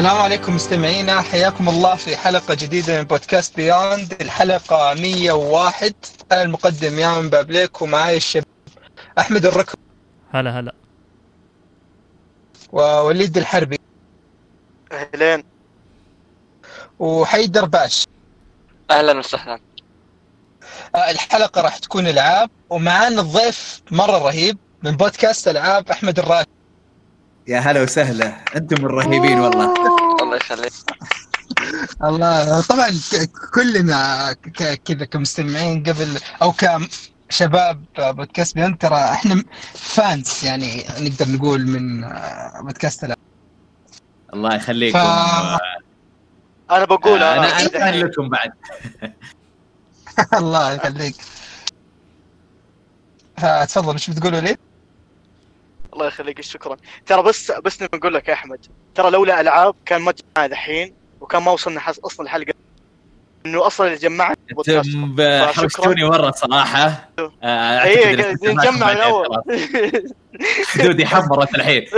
السلام عليكم مستمعينا. حياكم الله في حلقة جديدة من بودكاست بيوند الحلقة 101 أنا المقدم يامن بابليك ومعاي الشباب أحمد الركب. هلا هلا. ووليد الحربي. أهلين. وحيدر باش. أهلا وسهلا. آه، الحلقة راح تكون ألعاب ومعانا الضيف مرة رهيب من بودكاست ألعاب أحمد الراشد. يا هلا وسهلا. أنتم الرهيبين والله. الله يخليك. الله طبعا كلنا كذا كمستمعين قبل أو كشباب بودكاست بيون ترى إحنا فانز يعني نقدر نقول من بودكاست الله يخليكم. ف- أنا بقول أنا أنا لكم بعد. الله يخليك. فتفضل إيش بتقول وليد؟ الله يخليك شكرا. ترى بس بس نقول لك يا أحمد ترى لولا ألعاب كان ما جمعنا الحين وكان ما وصلنا حس أصلا الحلقة إنه أصلا اللي جمعنا حوشتوني مرة صراحة. آه، اي نجمع معكم من اول بعدين خلاص. خدودي حمرت الحين.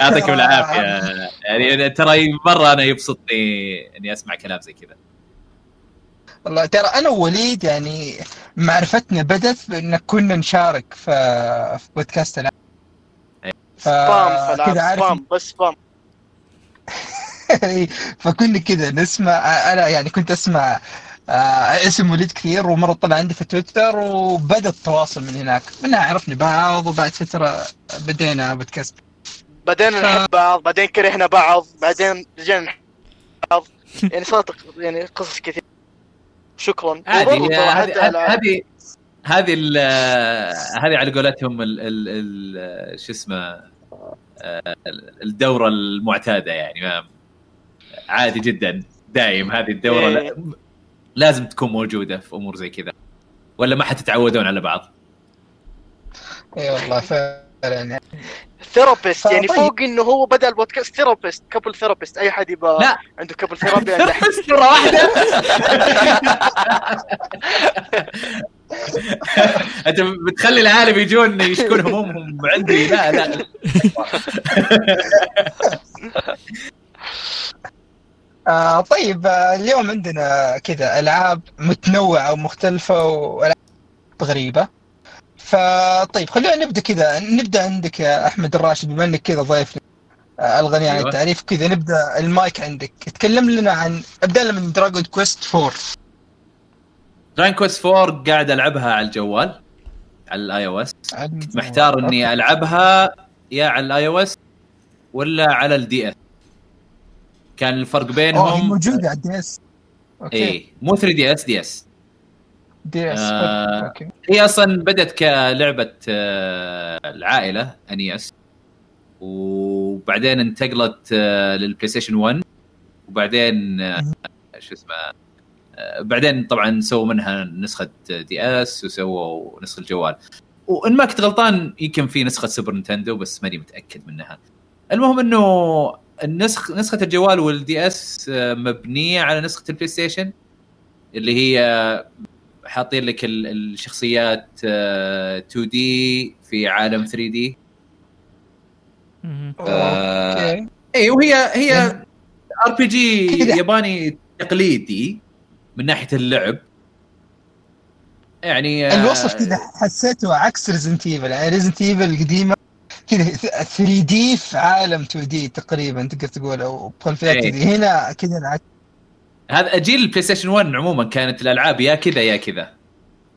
يعطيكم العافية. يعني ترى مرة أنا يبسطني إني أسمع كلام زي كذا. والله ترى أنا ووليد يعني معرفتنا بدت بأن كنا نشارك في في بودكاست العاب سبام فكذا فلعب عارف سبام بس سبام فكنا كذا نسمع أنا يعني كنت أسمع آه، اسم وليد كثير ومرة طلع عندي في تويتر وبدأ التواصل من هناك. منها عرفنا بعض وبعد فترة بدينا بودكاست. بعدين ف- نحب بعض بعدين كرهنا بعض بعدين رجعنا بعض. يعني صارت يعني قصص كثير شكرا. هذه هذه هذه ال- هذه على قولتهم ال ال ال شو اسمه آه، الدورة المعتادة يعني. ما عادي جدا دايم هذه الدورة إيه. لا- لازم تكون موجودة في أمور زي كذا. ولا ما حتتعودون على بعض؟ اي والله فعلا يعني therapist يعني طيب. فوق إنه هو بدأ البودكاست therapist couple therapist أي حد يبغى لا. عنده couple therapy. بس مرة واحدة أنت بتخلي العالم يجون يشكون همومهم عندي لا لا آه طيب آه اليوم عندنا كذا ألعاب متنوعة ومختلفة وألعاب غريبة فطيب خلينا نبدأ كذا. نبدأ عندك يا أحمد الراشد بما إنك كذا ضيف آه الغني عن أيوة. التعريف كذا نبدأ المايك عندك. تكلم لنا عن أبدأ من Dragon Quest 4 Dragon Quest 4 قاعد ألعبها على الجوال على ال iOS محتار إني ألعبها يا على ال iOS ولا على ال DS كان الفرق بينهم. موجودة على ال DS okay. اي مو 3DS DS DS آه. okay. هي أصلا بدأت كلعبة آه، على ال NES وبعدين انتقلت لل PlayStation 1 وبعدين آه، شو اسمه آه، بعدين طبعا سووا منها نسخة DS وسووا نسخة الجوال. وإن ما كنت غلطان يمكن في نسخة Super Nintendo بس ماني متأكد منها. المهم إنه النسخ نسخة الجوال وال DS مبنية على نسخة ال PlayStation اللي هي حاطين لك ال- الشخصيات آه، 2D في عالم 3D مهم. آه، okay اي وهي هي RPG. ياباني تقليدي من ناحية اللعب يعني آه، الوصف كذا حسيته عكس Resident Evil يعني Resident Evil القديمة كذا 3D في عالم 2D تقريبا تقدر تقول أو خلفيات. 2D هنا كذا العكس هذا جيل ال PlayStation 1 عموما كانت الألعاب يا كذا يا كذا.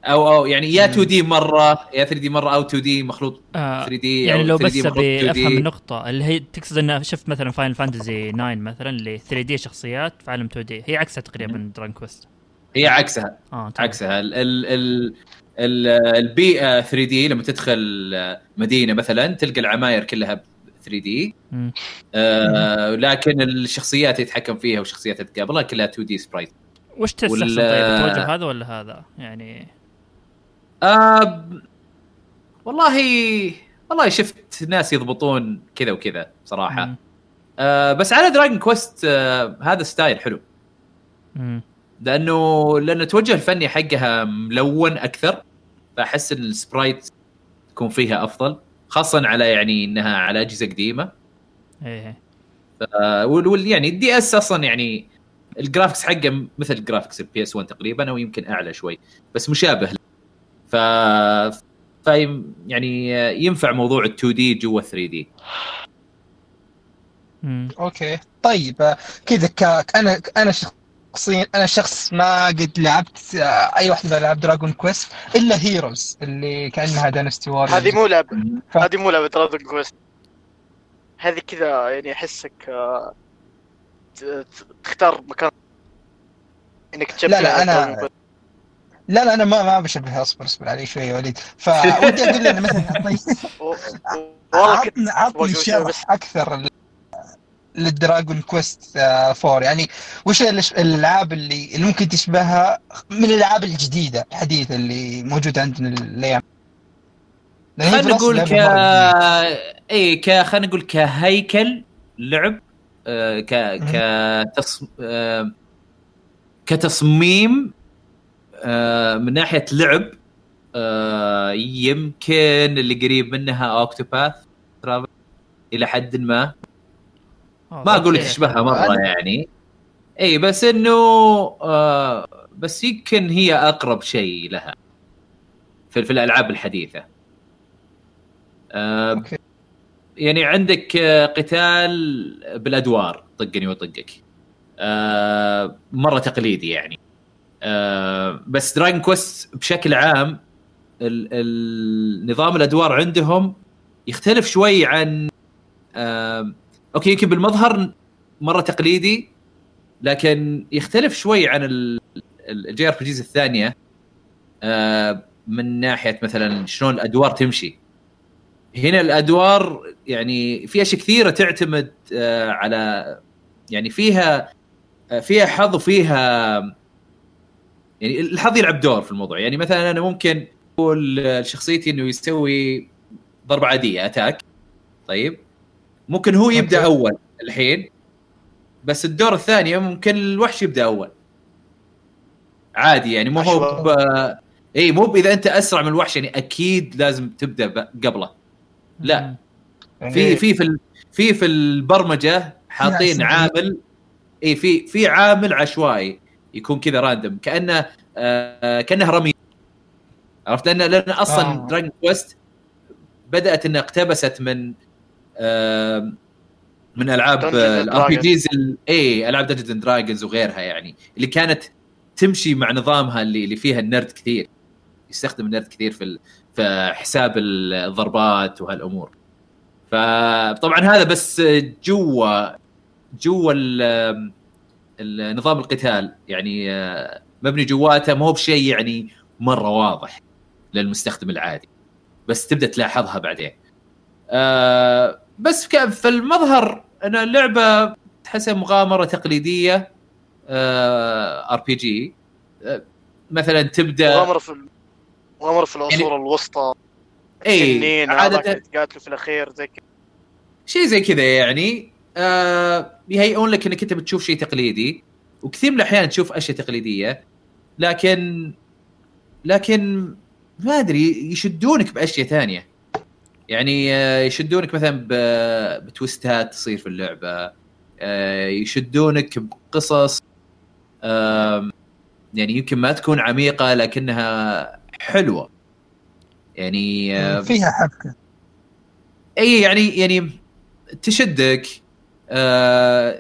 أو أو يعني يا 2D مرة يا 3D مرة أو 2D مخلوط آه 3D يعني لو 3D بس أبي 2D. أفهم النقطة اللي هي تقصد إنه شفت مثلا Final Fantasy 9 مثلا اللي 3D شخصيات في عالم 2D هي عكسها تقريبا Dragon Quest هي عكسها. آه تمام. عكسها. ال ال ال ال- البيئة 3D لما تدخل مدينة مثلا تلقى العماير كلها 3D. آه لكن الشخصيات اللي تتحكم فيها والشخصيات اللي تقابلها كلها 2D sprite. وش تستحسن وال- طيب توجه هذا ولا هذا؟ يعني آه والله والله شفت ناس يضبطون كذا وكذا صراحة. مم. آه بس على Dragon Quest آه هذا style حلو. مم. لأنه لأنه التوجه الفني حقها ملون أكثر فأحس إن ال sprite تكون فيها أفضل. خاصه على يعني إنها على أجهزة قديمة إيه ف- وال وال- يعني ال DS أصلا يعني ال graphics حقه مثل graphics ال PS 1 تقريبا أو يمكن أعلى شوي بس مشابه له. ف ف يعني ينفع موضوع ال 2D جوا 3D. okay طيب آه، كذا ك... أنا أنا شخصيا أنا شخص ما قد لعبت آه، أي واحدة من العاب Dragon Quest إلا Heroes اللي كأنها Dynasty Warriors هذه مو لعبة ف- هذه مو لعبة Dragon Quest هذه كذا يعني أحسك آه، تختار مكان. إنك تشبه لا، لا، Quest. لا لا أنا ما ما بشبهها اصبر اصبر علي شوي يا وليد. فودي أقول إنه مثلا عطني عطني شرح أكثر للدراجون كويست آه، 4 يعني وش الألعاب اللي اللي ممكن تشبهها من الألعاب الجديدة الحديثه اللي موجوده عندنا الأيام؟ خلينا نقول ك. اي ك خلينا نقول كهيكل لعب آه، ك كتص... آه، كتصميم آه، من ناحية لعب آه، يمكن اللي قريب منها اوكتوباث إلى حد ما. آه، ما أقول لك. تشبهها مرة أنا- يعني إي بس إنه آه بس يمكن هي أقرب شيء لها في, في الألعاب الحديثة آه أوكي. يعني عندك آه، قتال بالأدوار طقني وطقك آه مرة تقليدي يعني آه بس Dragon Quest بشكل عام ال- ال- نظام الأدوار عندهم يختلف شوي عن آه okay يمكن بالمظهر مرة تقليدي لكن يختلف شوي عن ال JRPGs الثانية. آه، من ناحية مثلا شلون الأدوار تمشي. هنا الأدوار يعني في أشياء كثيرة تعتمد آه، على يعني فيها آه، فيها حظ وفيها يعني الحظ يلعب دور في الموضوع. يعني مثلا أنا ممكن أقول لشخصيتي إنه يسوي ضربة عادية attack طيب. ممكن هو يبدأ okay. أول الحين بس الدور الثانية ممكن الوحش يبدأ أول عادي يعني مو هو. ب... إي مو إذا أنت أسرع من الوحش يعني أكيد لازم تبدأ قبله لا. يعني في في في في في البرمجة حاطين عامل إي في في عامل عشوائي يكون كذا random كأنه آه كأنه رمي عرفت لأن لأن أصلا آه. Dragon Quest بدأت انها اقتبست من من ألعاب ال RPGs اي ألعاب Dungeons and Dragons وغيرها يعني اللي كانت تمشي مع نظامها اللي اللي فيها النرد كثير يستخدم النرد كثير في في حساب الضربات وهالأمور. فطبعا هذا بس جوا جوا نظام القتال. يعني آه، مبني جواته ما هو بشيء يعني مرة واضح للمستخدم العادي. بس تبدأ تلاحظها بعدين. آه، بس في المظهر أنا اللعبه تحسها مغامرة تقليدية RPG مثلا تبدا مغامرة في مغامرة في العصور الوسطى إي عاده يتقاتلوا في الأخير زي كذا. شيء زي كذا يعني. آه يهيئون لك إنك أنت بتشوف شيء تقليدي وكثير من الأحيان تشوف أشياء تقليدية لكن لكن ما أدري يشدونك بأشياء ثانية. يعني آه يشدونك مثلا بتويستات تصير في اللعبة آه يشدونك بقصص يعني يمكن ما تكون عميقة لكنها حلوة. يعني آه فيها حبكة. اي يعني يعني تشدك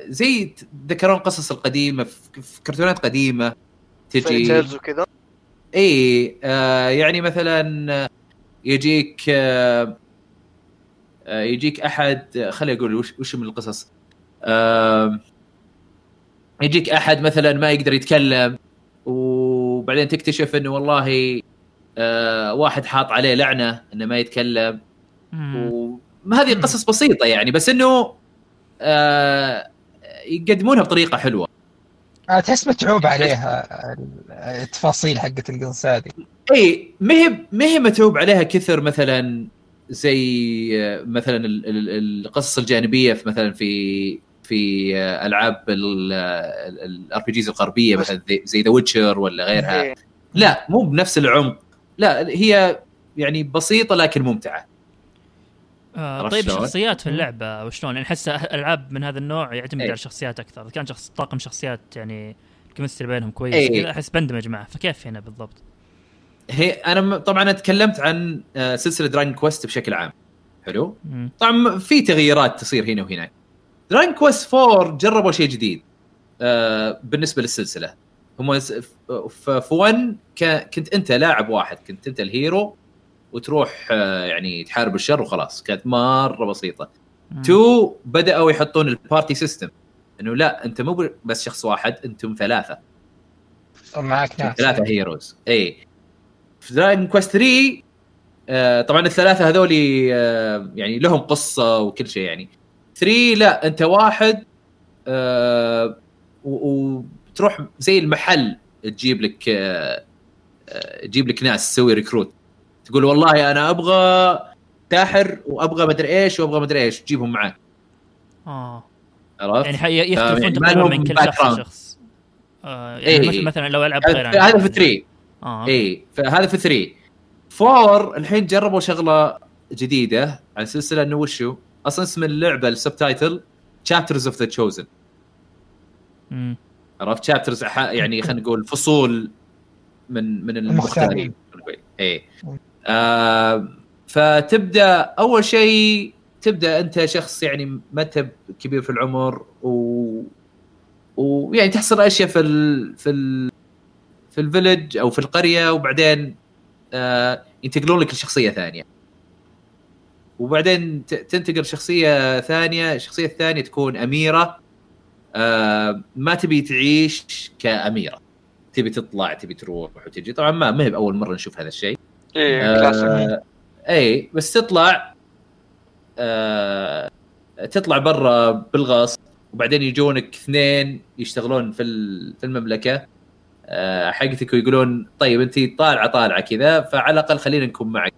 زي تذكرون القصص القديمة في في كرتونات قديمة تجي. وكذا. اي يعني مثلا يجيك آه، يجيك أحد خليني أقول وش وش من القصص. آه يجيك أحد مثلا ما يقدر يتكلم وبعدين تكتشف إنه والله آه واحد حاط عليه لعنة إنه ما يتكلم. مم. وما هذه قصص بسيطة يعني بس إنه آه يقدمونها بطريقة حلوة. آه، تحس متعوب عليها التفاصيل حقت القصص هذه اي ما هي ما هي متعوب عليها كثر مثلا زي مثلا ال- ال- القصص الجانبية في مثلا في في ألعاب ال RPGs الغربية مثلا زي- زي The Witcher ولا غيرها إيه. لا مو بنفس العمق لا هي يعني بسيطة لكن ممتعة آه طيب؟ شخصيات في اللعبة وشلون؟ يعني أحس ألعاب من هذا النوع يعتمد إيه. على الشخصيات أكثر، إذا كان شخص طاقم شخصيات يعني ال chemistry بينهم كويس إيه. أحس بندمج معه، فكيف هنا بالضبط؟ هي أنا م- طبعا أنا تكلمت عن آه، سلسلة Dragon Quest بشكل عام. حلو. طبعا في تغييرات تصير هنا وهناك Dragon Quest 4 جربوا شيء جديد آه، بالنسبة للسلسلة. هم س- ف- ف- في 1 ك- كنت أنت لاعب واحد كنت أنت ال hero وتروح آه، يعني تحارب الشر وخلاص. كانت مرة بسيطة. مم. 2 بدأوا يحطون ال party system إنه لا أنت مو بس شخص واحد أنتم ثلاثة. معك ناس. ثلاثة heroes اي في Dragon Quest 3 آه طبعا الثلاثة هذول آه يعني لهم قصة وكل شيء يعني. 3 لا انت واحد آه وتروح زي المحل تجيب لك آه تجيب لك ناس تسوي recruit تقول والله أنا أبغى ساحر وأبغى مدري إيش وأبغى مدري إيش تجيبهم معك آه. عرفت؟ يعني يختلفون يعني تقريبا لهم من كل. شخص لشخص. آه يعني إيه. مثل مثلا لو ألعب غير هذا في 3 آه اي فهذا في 3 4 الحين جربوا شغلة جديدة على سلسلة انه وشو أصلا اسم اللعبة ال subtitle Chapters of the Chosen. عرفت؟ chapters يعني خلينا نقول فصول من من المختارين اي آه فتبدأ أول شيء تبدأ أنت شخص يعني ما انت كبير في العمر و ويعني تحصل أشياء في ال... في ال... في الفيلج أو في القرية وبعدين آه ينتقلون لك لشخصية ثانية. وبعدين تنتقل شخصية ثانية الشخصية الثانية تكون أميرة. آه ما تبي تعيش كأميرة. تبي تطلع تبي تروح وتجي. طبعا ما ما هي بأول مرة نشوف هذا الشيء. إيه آه اي بس تطلع آه تطلع برا بالغصب وبعدين يجونك اثنين يشتغلون في في المملكة. حقتك ويقولون طيب انت طالعة طالعة كذا فعلى الأقل خلينا نكون معك.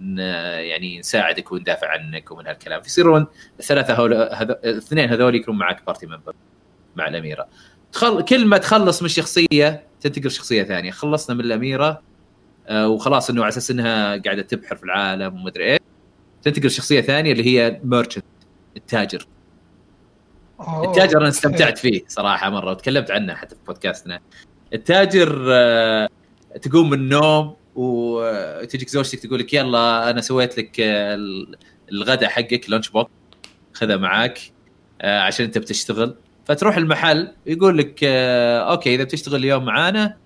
ن- يعني نساعدك وندافع عنك ومن هالكلام. فيصيرون الثلاثة هول هذ... الاثنين هذول يكونون معك party member مع الأميرة. تخل... كل ما تخلص من شخصية تنتقل شخصيه ثانية. خلصنا من الأميرة آه، وخلاص إنه على أساس إنها قاعدة تبحر في العالم ومدري إيه تنتقل شخصيه ثانية اللي هي merchant التاجر. التاجر أنا. استمتعت فيه صراحة مرة وتكلمت عنه حتى في بودكاستنا. التاجر آه، تقوم من النوم وتجيك زوجتك تقول لك يلا أنا سويت لك آه، ال- الغداء حقك lunch box خذه معاك آه، عشان أنت بتشتغل. فتروح المحل يقول لك okay إذا بتشتغل اليوم معانا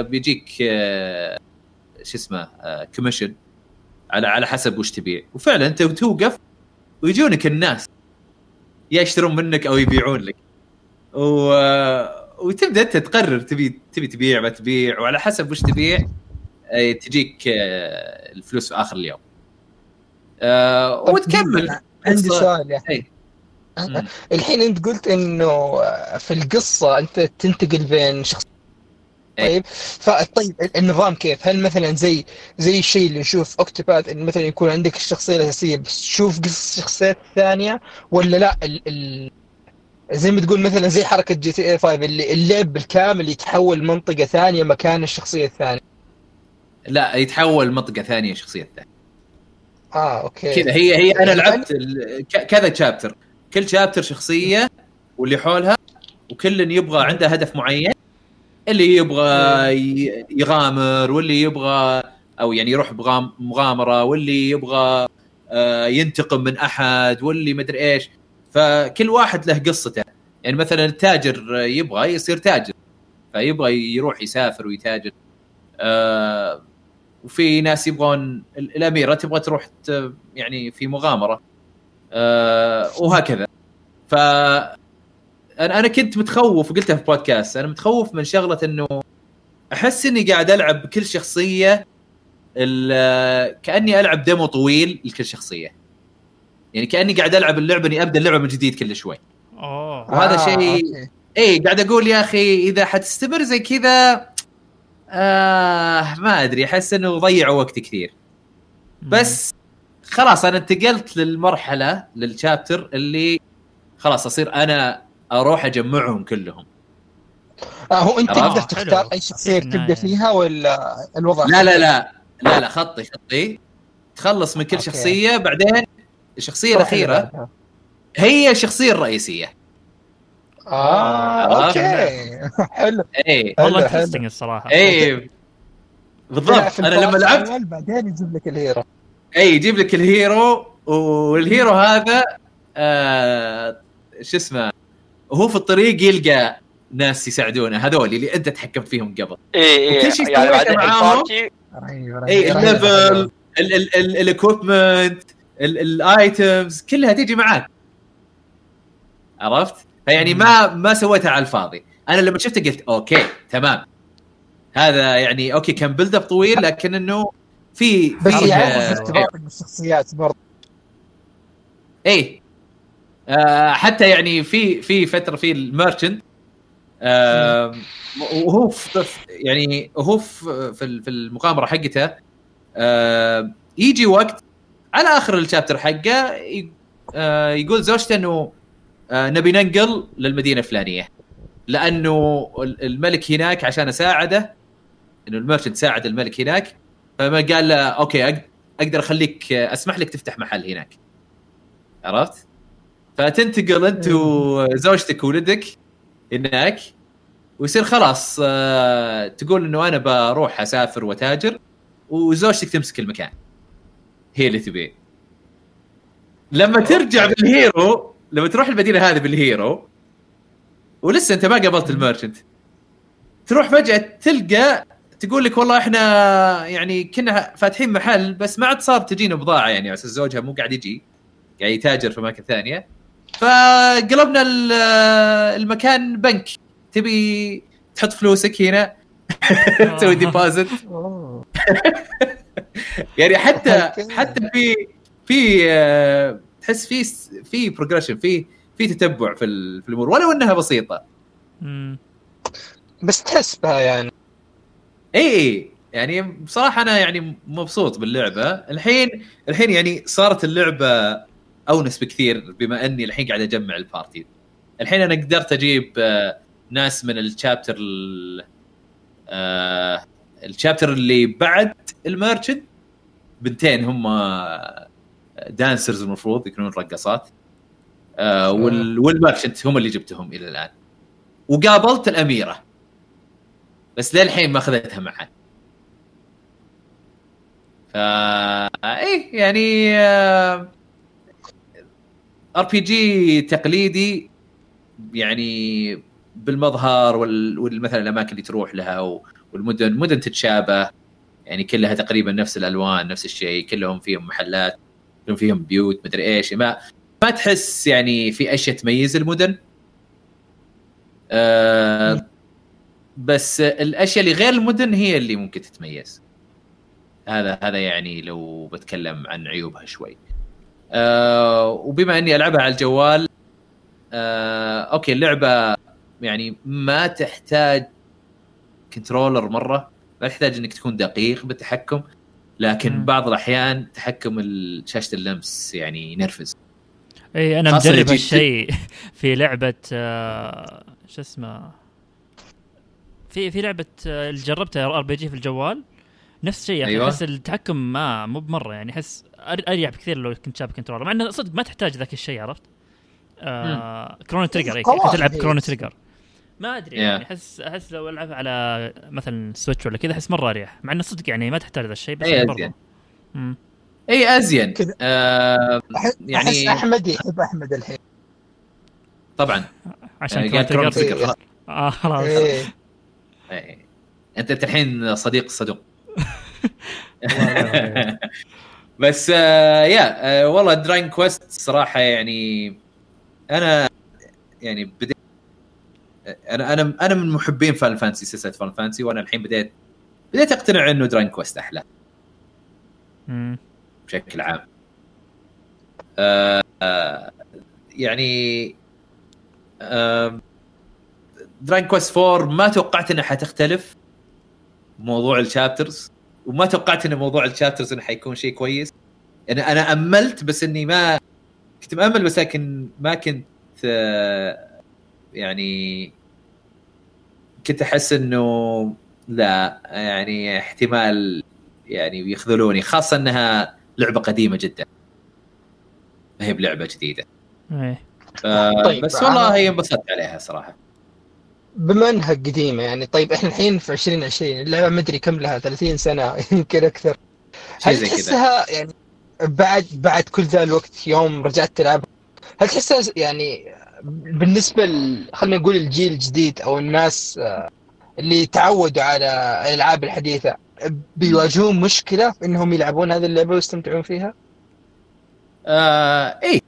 بيجيك شو اسمه كوميشن على على حسب وش تبيع. وفعلا انت توقف ويجونك الناس. يا يشترون منك أو يبيعون لك و... وتبدأ أنت تقرر تبي تبي تبيع ما تبيع وعلى حسب وش تبيع آه، تجيك آه، الفلوس في آخر اليوم آه، طب وتكمل عندي. سؤال إيه. الحين أنت قلت إنه في القصة أنت تنتقل بين شخص. طيب. فطيب النظام كيف؟ هل مثلا زي زي الشيء اللي نشوف Octopath إن مثلا يكون عندك الشخصيه الاساسيه بس تشوف قصص الشخصيات الثانية ولا لا؟ ال ال زي ما تقول مثلا زي حركة GTA 5 اللي اللعب بالكامل يتحول منطقة ثانية مكان الشخصية الثانية. لا يتحول منطقة ثانية شخصية ثانية. آه okay. كذا هي هي أنا يعني لعبت كذا شابتر كل شابتر شخصية واللي حولها وكل يبغى عنده هدف معين. اللي يبغى ي- يغامر واللي يبغى أو يعني يروح مغامرة واللي يبغى آه، ينتقم من أحد واللي مدري إيش. فكل واحد له قصته. يعني مثلا التاجر يبغى يصير تاجر. فيبغى يروح يسافر ويتاجر. آه، وفي ناس يبغون ال- الأميرة تبغى تروح يعني في مغامرة. آه، وهكذا. ف أنا أنا كنت متخوف وقلتها في بودكاست أنا متخوف من شغلة إنه أحس إني قاعد ألعب بكل شخصية ال- كأني ألعب ديمو طويل لكل شخصية. يعني كأني قاعد ألعب اللعبة إني أبدأ اللعبة من جديد كل شوي. اوه وهذا آه، شيء-. اي قاعد أقول يا أخي إذا حتستمر زي كذا آه ما أدري أحس إنه ضيعوا وقت كثير. بس خلاص أنا انتقلت للمرحلة لل chapter اللي خلاص أصير أنا أروح اجمعهم كلهم. آه هو انت؟ تقدر تختار. أي شخصية تبدأ. فيها ولا الوضع لا لا لا. لا لا خطي خطي. تخلص من كل okay. شخصية بعدين الشخصية الأخيرة. هي الشخصية الرئيسية. آه okay. حلو. اي والله. interesting الصراحة. اي بالضبط. أنا لما لعبت بعدين يجيب لك ال hero. اي يجيب لك ال hero وال hero هذا آه شو اسمه؟ وهو في الطريق يلقى ناس يساعدونه هذول اللي أنت تحكمت فيهم قبل. اي اي يعني سويته بعدين معاهم. ال party رهيب اي رهيب، ال level. ال equipment ال items كلها تيجي معاك. عرفت؟ فيعني ما ما سويتها على الفاضي. أنا لما شفته قلت okay تمام. هذا يعني okay كان build up طويل لكن إنه في بس في آه، ارتباطك بالشخصيات برضه. اي آه حتى يعني في في فترة في ال merchant آه وهو في يعني وهو في في المغامره حقته آه يجي وقت على آخر ال chapter حقه يقول زوجته إنه نبي ننقل للمدينة الفلانية لأنه ال- الملك هناك عشان أساعده إنه ال merchant ساعد الملك هناك فما قال له okay أقدر أخليك أسمح لك تفتح محل هناك عرفت؟ فتنتقل انت وزوجتك وولدك هناك ويصير خلاص آه، تقول إنه أنا بروح أسافر وتاجر وزوجتك تمسك المكان. هي اللي تبيه لما ترجع بال hero لما تروح المدينة هذه بال hero ولسه أنت ما قابلت ال merchant تروح فجأة تلقى تقول لك والله إحنا يعني كنا فاتحين محل بس ما عاد صار تجينا بضاعة يعني على أساس زوجها مو قاعد يجي قاعد يتاجر في أماكن ثانية. فقلبنا ال- المكان بنك. تبي تحط فلوسك هنا. تسوي deposit أوه. يعني حتى. حتى في في آه، تحس في في progression في في تتبع في ال- في الأمور ولو إنها بسيطة. بس تحس بها يعني. إي إي. يعني بصراحة أنا يعني مبسوط باللعبة. الحين الحين يعني صارت اللعبة أونس بكثير بما أني الحين قاعد أجمع ال party. الحين أنا قدرت أجيب آه، ناس من ال chapter ال- آه، ال chapter اللي بعد ال merchant بنتين هم dancers المفروض يكونون رقاصات آه، وال- وال merchant هم اللي جبتهم إلى الآن. وقابلت الأميرة. بس للحين ما أخذتها معي فا إيه يعني RPG تقليدي يعني بالمظهر وال- والمثلا الأماكن اللي تروح لها والمدن مدن تتشابه يعني كلها تقريبا نفس الألوان نفس الشيء كلهم فيهم محلات كلهم فيهم بيوت مدري إيش ما ما تحس يعني في أشياء تميز المدن. آه بس الأشياء اللي غير المدن هي اللي ممكن تتميز. هذا هذا يعني لو بتكلم عن عيوبها شوي. آه وبما إني ألعبها على الجوال آه okay اللعبة يعني ما تحتاج controller مرة ما تحتاج إنك تكون دقيق بالتحكم لكن مم. بعض الأحيان تحكم شاشة اللمس يعني ينرفز إي أنا مجرب هالشيء في لعبة آه، شو اسمه في في لعبة آه، اللي جربتها RPG في الجوال نفس الشيء يا أخي أيوة. أحس التحكم ما مو بمرة يعني أحس أر- أريح بكثير لو كنت شابك controller مع إنه صدق ما تحتاج ذاك الشيء عرفت؟ آه Chrono Trigger أي كنت تلعب. Chrono Trigger ما أدري Yeah. يعني احس أحس لو ألعب على مثلا Switch ولا كذا أحس مرة أريح مع إنه صدق يعني ما تحتاج ذا الشيء بس أي يعني. برضه. أي أزين كذا. آه يعني- أحس أحمد يحب أحمد الحين طبعا عشان يعني Chrono قال Chrono Trigger خلاص. آه خلاص إيه. إيه. انت أنت الحين صديق الصدوق بس آه يا آه والله Dragon Quest صراحة يعني أنا يعني بديت أنا أنا أنا من محبين Final Fantasy سلسله Final Fantasy وأنا الحين بديت بديت أقتنع إنه Dragon Quest أحلى. مم. بشكل عام. آه آه يعني آه دراين كويست 4 ما توقعت إنها حتختلف. موضوع الشابترز. وما توقعت إن موضوع الشابترز إنه حيكون شيء كويس. يعني أنا أملت بس إني ما كنت مأمل بس لكن ما كنت آه، يعني كنت أحس إنه لا يعني احتمال يعني يخذلوني خاصة إنها لعبة قديمة جدا. ما هي بلعبة جديدة. إيه. ف... طيب، بس أنا- والله إنبسطت عليها صراحة. بما انها قديمة يعني. طيب إحنا الحين في 2020 اللعبة ما أدري كم لها 30 سنة يمكن أكثر. هل تحسها يعني بعد بعد كل ذا الوقت يوم رجعت تلعب هل تحسها يعني بالنسبة ل... خلينا نقول الجيل الجديد أو الناس آه، اللي تعودوا على الألعاب الحديثة بيواجهون مشكلة في إنهم يلعبون هذه اللعبة ويستمتعون فيها؟ آه إيه.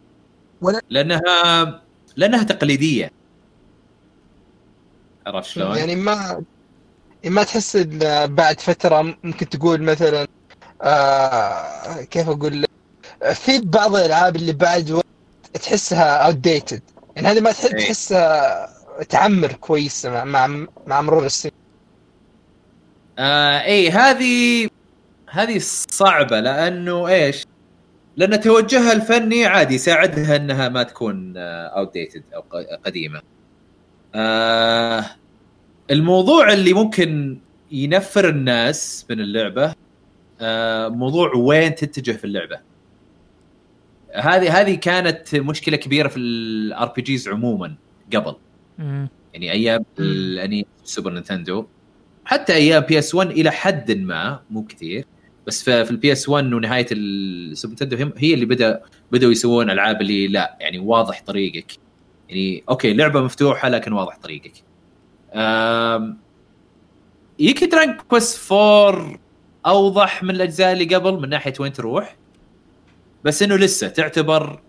ولا- لأنها لأنها تقليدية. عرفت شلون؟ يعني ما ما تحس بعد فترة ممكن تقول مثلا آه كيف أقول لك؟ في بعض الألعاب اللي بعد وقت تحسها outdated يعني هذه ما تحس إيه. تحسها تعمر كويس مع مع, مع مرور السنين آه اي هذه هذه صعبة لأنه إيش؟ لأن توجهها الفني عادي يساعدها إنها ما تكون outdated أو ق- قديمة. آه الموضوع اللي ممكن ينفر الناس من اللعبة آه موضوع وين تتجه في اللعبة. هذه هذه كانت مشكلة كبيرة في ال RPGs عموما قبل. مم. يعني أيام ال NES و Super Nintendo حتى أيام PS 1 إلى حد ما مو كثير بس في ال PS 1 ونهاية ال Super Nintendo هي اللي بدا بدأوا يسوون ألعاب اللي لا يعني واضح طريقك يعني okay لعبة مفتوحة لكن واضح طريقك يمكن Dragon Quest 4 أوضح من الأجزاء اللي قبل من ناحية وين تروح بس إنه لسه تعتبر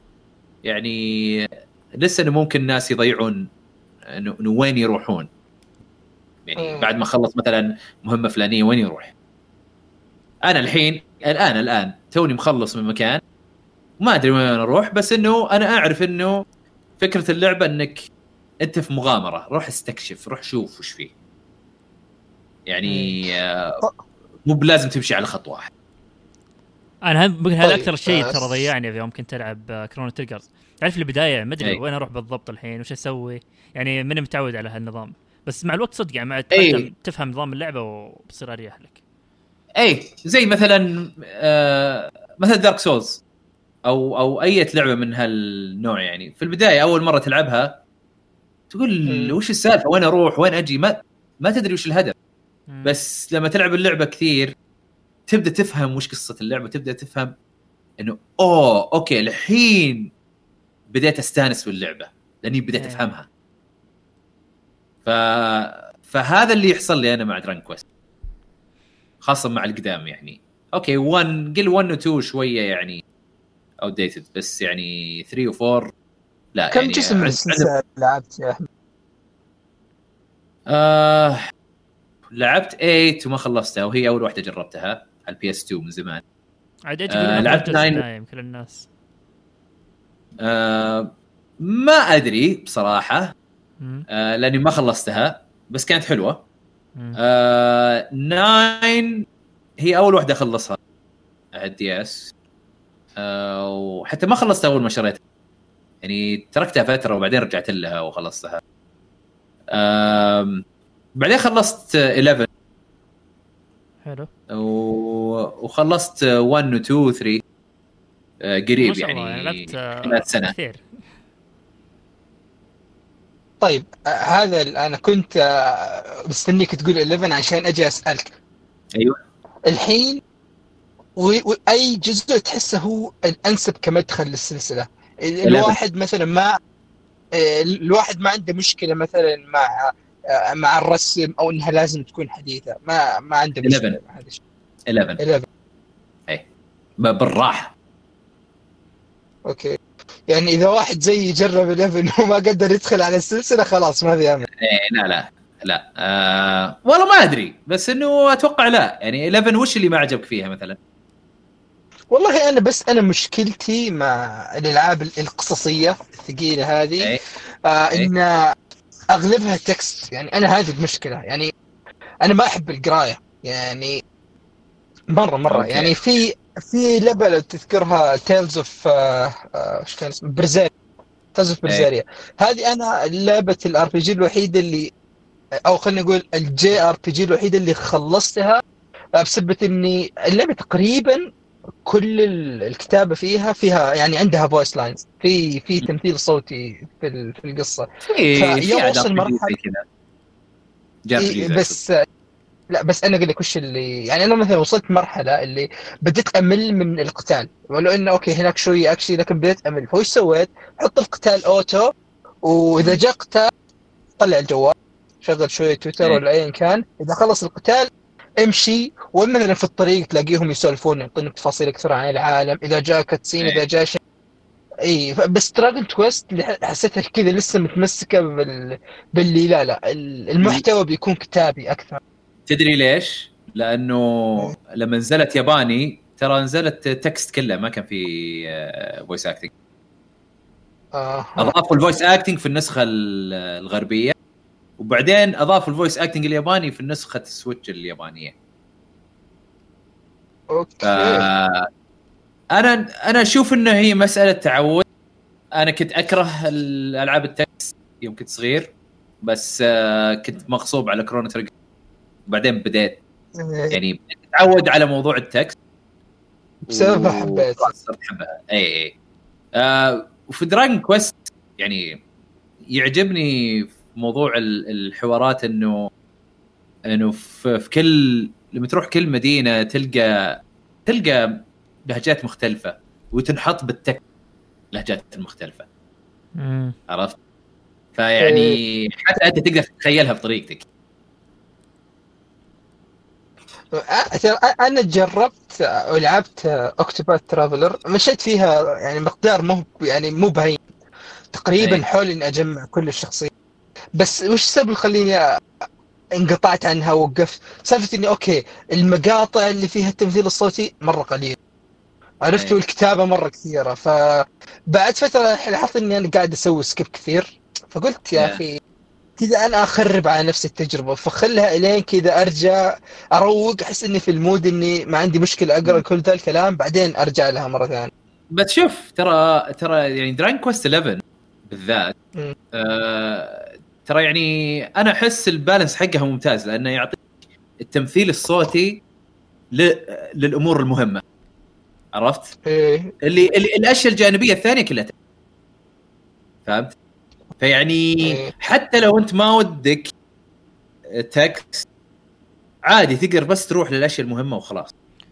يعني لسه إنه ممكن الناس يضيعون إنه وين يروحون يعني. بعد ما خلص مثلا مهمة فلانية وين يروح أنا الحين الآن الآن توني مخلص من مكان ما أدري وين أروح بس إنه أنا أعرف إنه فكرة اللعبة إنك انت في مغامرة روح استكشف روح شوف وش فيه. يعني آه، مو بلازم تمشي على خط واحد. أنا هم- ممكن هذا طيب، أكثر شيء ترى ضيعني في يوم كنت ألعب Chrono Trigger تعرف البدايه ما أدري. وين أروح بالضبط الحين وش أسوي؟ يعني ماني متعود على هالنظام. بس مع الوقت صدق يعني مع تفهم نظام اللعبة وبصير أريح لك. أي. زي مثلا آه مثلا دارك سولز أو أو أي لعبة من هالنوع يعني. في البداية أول مرة تلعبها تقول. وش السالفة؟ وين أروح؟ وين أجي؟ ما ما تدري وش الهدف. بس لما تلعب اللعبة كثير تبدأ تفهم وش قصة اللعبة تبدأ تفهم إنه أوه okay الحين بديت أستانس باللعبة لأني بديت إيه. أفهمها. ف فهذا اللي يحصل لي أنا مع Dragon Quest خاصة مع القدام يعني. okay 1 قل 1 و 2 شوية يعني outdated بس يعني 3 و 4 لا كم يعني جسم من السلسلة لعبت يا أحمد؟ آه لعبت 8 وما خلصتها وهي أول واحدة جربتها على ال PS 2 من زمان عاد إيش آه، لعبت أفضل جزء nine. دايم كل الناس آه ما أدري بصراحة. آه لأني ما خلصتها بس كانت حلوة مم. آه 9 هي أول واحدة اخلصها على ال DS آه وحتى ما خلصتها أول ما شريتها يعني تركتها فترة وبعدين رجعت لها وخلصتها. بعدين خلصت 11 حلو. و- وخلصت 1 و 2 و 3 آه، قريب الله يعني لعبت آه، خلال سنة. كثير. طيب آه، هذا أنا كنت مستنيك تقول 11 عشان أجي أسألك. أيوه. الحين واي جزء تحسه هو الأنسب كمدخل للسلسلة؟ ال- 11. الواحد مثلا ما آه، الواحد ما عنده مشكلة مثلا مع آه، مع الرسم أو إنها لازم تكون حديثة. ما ما عنده 11. مشكلة مع هذا الشيء. 11 11 ب- بالراحة. أوكي. يعني إذا واحد زي يجرب 11 وما قدر يدخل على السلسلة خلاص ما في أمل. إيه لا لا لا. آه والله ما أدري. بس إنه أتوقع لا. يعني 11 وش اللي ما عجبك فيها مثلا؟ والله أنا بس أنا مشكلتي مع الألعاب القصصية الثقيلة هذه إيه. آه إيه. إن أغلبها text يعني أنا هذه المشكلة يعني أنا ما أحب القراية يعني مرة مرة okay. يعني في في لعبة لو تذكرها Tales of إيش كان اسمه Berseria Tales of. Berseria هذه أنا لعبة ال RPG الوحيدة اللي أو خلينا نقول ال JRPG الوحيدة اللي خلصتها آه، بسبب إني اللعبة تقريبا كل ال- الكتابة فيها فيها يعني عندها voice lines في في تمثيل صوتي في في القصة. في وصل جاب إيه بس لا بس أنا أقول لك وش اللي يعني أنا مثلا وصلت مرحلة اللي بديت أمل من القتال. ولو إنه okay هناك شوية أكشن لكن بديت أمل. فوش سويت؟ حط القتال auto وإذا جاء قتال طلع الجوال شغل شوية تويتر إيه. ولا ايا كان. إذا خلص القتال امشي ومثلا في الطريق تلاقيهم يسولفون يعطونك تفاصيل أكثر عن العالم إذا جاء cutscene إيه. اذا جاء شيء إي بس Dragon Quest حسيتها كذا لسه متمسكة بال... باللي لا لا ال- المحتوى بيكون كتابي أكثر تدري ليش؟ لأنه لما نزلت ياباني ترى نزلت text كله ما كان في voice acting آه. أضافوا ال voice acting في النسخة ال- الغربية وبعدين اضافوا ال voice acting الياباني في نسخة ال Switch اليابانية. okay. أنا أنا أشوف إنه هي مسألة تعود. أنا كنت أكره الألعاب ال text يوم كنت صغير بس آه، كنت مغصوب على Chrono Trigger بعدين بديت. يعني بديت اتعود على موضوع ال text بسببها حبيت. صرت اي اي آه وفي Dragon Quest يعني يعجبني في موضوع ال- الحوارات إنه إنه في, في كل لما تروح كل مدينة تلقى تلقى لهجات مختلفة وتنحط بالتك لهجات المختلفه مم. عرفت؟ فيعني حتى أنت تقدر تتخيلها بطريقتك أنا جربت ولعبت اوكتوباث ترافلر مشيت فيها يعني مقدار مو يعني مو بهين تقريبا أي. حول إني أجمع كل الشخصيات بس وش السبب اللي خليني انقطعت عنها ووقفت؟ سالفة إني okay المقاطع اللي فيها التمثيل الصوتي مرة قليل. عرفت أي. والكتابة مرة كثيرة. فبعد فترة لاحظت إني أنا قاعد أسوي skip كثير. فقلت يا Yeah. أخي كذا أنا أخرب على نفسي التجربة. فخلها إلين كذا أرجع أروق أحس إني في ال mood إني ما عندي مشكلة أقرأ كل ذا الكلام بعدين أرجع لها مرة ثانية. بس شوف ترى ترى يعني Dragon Quest 11 بالذات. آه ترى يعني أنا أحس ال balance حقها ممتاز لأنه يعطيك التمثيل الصوتي ل... للأمور المهمة عرفت؟ إيه. اللي, اللي الأشياء الجانبية الثانية كلها فهمت؟ فيعني إيه. حتى لو أنت ما ودك text عادي تقدر بس تروح للأشياء المهمة وخلاص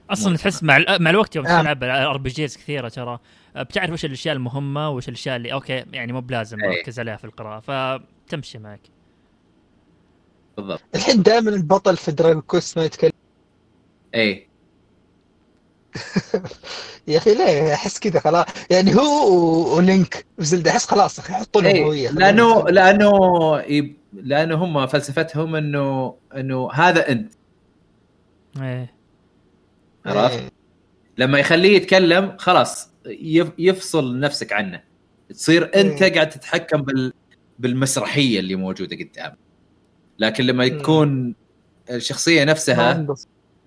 أصلا تحس مع مع الوقت يوم آه. تلعب RPGs كثيرة ترى بتعرف وش الأشياء المهمة وش الأشياء اللي okay يعني مو بلازم أي. أركز عليها في القراءة فتمشي معك. بالضبط. الحين دائما البطل في Dragon Quest ما يتكلم. اي يا أخي ليه؟ أحس كذا خلاص. يعني هو و Link و Zelda أحس خلاص أخي حطوا لهم إيه، هويه لأنه لأنه يب- لأنه هم فلسفتهم انه إنه هذا انت إيه. عرفت؟ إيه. لما يخليه يتكلم خلاص يف- يفصل نفسك عنه. تصير أنت إيه. قاعد تتحكم بال بالمسرحية اللي موجودة قدام. لكن لما مم. تكون الشخصية نفسها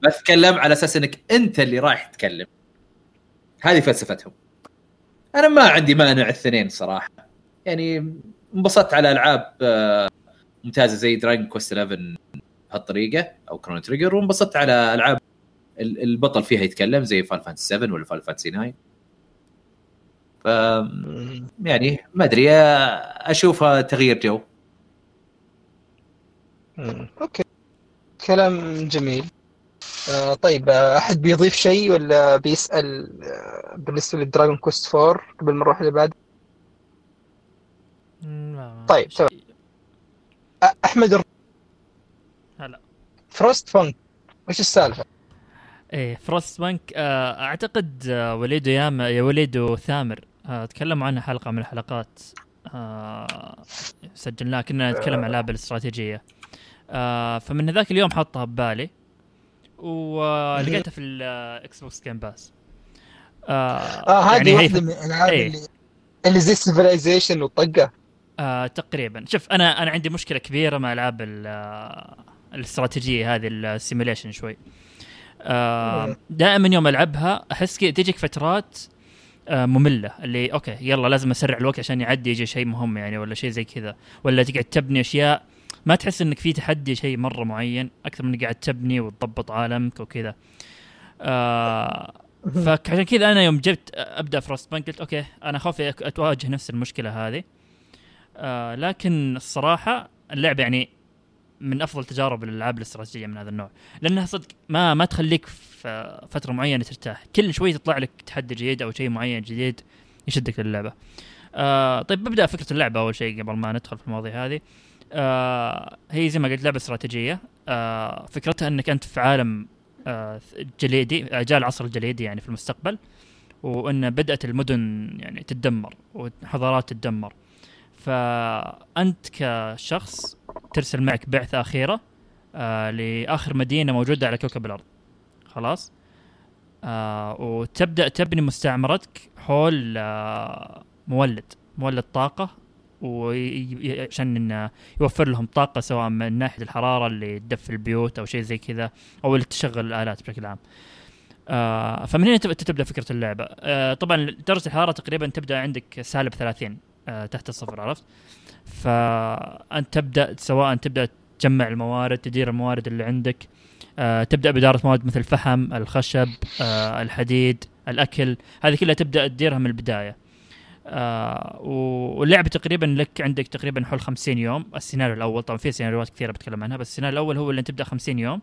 ما تتكلم على أساس إنك أنت اللي رايح تتكلم هذه فلسفتهم. أنا ما عندي مانع الاثنين صراحة. يعني انبسطت على ألعاب آه، ممتازة زي Dragon Quest 11 بهالطريقة أو Chrono Trigger وانبسطت على ألعاب ال- البطل فيها يتكلم زي Final Fantasy 7 ولا Final Fantasy 9 ف. يعني ما أدري أشوفها تغيير جو. okay كلام جميل آه طيب آه، أحد بيضيف شيء ولا بيسأل آه بالنسبة لل Dragon Quest 4 قبل ما نروح اللي بعد طيب،. آه، أحمد الر- هلا Frostpunk وش السالفة؟ إيه Frostpunk آه أعتقد آه وليد ياما يا وليد وثامر آه تكلموا عنها حلقة من الحلقات آه سجلناها كنا نتكلم عن الالعاب الاستراتيجية. آه فمن ذاك اليوم حطها ببالي ولقيتها في ال Xbox Game Pass آه, آه هذه يعني واحدة من الألعاب إيه. اللي اللي زي Civilization وطقة. آه تقريبا. شوف أنا أنا عندي مشكلة كبيرة مع ألعاب ال- الاستراتيجية هذه ال simulation شوي. آه مم. دائما يوم ألعبها أحس تجيك فترات مملة اللي okay يلا لازم أسرع الوقت عشان يعدي يجي شيء مهم يعني ولا شيء زي كذا. ولا تقعد تبني أشياء ما تحس إنك في تحدي شيء مرة معين أكثر من قاعد تبني وتضبط عالمك وكذا. آه فعشان كذا أنا يوم جبت أبدأ Frostpunk قلت okay أنا خوفي أتواجه نفس المشكلة هذه. آه لكن الصراحة اللعبه يعني من أفضل تجارب الألعاب الاستراتيجية من هذا النوع. لأنها صدق ما ما تخليك فترة معينة ترتاح. كل شوي تطلع لك تحدي جديد أو شيء معين جديد يشدك للعبة. آه طيب ببدأ فكرة اللعبة أول شيء قبل ما ندخل في المواضيع هذه. آه هي زي ما قلت لعبة استراتيجية. آه فكرتها إنك أنت في عالم آه جليدي جاء العصر الجليدي يعني في المستقبل وإن بدأت المدن يعني تتدمر وحضارات تتدمر. فأنت كشخص ترسل معك بعثة أخيرة آه لآخر مدينة موجودة على كوكب الأرض. خلاص. آه وتبدأ تبني مستعمرتك حول آه مولد مولد طاقة وعشان انه يوفر لهم طاقة سواء من ناحية الحرارة اللي تدفي البيوت أو شيء زي كذا أو اللي تشغل الآلات بشكل عام. آه فمن هنا تب- تبدأ فكرة اللعبة. آه طبعا درجة الحرارة تقريبا تبدأ عندك سالب 30 آه تحت الصفر عرفت؟ فأنت تبدأ سواء تبدأ تجمع الموارد تدير الموارد اللي عندك آه تبدأ بإدارة مواد مثل الفحم الخشب آه الحديد الأكل. هذه كلها تبدأ تديرها من البداية. آه واللعبة تقريبا لك عندك تقريبا حول 50 يوم. السيناريو الأول طبعا في سيناريوهات كثيرة بتكلم عنها بس السيناريو الأول هو اللي تبدأ 50 يوم.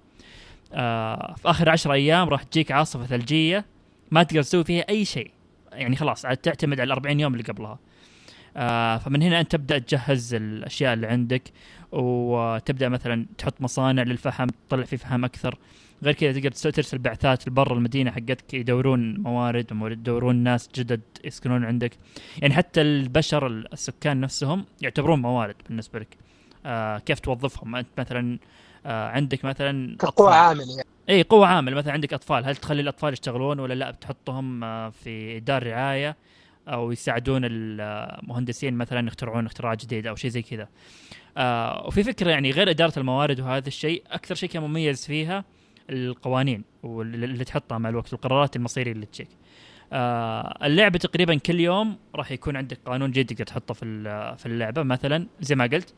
آه في آخر 10 أيام راح تجيك عاصفة ثلجية ما تقدر تسوي فيها أي شيء. يعني خلاص عاد تعتمد على ال 40 يوم اللي قبلها. آه فمن هنا أنت تبدأ تجهز الأشياء اللي عندك. وتبدأ مثلا تحط مصانع للفحم تطلع فيه فحم أكثر. غير كذا تقدر ترسل بعثات لبرا المدينة حقتك يدورون موارد يدورون ناس جدد يسكنون عندك. يعني حتى البشر السكان نفسهم يعتبرون موارد بالنسبة لك. آه كيف توظفهم؟ أنت مثلا آه عندك مثلا أطفال. عامل يعني. إي قوة عامل مثلا عندك أطفال. هل تخلي الأطفال يشتغلون ولا لا؟ بتحطهم آه، في دار رعاية. أو يساعدون المهندسين مثلا يخترعون اختراع جديد أو شيء زي كذا. آه وفي فكرة يعني غير إدارة الموارد وهذا الشيء أكثر شيء كان مميز فيها القوانين اللي تحطها مع الوقت والقرارات المصيرية اللي تجيك. آه اللعبة تقريبا كل يوم راح يكون عندك قانون جديد تقدر تحطه في في اللعبة مثلا زي ما قلت.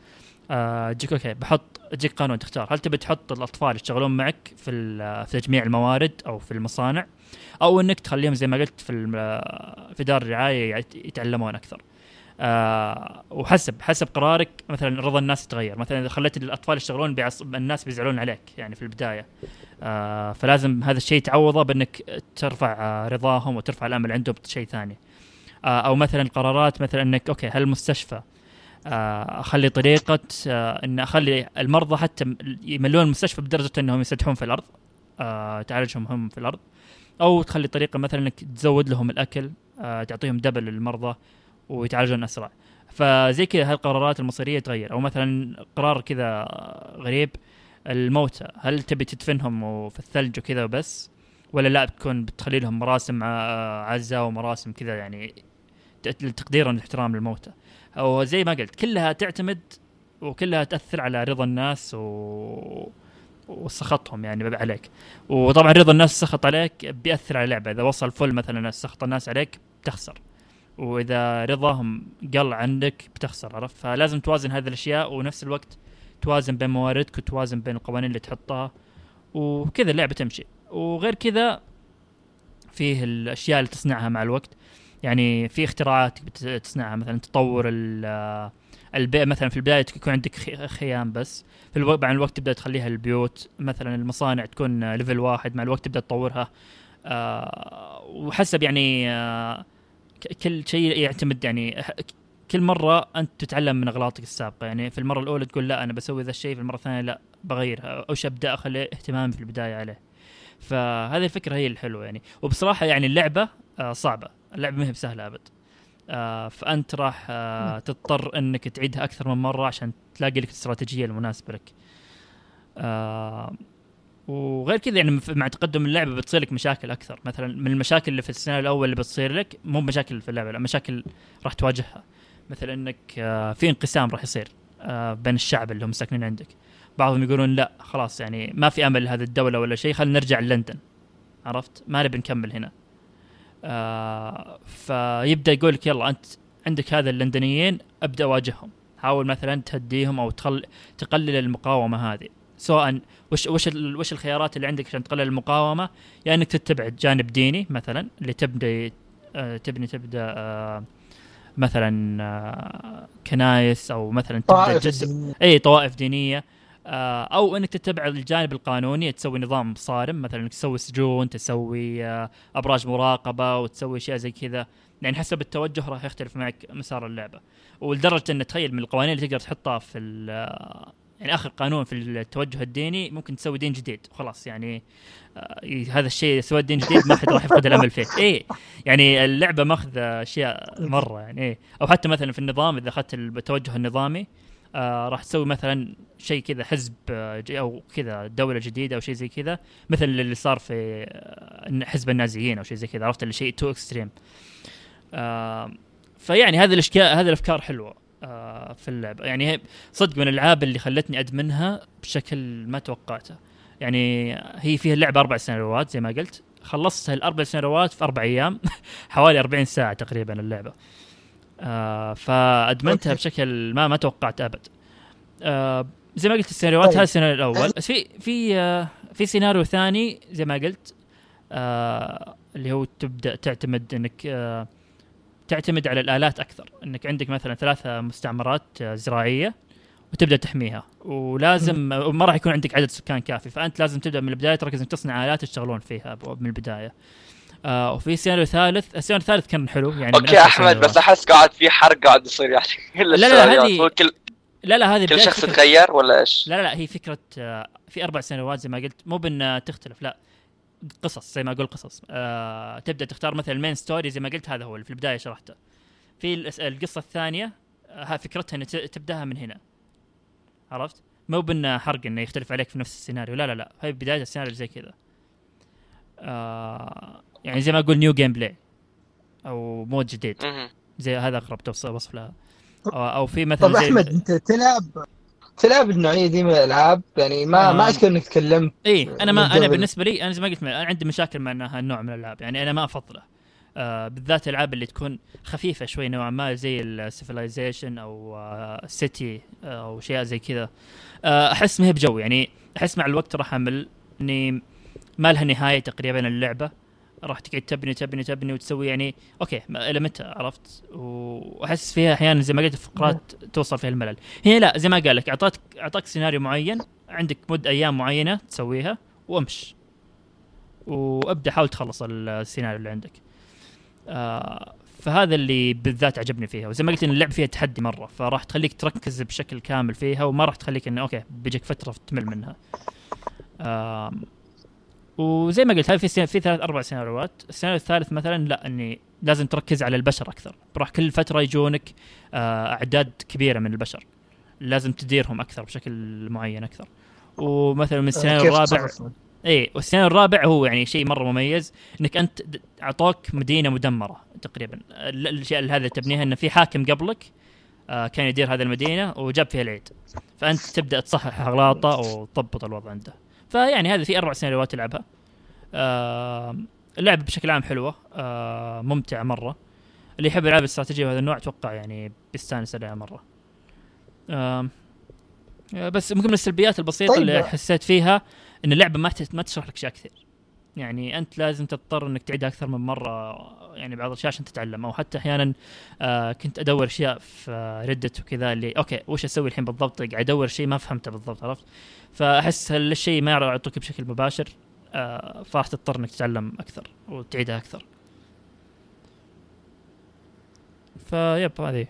تجيك أوكي بحط تجيك قانون تختار. هل تبي تحط الأطفال يشتغلون معك في في تجميع الموارد أو في المصانع؟ أو إنك تخليهم زي ما قلت في الم- في دار الرعاية يت- يتعلمون أكثر. آه وحسب حسب قرارك مثلا رضا الناس يتغير مثلا إذا خليت الأطفال يشتغلون. الناس بيزعلون عليك يعني في البداية. آه فلازم هذا الشيء تعوضه بإنك ترفع آه رضاهم وترفع الأمل عندهم بشيء ثاني. آه أو مثلا قرارات مثلا إنك أوكي هل المستشفى آه، أخلي طريقة آه، إن أخلي المرضى حتى يملون المستشفى بدرجة إنهم يسدحون في الأرض آه، تعالجهم هم في الأرض. أو تخلي طريقة مثلا إنك تزود لهم الأكل آه، تعطيهم دبل للمرضى ويتعالجون أسرع. فزي كذا هالقرارات المصيرية تغير. أو مثلا قرار كذا غريب الموتى هل تبي تدفنهم في الثلج وكذا وبس؟ ولا لا بتكون بتخلي لهم مراسم ع- عزة ومراسم كذا يعني تقديرا واحترام للموتى. أو زي ما قلت كلها تعتمد وكلها تأثر على رضا الناس و وسخطهم يعني عليك. وطبعا رضا الناس سخط عليك بيأثر على اللعبة. إذا وصل فل مثلا سخط الناس عليك بتخسر. وإذا رضاهم قل عندك بتخسر عرفت؟ فلازم توازن هذه الأشياء ونفس الوقت توازن بين مواردك وتوازن بين القوانين اللي تحطها. وكذا اللعبة تمشي. وغير كذا فيه الأشياء اللي تصنعها مع الوقت. يعني في اختراعات تصنعها مثلا تطور ال- البيئة. مثلا في البداية يكون عندك خي- خيام بس. في الوقت مع الوقت تبدأ تخليها البيوت مثلا المصانع تكون level واحد مع الوقت تبدأ تطورها. آه وحسب يعني آه كل شيء يعتمد يعني كل مرة أنت تتعلم من أغلاطك السابقة. يعني في المرة الأولى تقول لا أنا بسوي ذا الشيء في المرة الثانية لا بغيرها أو أبدأ أخلي اهتمامي في البداية عليه. فهذه الفكرة هي الحلوة يعني. وبصراحة يعني اللعبة آه صعبة. اللعبة ما هي بسهلة أبد. آه فأنت راح آه تضطر أنك تعيدها أكثر من مرة عشان تلاقي لك الاستراتيجية المناسبة لك. آه وغير كذا يعني مع تقدم اللعبة بتصير لك مشاكل أكثر. مثلا من المشاكل اللي في السيناريو الأول اللي بتصير لك مو مشاكل في اللعبة لا مشاكل راح تواجهها. مثلا إنك آه، في انقسام راح يصير آه، بين الشعب اللي هم ساكنين عندك. بعضهم يقولون لا خلاص يعني ما في أمل لهذه الدولة ولا شيء خلينا نرجع لندن. عرفت؟ ما نبي نكمل هنا. آه فيبدأ يقول لك يلا أنت عندك هذا اللندنيين أبدأ واجههم. حاول مثلا تهديهم أو تخل... تقلل المقاومة هذه. سواء وش وش ال- وش الخيارات اللي عندك عشان تقلل المقاومة؟ يا إنك تتبع جانب ديني مثلا اللي تبدأ آه، تبني تبدأ آه، مثلا آه، كنايس أو مثلا تبدأ الدينية. إي طوائف دينية. أو إنك تتبع الجانب القانوني تسوي نظام صارم مثلا إنك تسوي سجون تسوي آه، أبراج مراقبة وتسوي اشياء زي كذا. يعني حسب التوجه راح يختلف معك مسار اللعبة. ولدرجة إن تخيل من القوانين اللي تقدر تحطها في آه، يعني آخر قانون في التوجه الديني ممكن تسوي دين جديد. خلاص يعني آه، هذا الشيء سوى دين جديد ما حد راح يفقد الأمل فيه. اي يعني اللعبة ماخذة أشياء مرة يعني إيه. أو حتى مثلا في النظام إذا أخذت التوجه النظامي آه راح تسوي مثلا شيء كذا حزب آه، أو كذا دولة جديدة أو شيء زي كذا مثل اللي صار في آه، حزب النازيين أو شيء زي كذا عرفت اللي شيء too extreme فيعني هذه الأشياء هذه الأفكار حلوة في اللعبه يعني صدق من الألعاب اللي خلتني أدمنها بشكل ما توقعته. يعني هي فيها اللعبة أربع سنوات زي ما قلت. خلصتها الأربع سنوات في أربع أيام حوالي 40 ساعة تقريبا اللعبة. آه فأدمنتها okay. بشكل ما ما توقعت أبد. آه زي ما قلت السيناريوهات طيب. هذا السيناريو الأول. بس في في آه في سيناريو ثاني زي ما قلت آه اللي هو تبدأ تعتمد إنك آه تعتمد على الآلات أكثر. إنك عندك مثلا ثلاثة مستعمرات آه زراعية وتبدأ تحميها. ولازم ما راح يكون عندك عدد سكان كافي. فأنت لازم تبدأ من البداية تركز إنك تصنع آلات يشتغلون فيها من البداية. آه وفي سيناريو ثالث السيناريو الثالث كان حلو يعني okay أحمد. بس أحس قاعد في حرق قاعد يصير يعني كل لا، لا،. هذه- كل لا لا هذه كل شخص يتغير ولا إيش؟ لا لا لا هي فكرة آه، في أربع سنوات زي ما قلت مو بأن تختلف لا قصص زي ما أقول قصص آه تبدأ تختار مثلا ال main story زي ما قلت هذا هو اللي في البداية شرحته في القصة الثانية آه ها فكرتها ان تبدأها من هنا عرفت مو بأن حرق إنه يختلف عليك في نفس السيناريو لا لا لا هي بداية السيناريو زي كذا آه يعني زي ما أقول new gameplay أو mode جديد. زي هذا أقرب وصف لها أو, أو في مثلا طب أحمد أنت تلعب تلعب النوعية دي من الألعاب؟ يعني ما آه. ما اذكر إنك تكلمت. إي أنا ما أنا. بالنسبة لي أنا زي ما قلت أنا عندي مشاكل مع إنها النوع من الألعاب. يعني أنا ما أفضله. آه بالذات الألعاب اللي تكون خفيفة شوي نوعا ما زي ال Civilization أو آه city آه أو شيء زي كذا. آه أحس ما هي بجو. يعني أحس مع الوقت راح أمل إني ما لها نهاية تقريبا اللعبة. راح تقعد تبني تبني تبني وتسوي يعني okay إلى متى عرفت؟ وأحس فيها أحيانا زي ما قلت فترات توصل فيها الملل. هنا لا زي ما قال لك اعطاك أعطاك سيناريو معين عندك مدة أيام معينة تسويها وامش. وابدأ حاول تخلص السيناريو اللي عندك. آه فهذا اللي بالذات عجبني فيها. وزي ما قلت إن اللعب فيها تحدي مرة فراح تخليك تركز بشكل كامل فيها وما راح تخليك إنه okay بيجيك فترة تمل منها. آه وزي ما قلت هاي في سين- في ثلاث أربع سيناريوهات. السيناريو الثالث مثلا لا إني لازم تركز على البشر أكثر. راح كل فترة يجونك آه أعداد كبيرة من البشر. لازم تديرهم أكثر بشكل معين أكثر. ومثلا من السيناريو الرابع؟ اي والسيناريو الرابع هو يعني شيء مرة مميز إنك أنت أعطوك مدينة مدمرة تقريبا. ال- الاشياء اللي هذا تبنيها انه في حاكم قبلك آه كان يدير هذه المدينة وجاب فيها العيد. فأنت تبدأ تصحح أغلاطه وتضبط الوضع عنده. فيعني هذه في أربع سيناريوهات تلعبها. آه اللعبه بشكل عام حلوة. آه ممتعه مرة. اللي يحب العاب الاستراتيجية بهذا النوع أتوقع يعني بيستانس عليها مرة. آه بس ممكن من السلبيات البسيطة طيب. اللي حسيت فيها إن اللعبة ما ما تشرح لك أشياء كثير. يعني أنت لازم تضطر إنك تعيدها أكثر من مرة يعني بعض الأشياء عشان تتعلم أو حتى أحيانا آه كنت أدور أشياء في Reddit وكذا اللي okay وش أسوي الحين بالضبط؟ قاعد أدور شيء ما فهمته بالضبط عرفت؟ فأحس هالشيء ما يعطوك بشكل مباشر آه فراح تضطر إنك تتعلم أكثر وتعيدها أكثر. فيب هذه.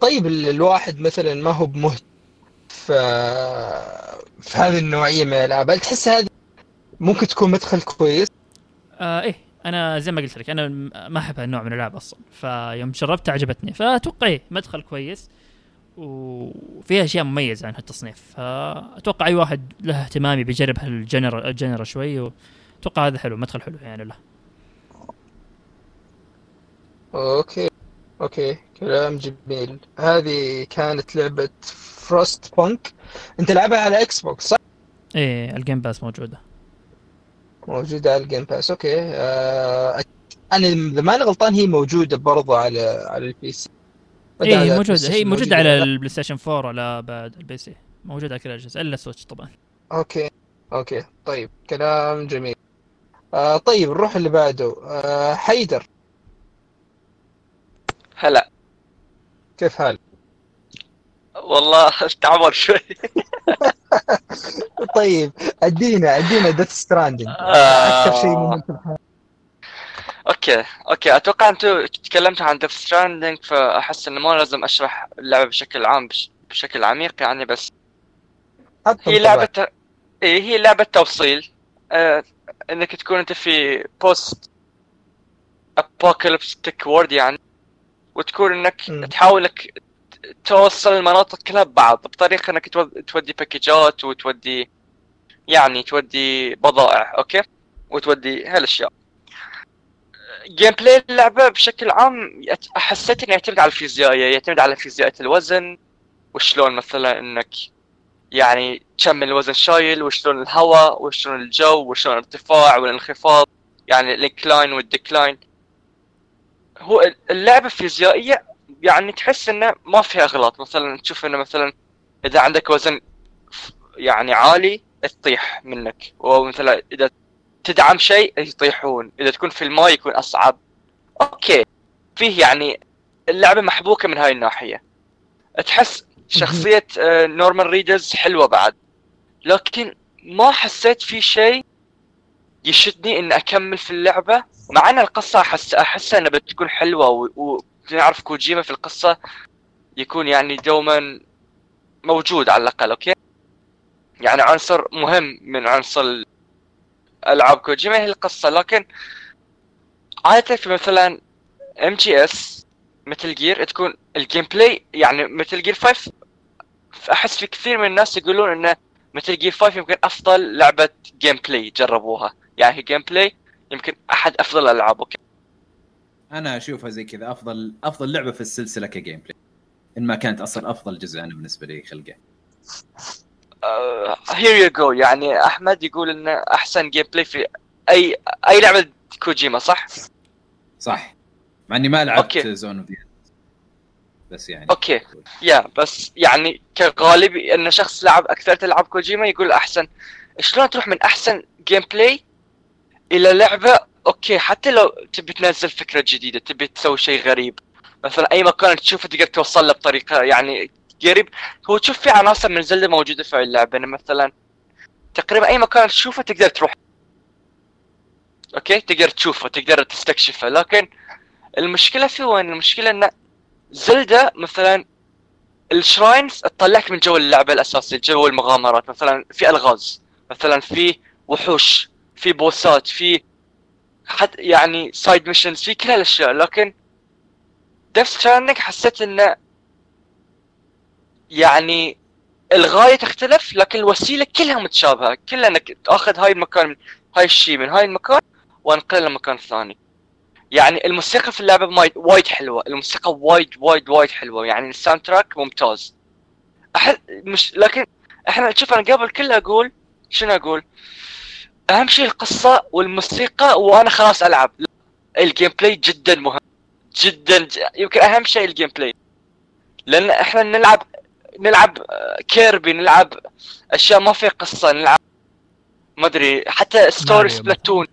طيب ال- الواحد مثلا ما هو بمهتم في في هذه النوعية من الألعاب هل تحس هذه ممكن تكون مدخل كويس. آه إيه أنا زي ما قلت لك أنا ما أحب هالنوع من الألعاب أصلا. فيوم جربتها عجبتني فأتوقع إيه مدخل كويس وفيها أشياء مميزة عن هالتصنيف. فأتوقع أي واحد له اهتمام بيجرب هالجنر الجنر شوي وأتوقع هذا حلو مدخل حلو يعني له. okay okay كلام جميل. هذه كانت لعبة Frost punk أنت لعبها على Xbox صح؟ إيه ال Game Pass موجودة. موجودة على ال Game Pass okay. آه أنا اذا ماني غلطان هي موجودة برضو على على ال PC إيه هي على موجودة. ال Play هي Station موجودة على؟ ال PlayStation 4 ولا بعد ال PC موجود على كل الأجهزة إلا Switch طبعا. okay. okay. طيب كلام جميل. آه طيب نروح اللي بعده. آه حيدر. هلا. كيف حالك؟ والله تعبر شوي طيب ادينا ادينا Death Stranding آه. أكثر شيء ممكن okay okay أتوقع أنتم تكلمتوا عن Death Stranding فأحس إنه ما لازم أشرح اللعبة بشكل عام بش... بشكل عميق يعني بس هي. لعبة إيه هي لعبة توصيل آه إنك تكون أنت في post-apocalyptic world يعني وتكون إنك. تحاول إنك توصل المناطق كلها ببعض بطريقة إنك تو- تودي package ات وتودي يعني تودي بضائع أوكي؟ وتودي هالأشياء. gameplay اللعبة بشكل عام يت- حسيت إنه يعتمد على الفيزيائية يعتمد على فيزيائية الوزن وشلون مثلا إنك يعني كم الوزن شايل وشلون الهواء وشلون الجو وشلون الارتفاع والانخفاض يعني ال incline وال decline هو اللعبة فيزيائية يعني تحس إنه ما فيها أغلاط. مثلا تشوف إنه مثلا إذا عندك وزن يعني عالي تطيح منك. ومثلا إذا تدعم شيء يطيحون. إذا تكون في الماء يكون أصعب. أوكي. فيه يعني اللعبة محبوكة من هاي الناحية. تحس شخصية آه، نورمان ريدوس حلوة بعد. لكن ما حسيت في شيء يشدني إني أكمل في اللعبة. مع إن القصة احس احسها إنها بتكون حلوة و- ونعرف كوجيما في القصة يكون يعني دوما موجود على الأقل أوكي؟ يعني عنصر مهم من عنصر ألعاب كوجيما هي القصة. لكن عادة في مثلا MGS Metal Gear تكون ال gameplay يعني Metal Gear 5 أحس في كثير من الناس يقولون انه Metal Gear 5 يمكن أفضل لعبة gameplay جربوها. يعني gameplay يمكن أحد أفضل الألعاب أوكي؟ أنا أشوفها زي كذا أفضل أفضل لعبة في السلسلة ك gameplay إن ما كانت أصلا أفضل جزء أنا بالنسبة لي خلقة. here you go يعني أحمد يقول انه أحسن gameplay في أي لعبة كوجيما صح؟ صح. مع إني ما لعبت. Zone of بس يعني. أوكي. yeah بس يعني كغالب إن شخص لعب أكثر العاب كوجيما يقول أحسن. شلون تروح من أحسن gameplay إلى لعبة أوكي حتى لو تبي تنزل فكرة جديدة تبي تسوي شيء غريب. مثلا أي مكان تشوفه تقدر توصل له بطريقة يعني قريب. هو تشوف في عناصر من زلدة موجودة في اللعبة. يعني مثلا تقريبا أي مكان تشوفه تقدر تروح. أوكي تقدر تشوفه تقدر تستكشفه. لكن المشكلة في وين؟ المشكلة إن زلدة مثلا ال shrines تطلعك من جو اللعبة الأساسي جو المغامرات. مثلا في ألغاز مثلا في وحوش في boss ات في حتى يعني side missions في كل هالأشياء لكن Death Stranding حسيت إنه يعني الغاية تختلف لكن الوسيلة كلها متشابهة. كلها انك تأخذ هاي المكان هاي الشيء من هاي المكان وانقله لمكان ثاني. يعني الموسيقى في اللعبة ماي- وايد حلوة. الموسيقى وايد وايد وايد حلوة. يعني ال soundtrack ممتاز. أحس مش لكن إحنا شوف أنا قبل كله أقول شنو أقول؟ أهم شيء القصة والموسيقى وأنا خلاص ألعب. ال gameplay جدا مهم. جدا ج- يمكن أهم شيء ال gameplay لأن إحنا نلعب نلعب آه، كيربي نلعب أشياء ما فيها قصة نلعب ما أدري حتى story Splatoon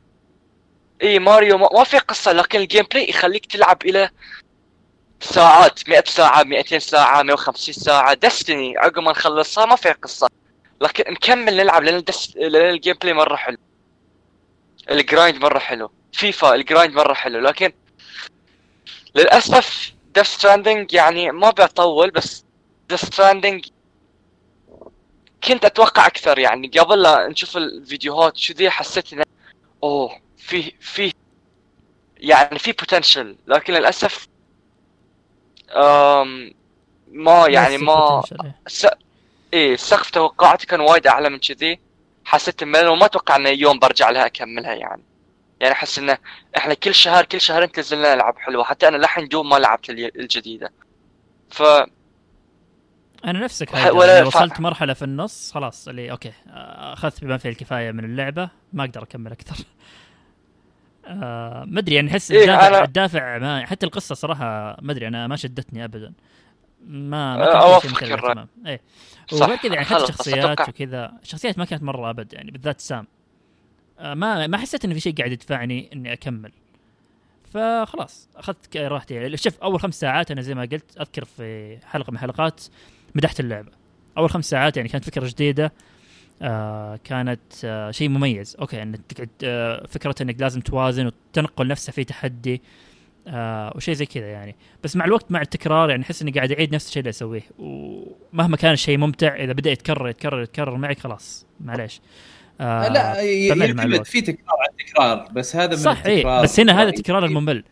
إي ماريو ما, ما في قصة لكن ال gameplay يخليك تلعب إلى ساعات 100 ساعة 200 ساعة 150 ساعة. Destiny عقب ما نخلصها ما فيها قصة. لكن نكمل نلعب لأن ال Des... لأن ال gameplay مرة حلو. ال grind مرة حلو. فيفا ال grind مرة حلو. لكن للأسف Death Stranding يعني ما بطول بس Death Stranding كنت أتوقع أكثر يعني. قبل لا نشوف الفيديوهات شو ذي حسيت إنه أوه في في يعني في potential لكن للأسف أم ما يعني ما إيه. س... إيه سقف توقعاتي كان وايد أعلى من كذي. حسيت بملل وما أتوقع إنه يوم برجع لها أكملها يعني. يعني أحس إنه إحنا كل شهر كل شهرين تنزل لنا العاب حلوة. حتى أنا لحن دوم ما لعبت ال- الجديدة. ف أنا نفسك ولا يعني ف- وصلت مرحلة في النص خلاص اللي أوكي آه، أخذت بما فيه الكفاية من اللعبة ما أقدر أكمل أكثر. آه ما أدري يعني أحس إيه، الدافع أنا- الدافع ما حتى القصة صراحة ما أدري أنا ما شدتني ابدا. ما ما. للاهتمام. إيه. صح، وغير كذا يعني حتى الشخصيات. وكذا. الشخصيات ما كانت مرة أبد يعني بالذات سام. آه، ما ما حسيت ان في شيء قاعد يدفعني إني أكمل. فخلاص أخذت راحتي يعني. شوف أول خمس ساعات أنا زي ما قلت أذكر في حلقة من الحلقات مدحت اللعبة. أول خمس ساعات يعني كانت فكرة جديدة. آه كانت آه شيء مميز. أوكي إنك تقعد آه فكرة إنك لازم توازن وتنقل نفسه في تحدي. آه وشيء زي كذا يعني بس مع الوقت مع التكرار يعني أحس إني قاعد أعيد نفس الشيء اللي أسويه ومهما كان الشيء ممتع إذا بدأ يتكرر يتكرر يتكرر معك خلاص معليش آه لا يعتمد. في تكرار عن تكرار بس هذا من صح اي التكرار بس هنا هذا. التكرار التكرار الممل.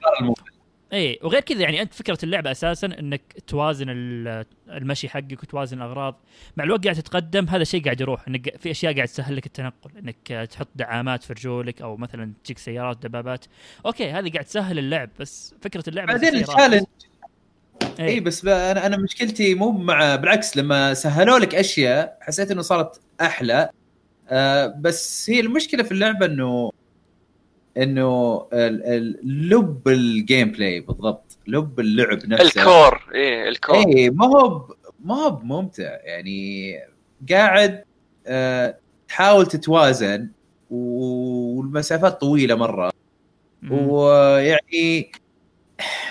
اي وغير كذا يعني أنت فكرة اللعبة أساسا إنك توازن ال- المشي حقك وتوازن الأغراض. مع الوقت قاعد تتقدم هذا الشيء قاعد يروح إنك في أشياء قاعد تسهل لك التنقل. إنك تحط دعامات في رجولك أو مثلا تجيك سيارات دبابات. أوكي هذه قاعد تسهل اللعب بس فكرة اللعبة بعدين ال challenge. اي إيه. بس أنا أنا مشكلتي مو مع بالعكس لما سهلوا لك أشياء حسيت إنه صارت أحلى. آه بس هي المشكلة في اللعبة إنه إنه ال- ال- لب ال gameplay بالضبط لب اللعب نفسه ال core إيه ال core اي ما هو ب- ما هو ممتع يعني قاعد آه تحاول تتوازن والمسافات طويلة مرة. ويعني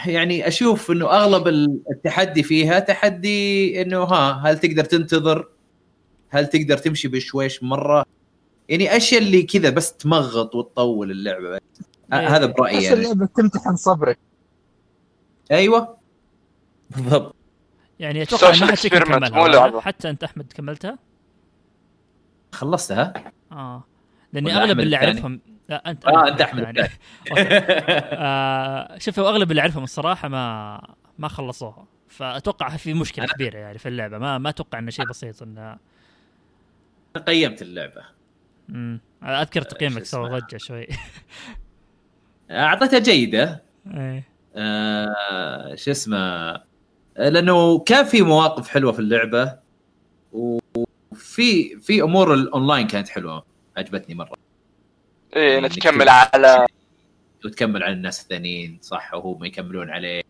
يعني أشوف إنه أغلب التحدي فيها تحدي إنه ها هل تقدر تنتظر؟ هل تقدر تمشي بشويش مرة؟ يعني أشياء اللي كذا بس تمغط وتطول اللعبة. إيه. هذا برأيي يعني. اللعبة تمتحن صبرك. أيوه. بالضبط. يعني أتوقع ما حد كملها. حتى أنت أحمد كملتها؟ خلصتها؟ آه. لأني أغلب اللي؟ اعرفهم لا انت آه أنت أحمد الثاني. آه شوفوا أغلب اللي أعرفهم الصراحة ما ما خلصوها. فأتوقع في مشكلة كبيرة يعني في اللعبة. ما ما أتوقع إنه شيء بسيط انه قيمت اللعبة. مم. أذكر شو تقييمك سوى؟ ضجة شوي. أعطيتها جيدة. إيه. آه شو اسمه؟ لأنه كان في مواقف حلوة في اللعبة وفي في أمور الأونلاين كانت حلوة عجبتني مرة. إيه إنك نتكمل تبدأ على وتكمل على الناس الثانيين صح وهم يكملون عليه.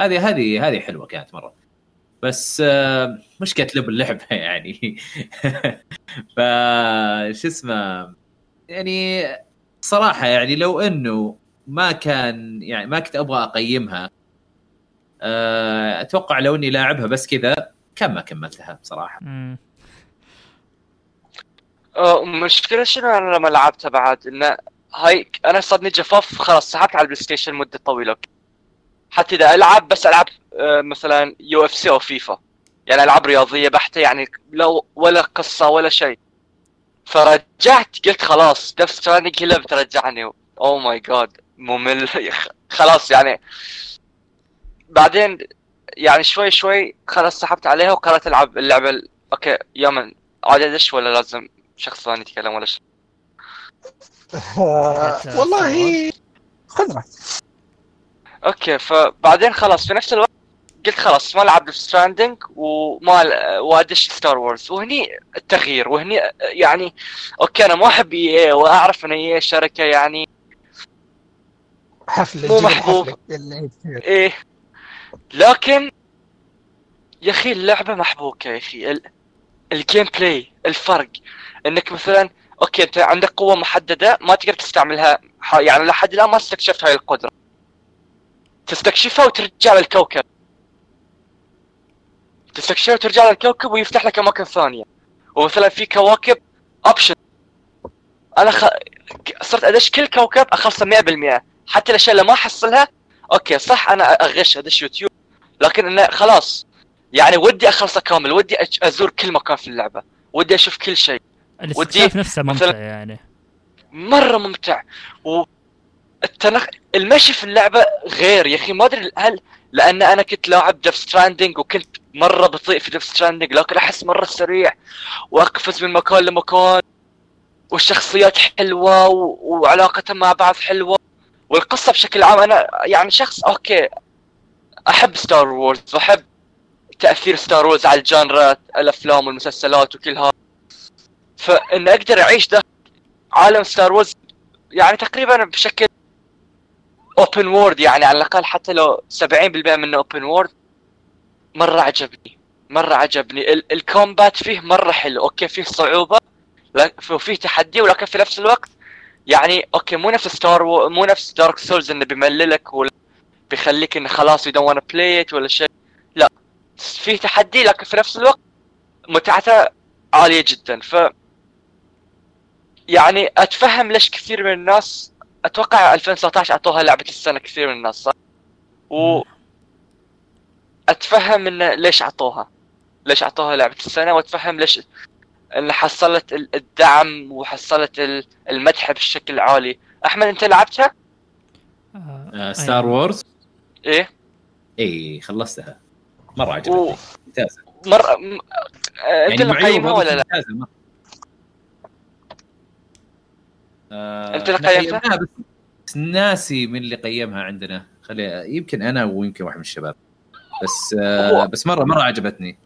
هذه هذه هذه حلوة كانت مرة. بس آه مشكله لب اللعبه يعني. ف شو اسمه يعني صراحة يعني لو إنه ما كان يعني ما كنت أبغى أقيمها آه، أتوقع لو إني لاعبها بس كذا كان ما كملتها بصراحة. آه، المشكلة شنو أنا لما لعبتها بعد؟ انه هاي أنا صدني جفاف خلاص سحبت على البلاي ستيشن مدة طويلة. حتى إذا ألعب بس ألعب مثلا UFC أو فيفا. يعني ألعاب رياضية بحتة يعني لو ولا قصة ولا شيء. فرجعت قلت خلاص Death Stranding هي اللي بترجعني. oh my god ممل. خلاص يعني. بعدين يعني شوي شوي خلاص سحبت عليها وقررت ألعب اللعبة ال- أوكي يوما. عاد ادش ولا لازم شخص ثاني يتكلم ولا شيء؟ آه، والله خذ راحتك. أوكي فبعدين خلاص في نفس الوقت قلت خلاص ما العب Stranding وما وادش Star Wars وهني التغيير وهني يعني okay أنا ما أحب EA وأعرف إن EA شركة يعني حفلة مو محبوب. إيه. لكن يا أخي اللعبة محبوكة يا أخي ال... ال gameplay الفرق. إنك مثلا okay أنت عندك قوة محددة ما تقدر تستعملها يعني لحد الآن ما استكشفت هاي القدرة. تستكشفها وترجع للكوكب. تستكشفها وترجع للكوكب ويفتح لك أماكن ثانية. ومثلا في كواكب optional أنا خ... صرت أدش كل كوكب أخلصه 100% حتى الأشياء اللي ما أحصلها okay صح أنا أغش أدش يوتيوب. لكن إنه خلاص يعني ودي أخلصه كامل ودي أزور كل مكان في اللعبة. ودي أشوف كل شيء. الاستكشاف نفسه ممتع مثلاً- يعني. مرة ممتع. و التنخ... المشي في اللعبة غير يا أخي ما أدري هل لأن أنا كنت لاعب Death Stranding وكنت مرة بطيء في Death Stranding لكن أحس مرة سريع. وأقفز من مكان لمكان. والشخصيات حلوة و... وعلاقتهم مع بعض حلوة. والقصة بشكل عام أنا يعني شخص okay أحب Star Wars وأحب تأثير Star Wars على ال genre الأفلام والمسلسلات وكل هذا. فإن أقدر أعيش ده عالم Star Wars يعني تقريبا بشكل open world يعني على الأقل حتى لو 70% منه open world مرة عجبني مرة عجبني. ال- ال combat فيه مرة حلو. okay فيه صعوبة وفيه تحدي ولكن في نفس الوقت يعني okay مو نفس Star و... مو نفس Dark Souls إنه بيمللك ولا بيخليك إنه خلاص you don't play ولا شيء. لا فيه تحدي لكن في نفس الوقت متعته عالية جدا. ف يعني أتفهم ليش كثير من الناس أتوقع 2019 أعطوها لعبة السنة كثير من الناس صح؟ و أتفهم انه ليش أعطوها. ليش أعطوها لعبة السنة وأتفهم ليش إن حصلت ال- الدعم وحصلت ال- المدح بشكل عالي أحمد أنت لعبتها؟ آه، Star أيوة. Wars إيه. إي خلصتها. مرة و- عجبتني ممتازة. مرة م... آه، أنت اللي معيوبة مقيمها ولا لا؟ ممتازة مرة. آه، أنت اللي قيمتها؟ بس ناسي من اللي قيمها عندنا. خلي يمكن أنا ويمكن واحد من الشباب. بس آه بس مره مرة عجبتني.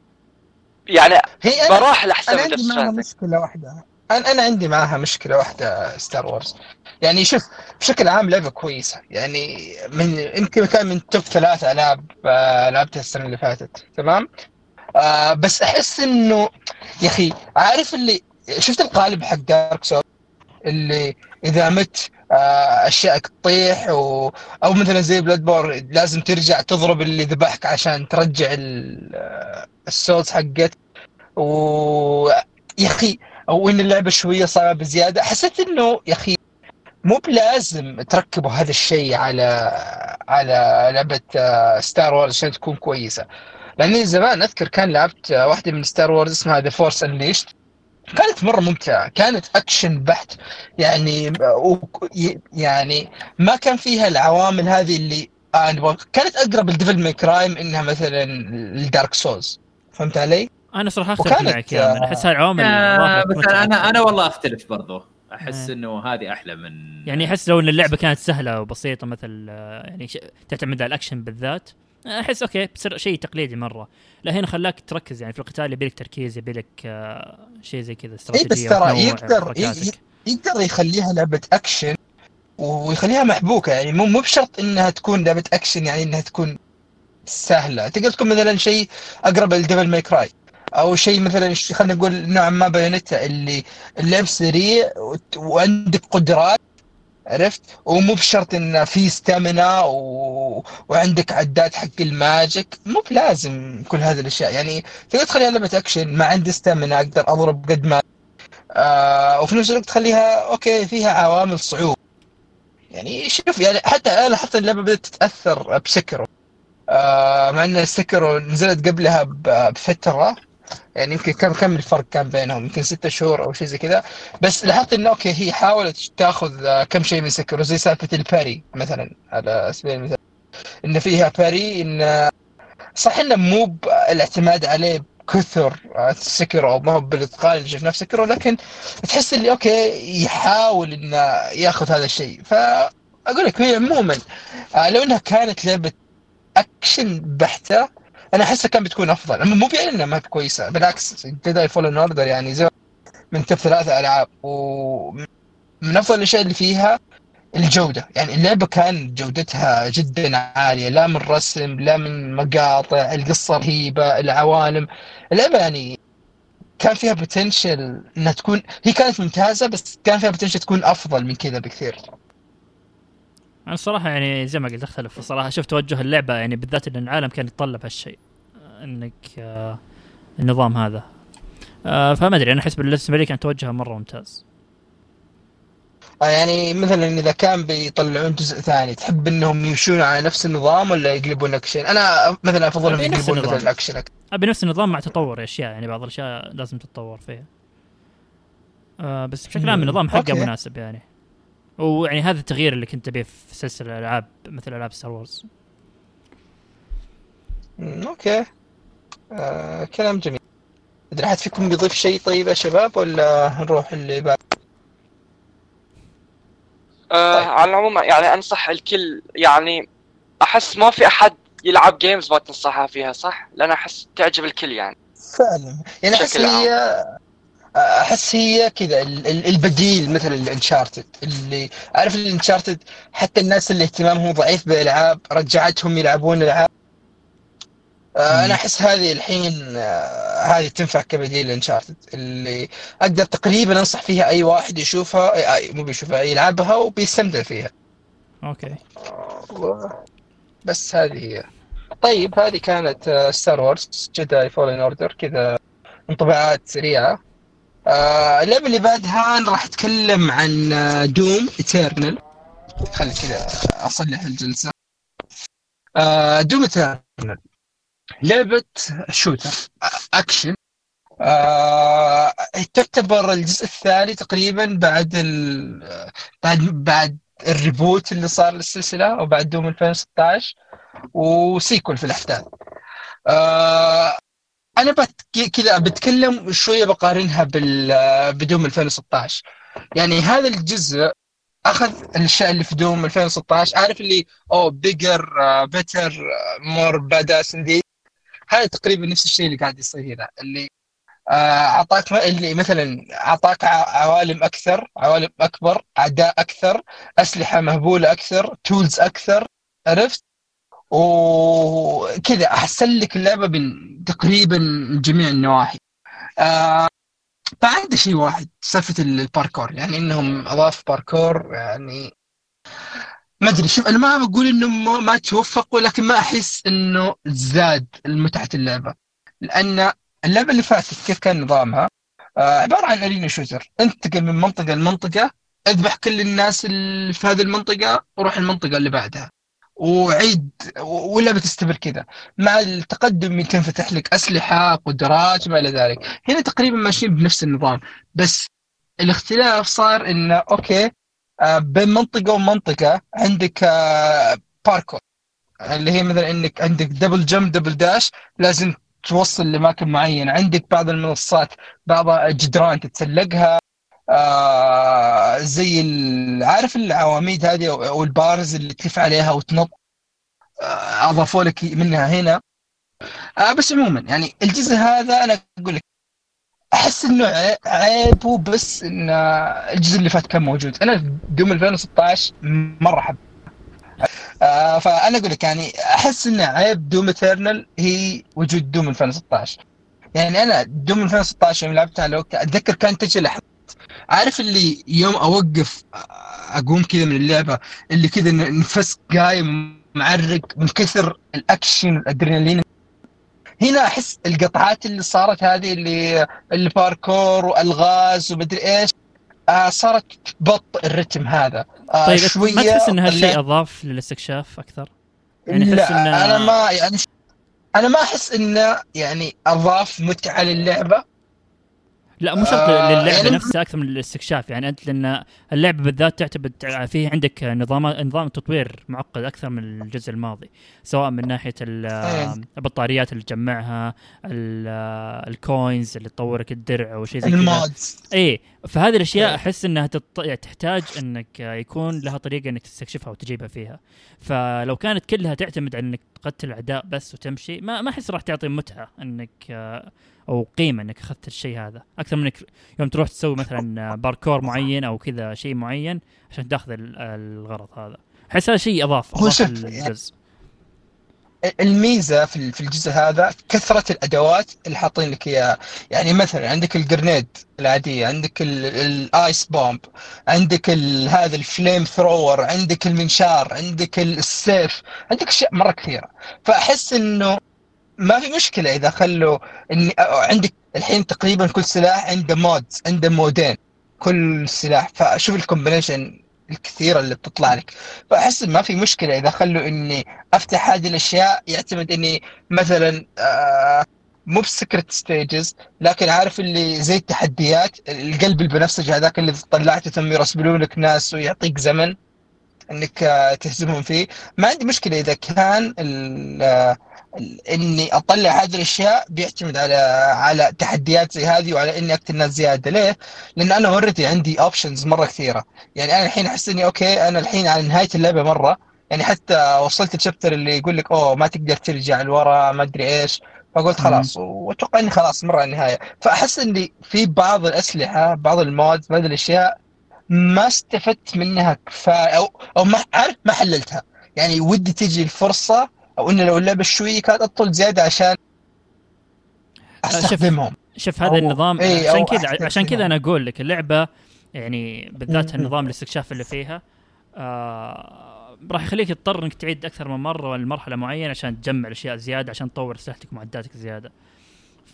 يعني هي أنا مراحل احسن أنا من عندي معها. مشكلة واحدة. أنا أنا عندي معها مشكلة واحدة ستار وورز يعني شوف بشكل عام لعبة كويسة. يعني من يمكن كان من توب ثلاث ألعاب آه، لعبتها السنة اللي فاتت. تمام؟ آه بس أحس انه يا أخي عارف اللي شفت القالب حق Dark Souls اللي إذا مت آه اشيائك تطيح و... أو مثلا زي Bloodborne لازم ترجع تضرب اللي ذبحك عشان ترجع ال- آه، ال souls حقت و يا أخي أو إن اللعبة شوية صعبة بزيادة حسيت إنه يا أخي مو بلازم تركبوا هذا الشيء على على لعبة Star Wars عشان تكون كويسة. لأني زمان أذكر كان لعبت آه، واحدة من Star Wars اسمها The Force Unleashed كانت مرة ممتعة كانت اكشن بحت يعني يعني ما كان فيها العوامل هذه اللي كانت أقرب ل Devil May Cry إنها مثلا ال Dark Souls فهمت علي؟ أنا صراحة أختلف وكانت، معك يا من أحس هاي العوامل آه ضافت بس متعة. أنا أنا والله أختلف برضو أحس آه. إنه هذه أحلى من يعني أحس لو إن اللعبة كانت سهلة وبسيطة مثل آه، يعني ش- تعتمد على الاكشن بالذات أحس okay بصير شيء تقليدي مرة. لا هنا خلاك تركز يعني في القتال يبي لك تركيز يبي لك آه، شيء زي كذا بس استراتيجية ترى وتنوع يقدر يقدر يخليها لعبة أكشن ويخليها محبوكة. يعني مو مو بشرط إنها تكون لعبة أكشن يعني إنها تكون سهلة. تقدر تكون مثلا شيء أقرب ل Devil May Cry أو شيء مثلا خلينا نقول نوعا ما Bayonetta اللي اللعب سريع وعندك قدرات. عرفت؟ ومو بشرط ان في stamina و... وعندك عداد حق ال magic مو بلازم كل هذه الأشياء. يعني تقدر تخليها لعبة اكشن ما عندي stamina أقدر أضرب قد ما آه وفي نفس الوقت تخليها okay فيها عوامل صعوبة. يعني شوف يعني حتى أنا لاحظت اللعبة بدأت تتأثر ب Sekiro. آه مع إن Sekiro نزلت قبلها بفترة. يعني يمكن كم كم الفرق كان بينهم؟ يمكن ستة شهور أو شيء زي كذا. بس لاحظت انه okay هي حاولت تاخذ آه، كم شيء من Sekiro زي سالفة ال parry مثلا على سبيل المثال. إن فيها parry إن صح إنه مو الاعتماد عليه كثر آه، Sekiro أو ما هو بالإتقان اللي شفناه في Sekiro لكن تحس اللي okay يحاول إنه ياخذ هذا الشيء. فأقول لك هي عموما آه، لو إنها كانت لعبة اكشن بحتة أنا أحسها كان بتكون أفضل. مو يعني إنها ما كويسة بالعكس Jedi Fallen Order يعني زي من top ثلاثة ألعاب. ومن أفضل الأشياء اللي فيها الجودة. يعني اللعبة كان جودتها جدا عالية لا من رسم لا من مقاطع القصة رهيبة العوالم. اللعبة يعني كان فيها potential إنها تكون هي كانت ممتازة بس كان فيها potential تكون أفضل من كذا بكثير. أنا الصراحه يعني زي ما قلت أختلف الصراحه شفت توجه اللعبة يعني بالذات إن العالم كان يتطلب هالشيء. إنك آه، النظام هذا آه، فما أدري أنا أحس بالنسبة لي كان توجهها مرة ممتاز آه، يعني مثلا إذا كان بيطلعون جزء ثاني تحب إنهم يمشون على نفس النظام ولا يقلبون اكشن؟ أنا مثلا أفضل إنهم يقلبون مثلا أكثر. أبي نفس النظام مع تطور أشياء يعني بعض الأشياء لازم تتطور فيها آه بس بشكل عام. النظام حقه okay. مناسب يعني ويعني هذا التغيير اللي كنت ابيه في سلسلة الألعاب مثل ألعاب Star Wars okay آه كلام جميل أدري احد فيكم بيضيف شيء طيب يا شباب ولا نروح اللي بعد آه طيب. على العموم يعني أنصح الكل يعني أحس ما في أحد يلعب games ما تنصحها فيها صح؟ لأن أحس تعجب الكل يعني فعلا يعني أحس. هي أحس هي كذا ال- ال- البديل مثل ال Uncharted اللي عارف ال Uncharted حتى الناس اللي اهتمامهم ضعيف بالألعاب رجعتهم يلعبون ألعاب. أنا أحس هذه الحين آه، هذه تنفع كبديل Uncharted اللي أقدر تقريبا أنصح فيها أي واحد يشوفها أي مو بيشوفها يلعبها وبيستمتع فيها. okay. بس هذه هي. طيب هذه كانت Star Wars Jedi Fallen Order كذا انطباعات سريعة. آه، اللعبة اللي بعدها راح أتكلم عن آه، Doom Eternal خلي كذا أصلح الجلسة. آه، Doom Eternal لعبة shooter action. آه، تعتبر الجزء الثاني تقريبا بعد ال... بعد بعد ال reboot اللي صار للسلسلة وبعد Doom 2016 و sequel في الأحداث. آه أنا بت... كذا بتكلم شوية بقارنها بال ب Doom 2016 يعني هذا الجزء أخذ الأشياء اللي في Doom 2016 عارف اللي أو bigger better more badass ذي هذا تقريبا نفس الشيء اللي قاعد يصير هنا اللي آه، أعطاك اللي مثلا أعطاك عوالم أكثر عوالم أكبر أعداء أكثر أسلحة مهبولة أكثر tools أكثر عرفت؟ وكذا أحسن لك اللعبة من تقريبا جميع النواحي. آه شيء واحد سالفة الباركور يعني إنهم أضاف باركور يعني ما أدري شوف أنا ما بقول انهم ما- ما توفقوا لكن ما أحس إنه زاد متعه اللعبة. لأن اللعبة اللي فاتت كيف كان نظامها؟ آه عبارة عن arena shooter انت تنتقل من منطقة لمنطقة أذبح كل الناس اللي في هذه المنطقة وروح المنطقة اللي بعدها. وعيد واللعبة تستمر كذا. مع التقدم يمكن فتح لك أسلحة قدرات وما إلى ذلك. هنا تقريبا ماشيين بنفس النظام. بس الاختلاف صار إنه okay بين منطقة ومنطقة عندك آه، باركور. اللي هي مثلا إنك عندك double jump double dash لازم توصل لاماكن معينه عندك بعض المنصات بعض الجدران تتسلقها. آه زي عارف العواميد هذه أو ال bars اللي تلف عليها وتنط؟ آه أضافوا لك منها هنا. آه بس عموما يعني الجزء هذا أنا أقول لك أحس إنه عي- عيبه بس إن الجزء اللي فات كان موجود. أنا Doom 2016 مرة حب آه فأنا أقول لك يعني أحس ان عيب Doom Eternal هي وجود Doom 2016 يعني أنا Doom 2016 يوم لعبتها لو أتذكر كانت تجي عارف اللي يوم أوقف أقوم كذا من اللعبة اللي كذا نفس قايم معرق من كثر الأكشن والادرينالين هنا أحس القطعات اللي صارت هذه اللي الباركور والغاز ومدري إيش آه صارت تبطئ الرتم هذا. آه طيب شوية ما تحس إن هالشيء أضاف للاستكشاف أكثر؟ يعني لا إن- أنا ما يعني أنا ما أحس إنه يعني أضاف متعة للعبة. لا مو شرط آه، للعبة يعني- نفسها أكثر من الاستكشاف يعني أنت لأن اللعبة بالذات تعتمد فيه عندك نظام نظام تطوير معقد أكثر من الجزء الماضي سواء من ناحية إيه. البطاريات اللي تجمعها ال- ال coins اللي تطورك الدرع أو شيء زي كذا ال mods إيه فهذه الأشياء إيه. أحس إنها تط... يعني تحتاج إنك يكون لها طريقة إنك تستكشفها وتجيبها فيها. فلو كانت كلها تعتمد على إنك تقتل أعداء بس وتمشي ما ما أحس راح تعطي متعة إنك أو قيمة إنك أخذت الشيء هذا. أكثر من إنك يوم تروح تسوي مثلا باركور معين أو كذا شيء معين عشان تأخذ ال- الغرض هذا. أحس هذا شيء اضاف هو شوف، الميزة في في الجزء هذا كثرة الأدوات اللي حاطين لك إياها. يعني مثلا عندك ال grenade العادية عندك ال- ال ice bomb عندك هذا ال flamethrower عندك المنشار عندك السيف عندك أشياء مرة كثيرة. فأحس إنه ما في مشكلة إذا خلوا إني أ- عندك الحين تقريبا كل سلاح عنده mod عنده مودين كل سلاح. فشوف ال combination الكثيره اللي بتطلع لك. فاحس ما في مشكلة إذا خلوا إني أفتح هذه الأشياء يعتمد إني مثلا آه مو ب secret stages لكن عارف اللي زي التحديات القلب البنفسجي هذاك اللي طلعته ثم يرسبنون لك ناس ويعطيك زمن إنك آه، تهزمهم فيه. ما عندي مشكلة إذا كان آه، إني أطلع هذه الأشياء بيعتمد على على تحديات زي هذه وعلى إني اقتل ناس زيادة. ليه؟ لأن أنا already عندي options مرة كثيرة. يعني أنا الحين أحس إني okay أنا الحين على نهاية اللعبة مرة. يعني حتى وصلت الشابتر اللي يقول لك أوه ما تقدر ترجع لورا ما أدري إيش. فقلت خلاص وأتوقع إني خلاص مرة على النهاية. فأحس إني في بعض الأسلحة بعض المودز بعض الأشياء ما استفدت منها كفاية أو أو ما عارف ما حللتها. يعني ودي تجي الفرصة أو إنه لو اللعبة شوية كانت اطول زيادة عشان شوف. أستخدمهم شوف هذا النظام إيه، عشان كذا عشان كذا. أنا أقول لك اللعبة يعني بالذات. النظام الاستكشاف اللي فيها آه راح يخليك تضطر إنك تعيد أكثر من مرة لمرحله معينة عشان تجمع اشياء زيادة عشان تطور اسلحتك ومعداتك زيادة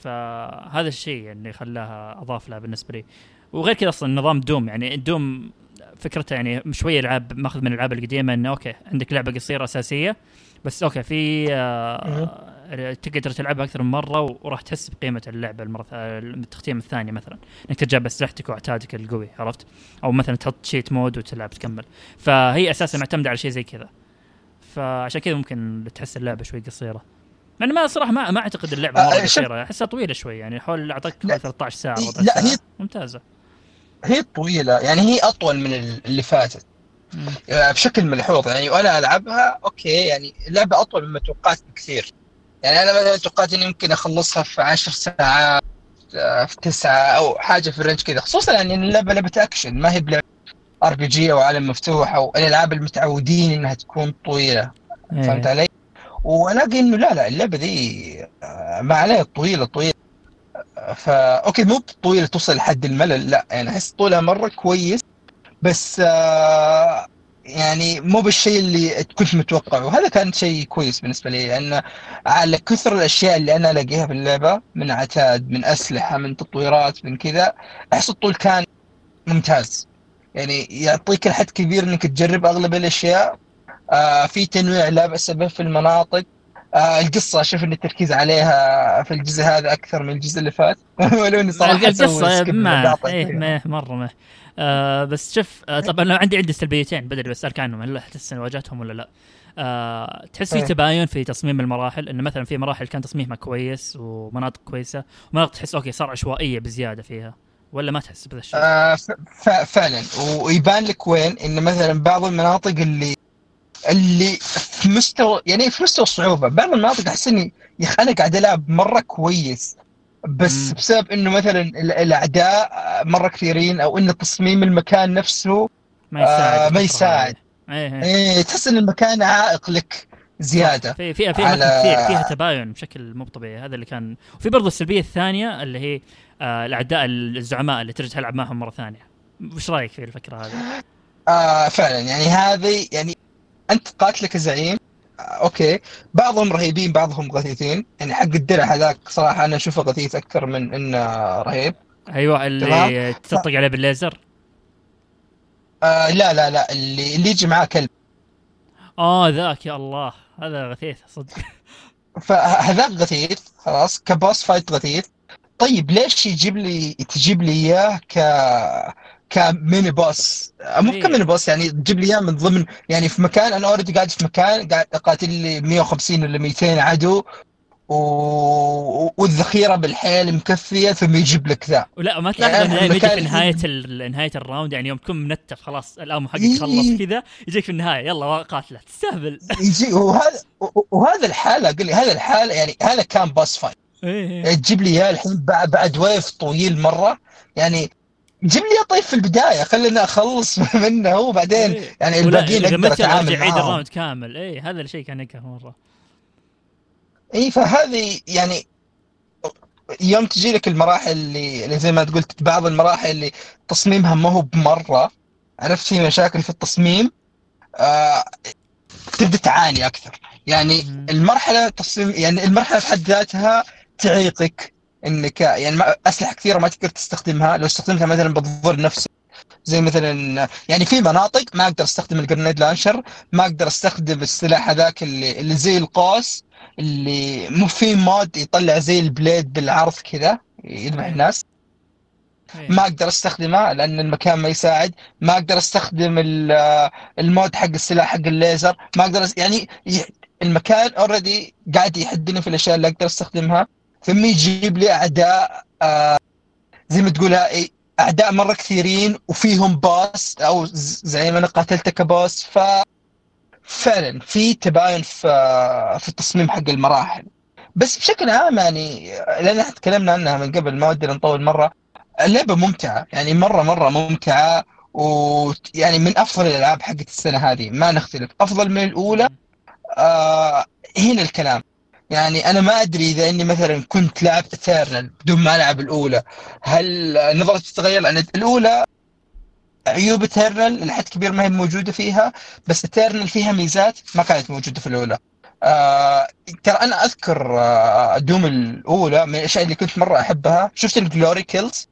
فهذا الشيء اللي خلاها أضاف لها بالنسبة لي وغير كذا أصلا نظام Doom يعني Doom فكرته يعني شوية العاب ماخذ من الألعاب القديمة إنه okay عندك لعبة قصيرة أساسية بس okay في آه تقدر تلعبها أكثر من مرة وراح تحس بقيمة اللعبة المرة التختيم الثانية مثلا. إنك تجاب اسلحتك وأعتادك القوي عرفت؟ أو مثلا تحط cheat mode وتلعب تكمل. فهي أساسا معتمدة على شيء زي كذا. فعشان كذا ممكن تحس اللعبة شوي قصيرة. مع ما صراحة ما ما أعتقد اللعبة آه، مرة شوف- قصيرة. أحسها طويلة شوي يعني حول أعطاك لا. 13 ساعة لا، هي- ممتازة. هي طويلة يعني هي أطول من اللي فاتت. آه، بشكل ملحوظ يعني وأنا ألعبها أوكي يعني اللعبه أطول مما توقعت بكثير يعني أنا مثلا توقعت إني ممكن أخلصها في عشر ساعات آه، في تسعة أو حاجة في ال range كذا خصوصا يعني اللعبة لعبة أكشن ما هي بلعبة RPG أو عالم مفتوح أو الألعاب المتعودين إنها تكون طويلة فهمت إيه. علي؟ وألاقي إنه لا لا اللعبة دي آه، ما عليها طويلة طويلة آه، فا أوكي مو طويلة توصل لحد الملل لا يعني أحس طولها مرة كويس بس آه، يعني مو بالشيء اللي كنت متوقعه. وهذا كان شيء كويس بالنسبة لي لأن على كثر الأشياء اللي أنا ألاقيها في اللعبة من عتاد من أسلحة من تطويرات من كذا أحس الطول كان ممتاز. يعني يعطيك الحد كبير إنك تجرب أغلب الأشياء. آه في تنويع لا بأس به في المناطق. آه القصة أشوف إن التركيز عليها في الجزء هذا أكثر من الجزء اللي فات. ولو إني صراحة القصة ما. ما مرة ما. آه بس شوف آه طبعا لو عندي عندي سلبيتين بدري بسألك عنهم هل تحس إن واجهتهم ولا لا آه تحس في إيه. تباين في تصميم المراحل انه مثلا في مراحل كان تصميمها كويس ومناطق كويسة ومناطق تحس أوكي صار عشوائية بزيادة فيها ولا ما تحس بهذا الشيء؟ آه فعلا ويبان لك وين إن مثلا بعض المناطق اللي اللي في مستوى يعني في مستوى الصعوبه بعض المناطق أحس إني يا أخي أنا قاعد ألعب مرة كويس بس مم. بسبب إنه مثلا ال- الأعداء مرة كثيرين أو إن تصميم المكان نفسه ما يساعد آه، ما يساعد. هذه. إيه إيه تحس إن المكان عائق لك زيادة في في في على- كثير فيها تباين بشكل مو طبيعي هذا اللي كان وفي برضه السلبية الثانية اللي هي آه الأعداء الزعماء اللي ترجع تلعب معهم مرة ثانية وش رأيك في الفكرة هذه؟ آه فعلا يعني هذه يعني أنت قاتلك زعيم أوكي. بعضهم رهيبين بعضهم غثيثين. يعني حق الدرع هذاك صراحة أنا أشوفه غثيث أكثر من إنه رهيب. أيوه اللي. تطق عليه بالليزر. آه لا لا لا اللي اللي يجي معاه كلب. آه ذاك يا الله. هذا غثيث صدق. فهذاك غثيث خلاص ك boss fight غثيث. طيب ليش يجيب لي تجيب لي إياه ك ك mini boss آه، مو إيه. ك mini boss يعني تجيب لي إياه من ضمن يعني في مكان أنا already قاعد في مكان قاعد اقاتل لي 150 ولا 200 عدو و... والذخيرة بالحيل مكفية ثم يجيب لك ذا. ولا ما تلاحظ يعني إنه يجي في نهاية ال... نهاية ال round يعني يوم تكون منتف خلاص ال ammo حقك خلص إيه. كذا يجيك في النهاية يلا قاتلة تستهبل. يجي وهذا وهذا الحالة أقول لي هذا الحالة يعني هذا كان boss fight إيه. تجيب لي إياه الحين بعد wave طويل مرة يعني جيب لي طيب في البداية خلينا أخلص منه وبعدين إيه. يعني الباقيين أقدر أتعامل ارجع عيد معاهم. ال round كامل. إيه هذا الشيء كان يكره مرة. اي فهذه يعني يوم تجي لك المراحل اللي, اللي زي ما تقول بعض المراحل اللي تصميمها ما هو بمرة. عرفت في مشاكل في التصميم؟ آه تبدأ تعاني أكثر. يعني. المرحلة تصميم يعني المرحلة في حد ذاتها تعيقك. إنك يعني ما- أسلحة كثيرة ما تقدر تستخدمها. لو استخدمتها مثلا بتضر نفسك زي مثلا يعني في مناطق ما أقدر أستخدم ال grenade launcher ما أقدر أستخدم السلاح هذاك اللي, اللي زي القوس اللي مو في mode يطلع زي ال blade بالعرض كذا يذبح الناس. إيه. ما أقدر أستخدمه لأن المكان ما يساعد. ما أقدر أستخدم ال- ال mode حق السلاح حق الليزر. ما أقدر يعني المكان already قاعد يحدني في الأشياء اللي أقدر أستخدمها. ثم يجيب لي أعداء آه زي ما تقول أعداء مرة كثيرين وفيهم باس أو زي ما أنا قاتلته كباس. ف فعلا في تباين في في التصميم حق المراحل. بس بشكل عام يعني لأن إحنا تكلمنا عنها من قبل ما ودي نطول مرة. اللعبة ممتعة يعني مرة مرة ممتعة. ويعني من أفضل الألعاب حقت السنة هذه ما نختلف. أفضل من الأولى آه هنا الكلام. يعني أنا ما أدري إذا إني مثلا كنت لعبت Eternal بدون ما ألعب الأولى هل نظرتي تتغير؟ لأن الأولى عيوب Eternal لحد كبير ما هي موجودة فيها بس Eternal فيها ميزات ما كانت موجودة في الأولى. آه ترى أنا أذكر آه Doom الأولى من الأشياء اللي كنت مرة أحبها. شفت ال glory kills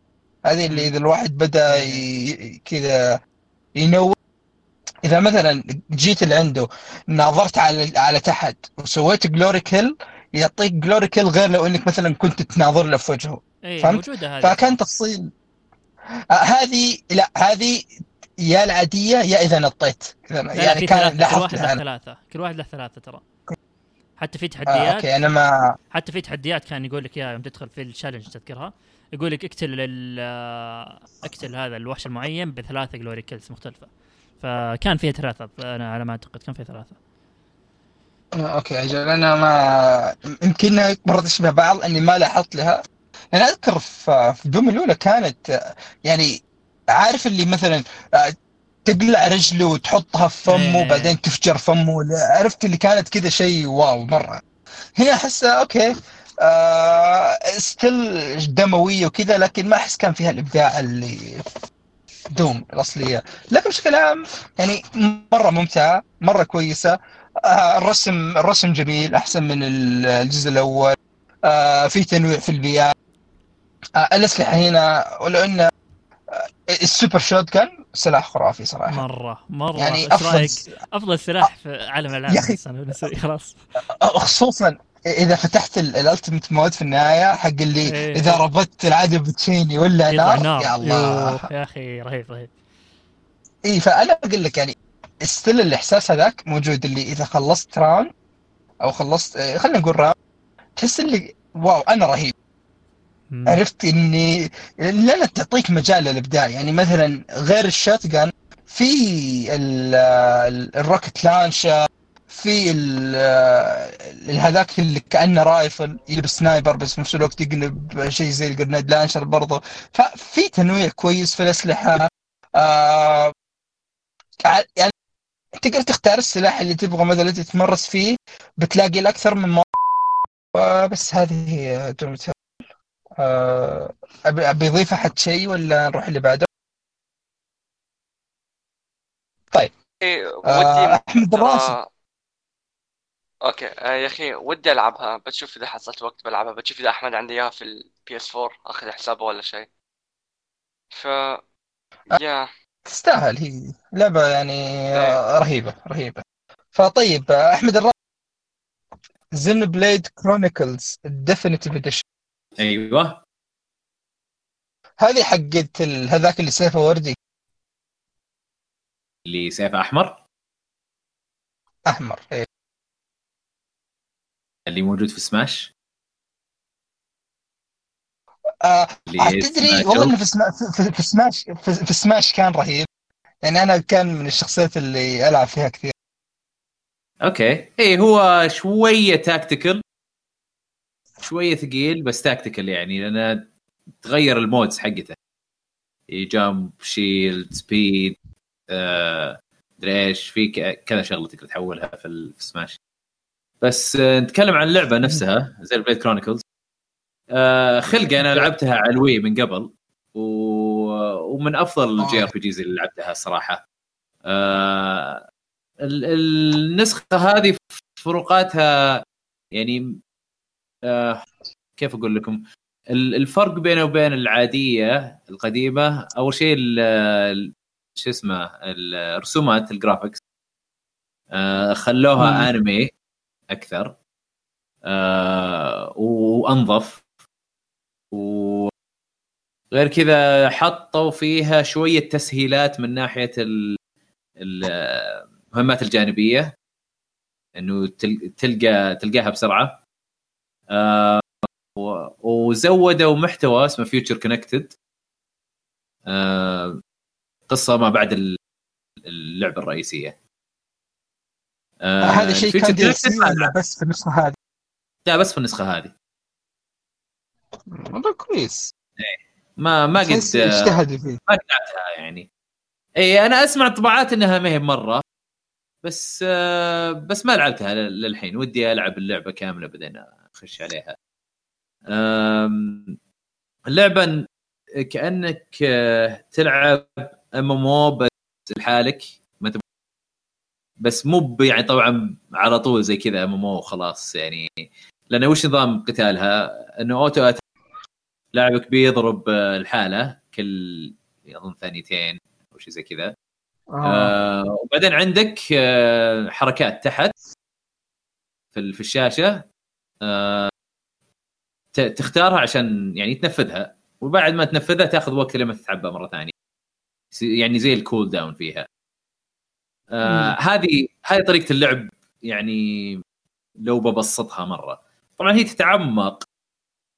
هذه اللي إذا الواحد بدأ ي- كذا ينوع. إذا مثلا جيت لعنده ناظرت على على تحت وسويت glory kill يعطيك glory kill غير لو إنك مثلا كنت تناظر له في وجهه. اي فهمت؟ موجودة هذه. فكان تفصيل. آه هذه لا هذه يا العادية يا إذا نطيت. يعني كان ثلاثة كل لاحظت واحد له أنا. ثلاثة. كل واحد له ثلاثة ترى. حتى في آه تحديات. أوكي أنا ما حتى في تحديات كان يقول لك اياها يوم تدخل في ال challenge تذكرها. يقول لك اقتل ال اقتل هذا الوحش المعين بثلاثة glory kills مختلفة. فكان فيها ثلاثة أنا على ما أعتقد كان فيها ثلاثة. آه، أوكي أجل أنا ما يمكن مرة تشبه بعض اني ما لاحظت لها. أنا أذكر في Doom الأولى كانت آه، يعني عارف اللي مثلا آه، تقلع رجله وتحطها في فمه إيه. وبعدين تفجر فمه. عرفت اللي كانت كذا شيء wow مرة. هنا احسها أوكي آه still دموية وكذا لكن ما أحس كان فيها الإبداع اللي Doom الأصلية. لكن بشكل عام يعني مرة ممتعة مرة كويسة. آه الرسم الرسم جميل أحسن من الجزء الأول. آه في تنويع في البيئات آه الأسلحة هنا ولو إن ال super shot كان سلاح خرافي صراحة. مرة مرة. يعني أفضل؟ أفضل سلاح في عالم الألعاب بنسوي خلاص. خصوصا إذا فتحت ال ultimate mode في النهاية حق اللي إيه. إذا ربطت العدو بتشيني ولا نار, نار. يا الله يا أخي رهيب رهيب. إي فأنا أقول لك يعني still الإحساس هذاك موجود اللي إذا خلصت round أو خلصت آه، خلينا نقول round تحس اللي wow أنا رهيب. مم. عرفت إني لانها تعطيك مجال للإبداع. يعني مثلا غير ال shot في ال- ال- ال rocket launcher في ال- ال- هذاك اللي كأنه rifle يلبس sniper بس في نفس الوقت يقلب شيء زي ال grenade launcher برضه ففي تنويع كويس في الأسلحة. آه يعني تقدر تختار السلاح اللي تبغى مثلا تتمرس فيه بتلاقي الأكثر من مو... بس هذه هي Doom آه، ابي أضيف أحد شيء ولا نروح اللي بعده؟ إيه، آه، أحمد الراشد ترى أوكي. آه، يا أخي ودي ألعبها. بتشوف إذا حصلت وقت بلعبها. بتشوف إذا أحمد عنده إياها في ال PS 4 آخذ حسابه ولا شيء. ف يا. تستاهل. هي لعبة يعني آه، رهيبة رهيبة. فطيب آه، أحمد الراشد Xenoblade Chronicles ال Definitive Edition أيوه. هذه حقت ال- هذاك اللي سيفه وردي. اللي سيف أحمر؟ أحمر إيه. اللي موجود في سماش آه تدري والله. إنه في, سما... في, في Smash في, في Smash كان رهيب. يعني أنا كان من الشخصيات اللي ألعب فيها كثير. okay. اي هو شوية tactical شوية ثقيل بس tactical يعني لأن تغير ال modes حقته. jump shield speed آه، إيش في كذا شغلة تقدر تحولها في ال- في سماش بس آه، نتكلم عن اللعبة نفسها زي Xenoblade Chronicles آه خلقه أنا لعبتها على ال Wii من قبل و... ومن أفضل ال JRPGs اللي لعبتها الصراحه آه ال- النسخة هذه فروقاتها يعني آه كيف أقول لكم؟ ال- الفرق بينه وبين العادية القديمة أول شيء شو اسمه الرسومات الجرافيكس آه خلوها مم. انمي أكثر. آه وأنظف. وغير كذا حطوا فيها شوية تسهيلات من ناحية ال- ال- المهمات الجانبية. إنه تل- تلقى تلقاها بسرعة. آه وزودوا محتوى اسمه فيوتشر كونكتد آه قصة ما بعد ال- اللعبة الرئيسية. آه هذا شيء Future كان دي ولا بس في النسخة هذه؟ لا بس في النسخة هذه. والله كويس. ما ما قد تحس اجتهدوا فيه. ما قد لعبتها يعني. اي أنا أسمع طبعات إنها ما هي مرة بس آه، بس ما لعبتها لل- للحين. ودي ألعب اللعبة كاملة بعدين أخش عليها. اللعبة كأنك آه، تلعب MMO بس لحالك. بس مو يعني طبعا على طول زي كذا MMO خلاص يعني. لأن وش نظام قتالها؟ إنه auto لاعبك بيضرب آه، الحالة كل أظن ثانيتين أو شيء زي كذا. آه. وبعدين عندك آه حركات تحت في في الشاشة. آه تختارها عشان يعني تنفذها. وبعد ما تنفذها تاخذ وقت لما تتعبى مرة ثانية. يعني زي الكول داون فيها. آه هذه هذه طريقة اللعب يعني لو ببسطها مرة. طبعا هي تتعمق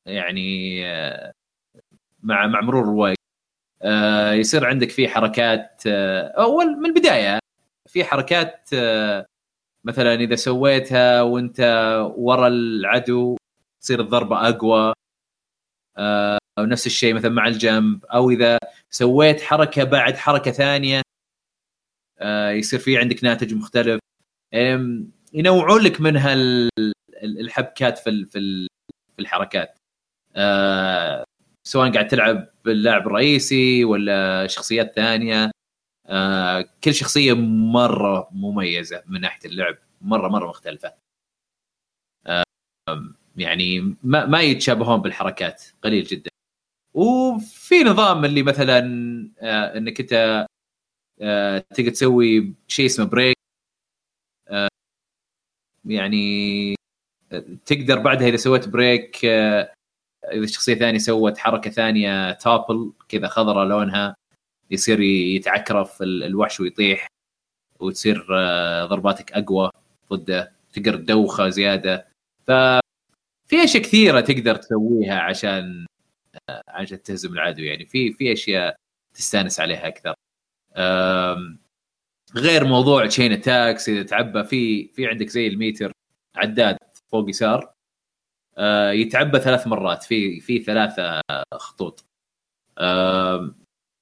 يعني آه مع مع مرور الوقت آه يصير عندك في حركات أول من البداية في حركات مثلا إذا سويتها وأنت ورا العدو تصير الضربة أقوى أو نفس الشيء مثلا مع الجنب أو إذا سويت حركة بعد حركة ثانية يصير في عندك ناتج مختلف. ينوعون لك ال- الحبكات في في ال- في الحركات. آه سواء قاعد تلعب باللاعب الرئيسي ولا شخصيات ثانية. آه كل شخصية مرة مميزة من ناحية اللعب مره مرة مختلفة. آه يعني ما ما يتشابهون بالحركات قليل جدا. وفي نظام اللي مثلا آه إنك أنت آه تقدر تسوي شيء اسمه break آه يعني آه، تقدر بعدها إذا سويت break آه إذا شخصية ثانية سوت حركة ثانية topple كذا خضراء لونها يصير يتعكرف ال- الوحش ويطيح وتصير آه، ضرباتك أقوى ضده تقدر تدوخه زيادة. ف في أشياء كثيرة تقدر تسويها عشان آه، عشان تهزم العدو يعني. في في أشياء تستانس عليها أكثر. غير موضوع chain attacks إذا تعبى في في عندك زي الميتر عداد فوق يسار آه، يتعبى ثلاث مرات في في ثلاثة خطوط.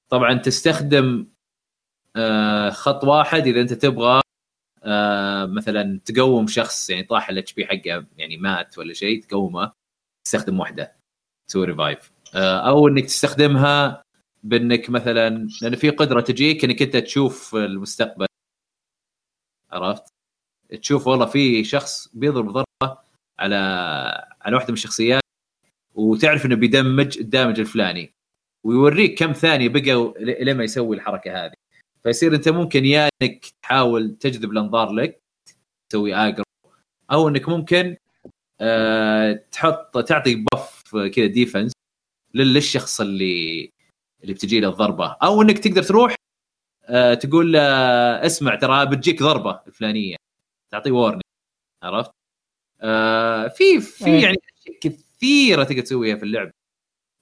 طبعا تستخدم آه، خط واحد إذا أنت تبغى آه، مثلا تقوم شخص يعني طاح ال HP حقه يعني مات ولا شيء تقومه تستخدم واحدة تسوي revive أو إنك تستخدمها بانك مثلا لأن في قدرة تجيك إنك أنت تشوف المستقبل. عرفت؟ تشوف والله في شخص بيضرب ضربة على على واحدة من الشخصيات وتعرف إنه بيدمج ال damage الفلاني. ويوريك كم ثانية بقى لما يسوي الحركة هذه. فيصير أنت ممكن يا إنك تحاول تجذب الأنظار لك تسوي aggro أو إنك ممكن آه تحط تعطي buff كذا defense للشخص اللي اللي بتجي له الضربة. أو إنك تقدر تروح آه تقول له اسمع ترى بتجيك ضربة الفلانية. تعطيه warning عرفت؟ آه في في إيه. يعني كثيرة تقدر تسويها في اللعبه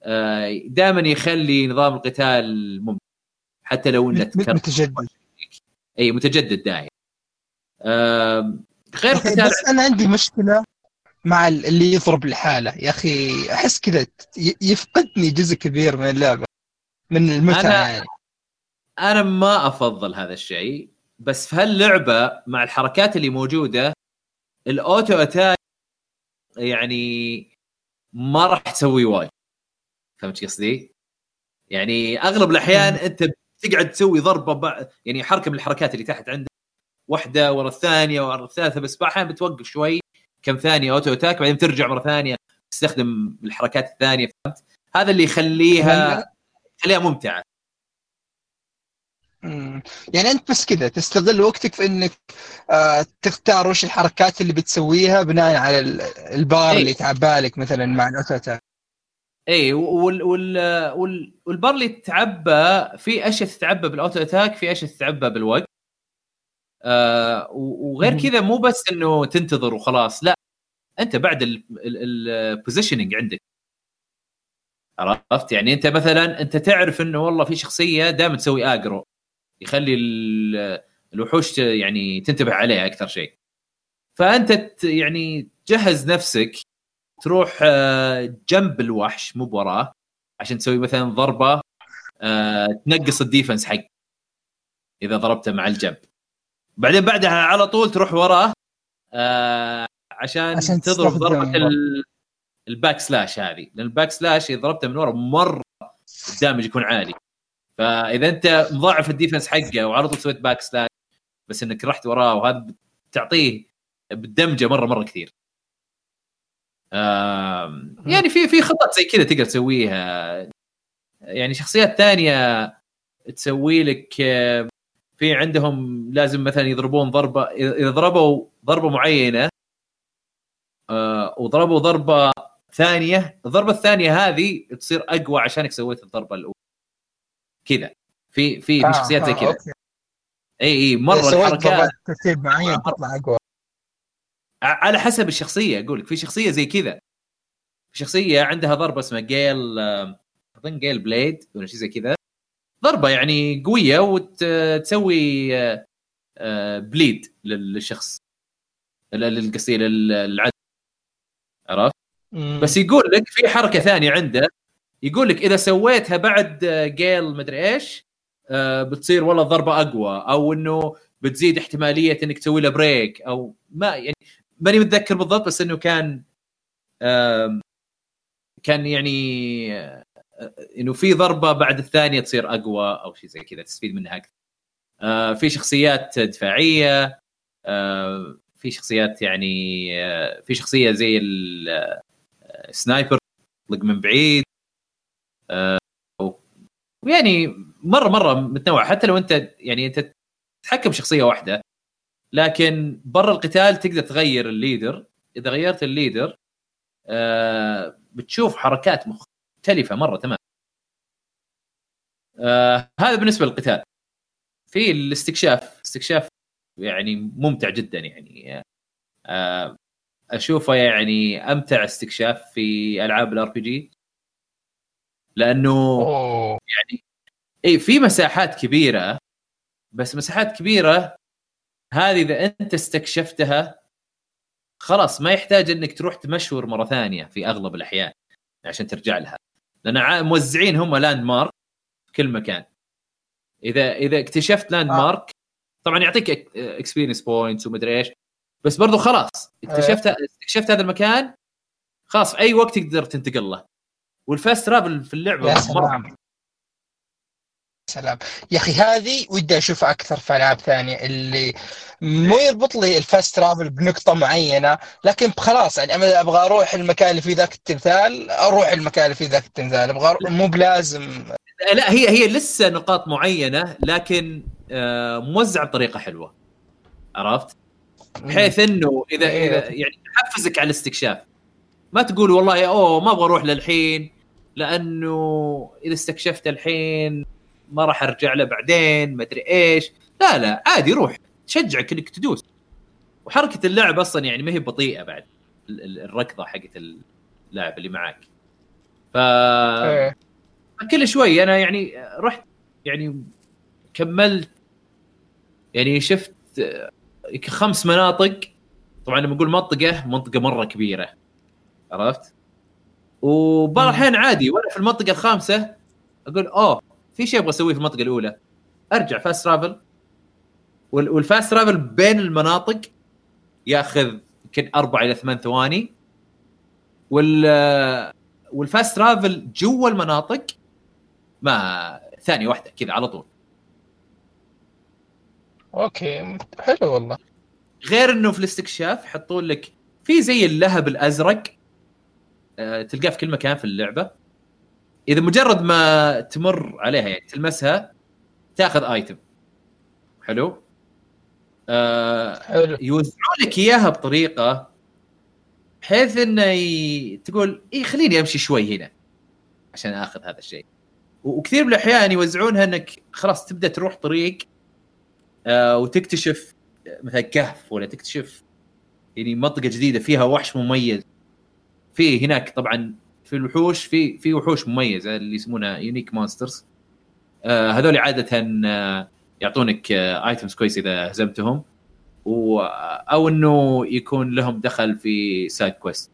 آه دائما يخلي نظام القتال ممتع. حتى لو إنه تكرر. متجدد. إي متجدد داعي آم، غير قتال بس أنا عندي مشكلة مع ال- اللي يضرب الحاله يا أخي أحس كذا يفقدني جزء كبير من اللعبة. من المتعة أنا- يعني أنا ما أفضل هذا الشيء بس في هاللعبة مع الحركات اللي موجودة الأوتو أتاك يعني ما راح تسوي وايد فهمت قصدي؟ يعني أغلب الأحيان أنت تقعد تسوي ضربة بع... يعني حركة من الحركات اللي تحت عندك واحدة ورا الثانية ورا الثالثة بس أحيانا بتوقف شوي كم ثانية auto attack بعدين ترجع مرة ثانية تستخدم الحركات الثانية فهمت؟ هذا اللي يخليها يخليها ممتعة مم. يعني أنت بس كذا تستغل وقتك في إنك آه تختار وش الحركات اللي بتسويها بناء على ال- البار إيه. اللي تعبالك مثلا مع ال auto attack اي وال وال وال والبار اللي تتعبى في أشياء تتعبى بال auto attack في أشياء تتعبى بالوقت آه وغير. كذا مو بس إنه تنتظر وخلاص لا أنت بعد ال positioning عندك عرفت؟ يعني أنت مثلا أنت تعرف إنه والله في شخصية دائما تسوي aggro يخلي ال- الوحوش يعني تنتبه عليها أكثر شيء. فأنت يعني تجهز نفسك تروح آه، جنب الوحش مو بوراه عشان تسوي مثلا ضربة آه، تنقص ال defense حق إذا ضربته مع الجنب. بعدين بعدها على طول تروح وراه آه عشان, عشان تضرب ضربة ال- back slash هذه. لأن ال back slash إذا ضربته من ورا مرة ال damage يكون عالي. فإذا أنت مضاعف ال defense حقه وعلى طول سويت back slash بس إنك رحت وراه وهذا بتعطيه بالدمجه مرة مرة كثير. يعني في في خطط زي كذا تقدر تسويها. يعني شخصيات ثانية تسوي لك في عندهم لازم مثلا يضربون ضربة إذا ضربوا ضربة معينة آه، وضربوا ضربة ثانية الضربة الثانية هذه تصير أقوى عشانك سويت الضربة الأولى. كذا. في في في آه، شخصيات زي آه، كذا. إي إي مرة الحركات ترتيب معين تطلع أقوى. على حسب الشخصية أقول لك. في شخصية زي كذا. شخصية عندها ضربة اسمها gale آه، أظن gale blade ولا شيء زي كذا. ضربة يعني قوية وتسوي bleed للشخص ل- لل- قصدي لل- للعدو. عرفت. بس يقول لك في حركة ثانية عنده يقول لك إذا سويتها بعد جيل مدري إيش آه، بتصير والله ضربة أقوى أو إنه بتزيد احتمالية إنك تسوي له بريك أو ما يعني ماني متذكر بالضبط بس إنه كان كان يعني آه، إنه في ضربة بعد الثانية تصير أقوى أو شيء زي كذا تستفيد منها أكثر. آه، في شخصيات دفاعية في شخصيات يعني في شخصية زي آه، ال sniper يطلق من بعيد آه، ويعني مرة مرة متنوع. حتى لو أنت يعني أنت تتحكم شخصيه واحدة لكن برا القتال تقدر تغير ال leader. إذا غيرت ال leader آه، بتشوف حركات مختلفة مرة تمام. آه، هذا بالنسبة للقتال. في الاستكشاف استكشاف يعني ممتع جدا يعني آه، أشوفه يعني أمتع استكشاف في ألعاب ال RPG لأنه أوه. اي في مساحات كبيرة بس مساحات كبيرة هذه إذا أنت استكشفتها خلاص ما يحتاج إنك تروح تمشور مرة ثانية في أغلب الأحيان عشان ترجع لها. لأن موزعين هم landmark في كل مكان. إذا إذا اكتشفت landmark طبعا يعطيك experience points ومدري إيش بس برضو خلاص اكتشفت استكشفت هذا المكان خلاص في أي وقت تقدر تنتقل له وال fast travel في اللعبة يا سلام. سلام. يا أخي هذه ودي اشوفها أكثر في ألعاب ثانية اللي مو يربط لي ال fast travel بنقطة معينة لكن خلاص يعني أنا أبغى أروح المكان اللي فيه ذاك التمثال أروح المكان اللي فيه ذاك التمثال. أبغى مو بلازم. لا هي هي لسه نقاط معينة لكن آه، موزعة بطريقة حلوة. عرفت؟ بحيث إنه إذا إيه. إذا يعني تحفزك على الاستكشاف. ما تقول والله أوه ما أبغى أروح للحين لأنه إذا استكشفت الحين ما راح أرجع له بعدين ما أدري إيش. لا لا عادي روح. تشجعك إنك تدوس. وحركة اللعب أصلا يعني ما هي بطيئة بعد ال- ال- الركضة حقت اللاعب اللي معك. ف إيه. كل شوي أنا يعني رحت يعني كملت. يعني شفت خمس مناطق. طبعا لما أقول منطقة منطقة مرة كبيرة. عرفت؟ وبعض. الأحيان عادي وأنا في المنطقة الخامسة أقول أوه في شيء أبغى أسويه في المنطقة الأولى. أرجع fast travel وال- وال fast travel بين المناطق ياخذ يمكن أربع إلى ثمان ثواني. وال وال fast travel جوا المناطق ما ثانية واحدة كذا على طول. okay حلو والله. غير إنه في الاستكشاف يحطون لك في زي اللهب الأزرق. آه، تلقاه في كل مكان في اللعبة. إذا مجرد ما تمر عليها يعني تلمسها تأخذ item حلو؟ آه حلو. يوزعون لك إياها بطريقة بحيث إنه ي... تقول اي خليني أمشي شوي هنا عشان أخذ هذا الشيء. وكثير من الأحيان يوزعونها إنك خلاص تبدأ تروح طريق آه وتكتشف مثلا كهف ولا تكتشف يعني منطقة جديدة فيها وحش مميز. في هناك طبعا في الوحوش في في وحوش مميزه اللي يسمونها unique monsters آه هذول عادة آه يعطونك آه items كويس إذا هزمتهم. و أو إنه يكون لهم دخل في side quest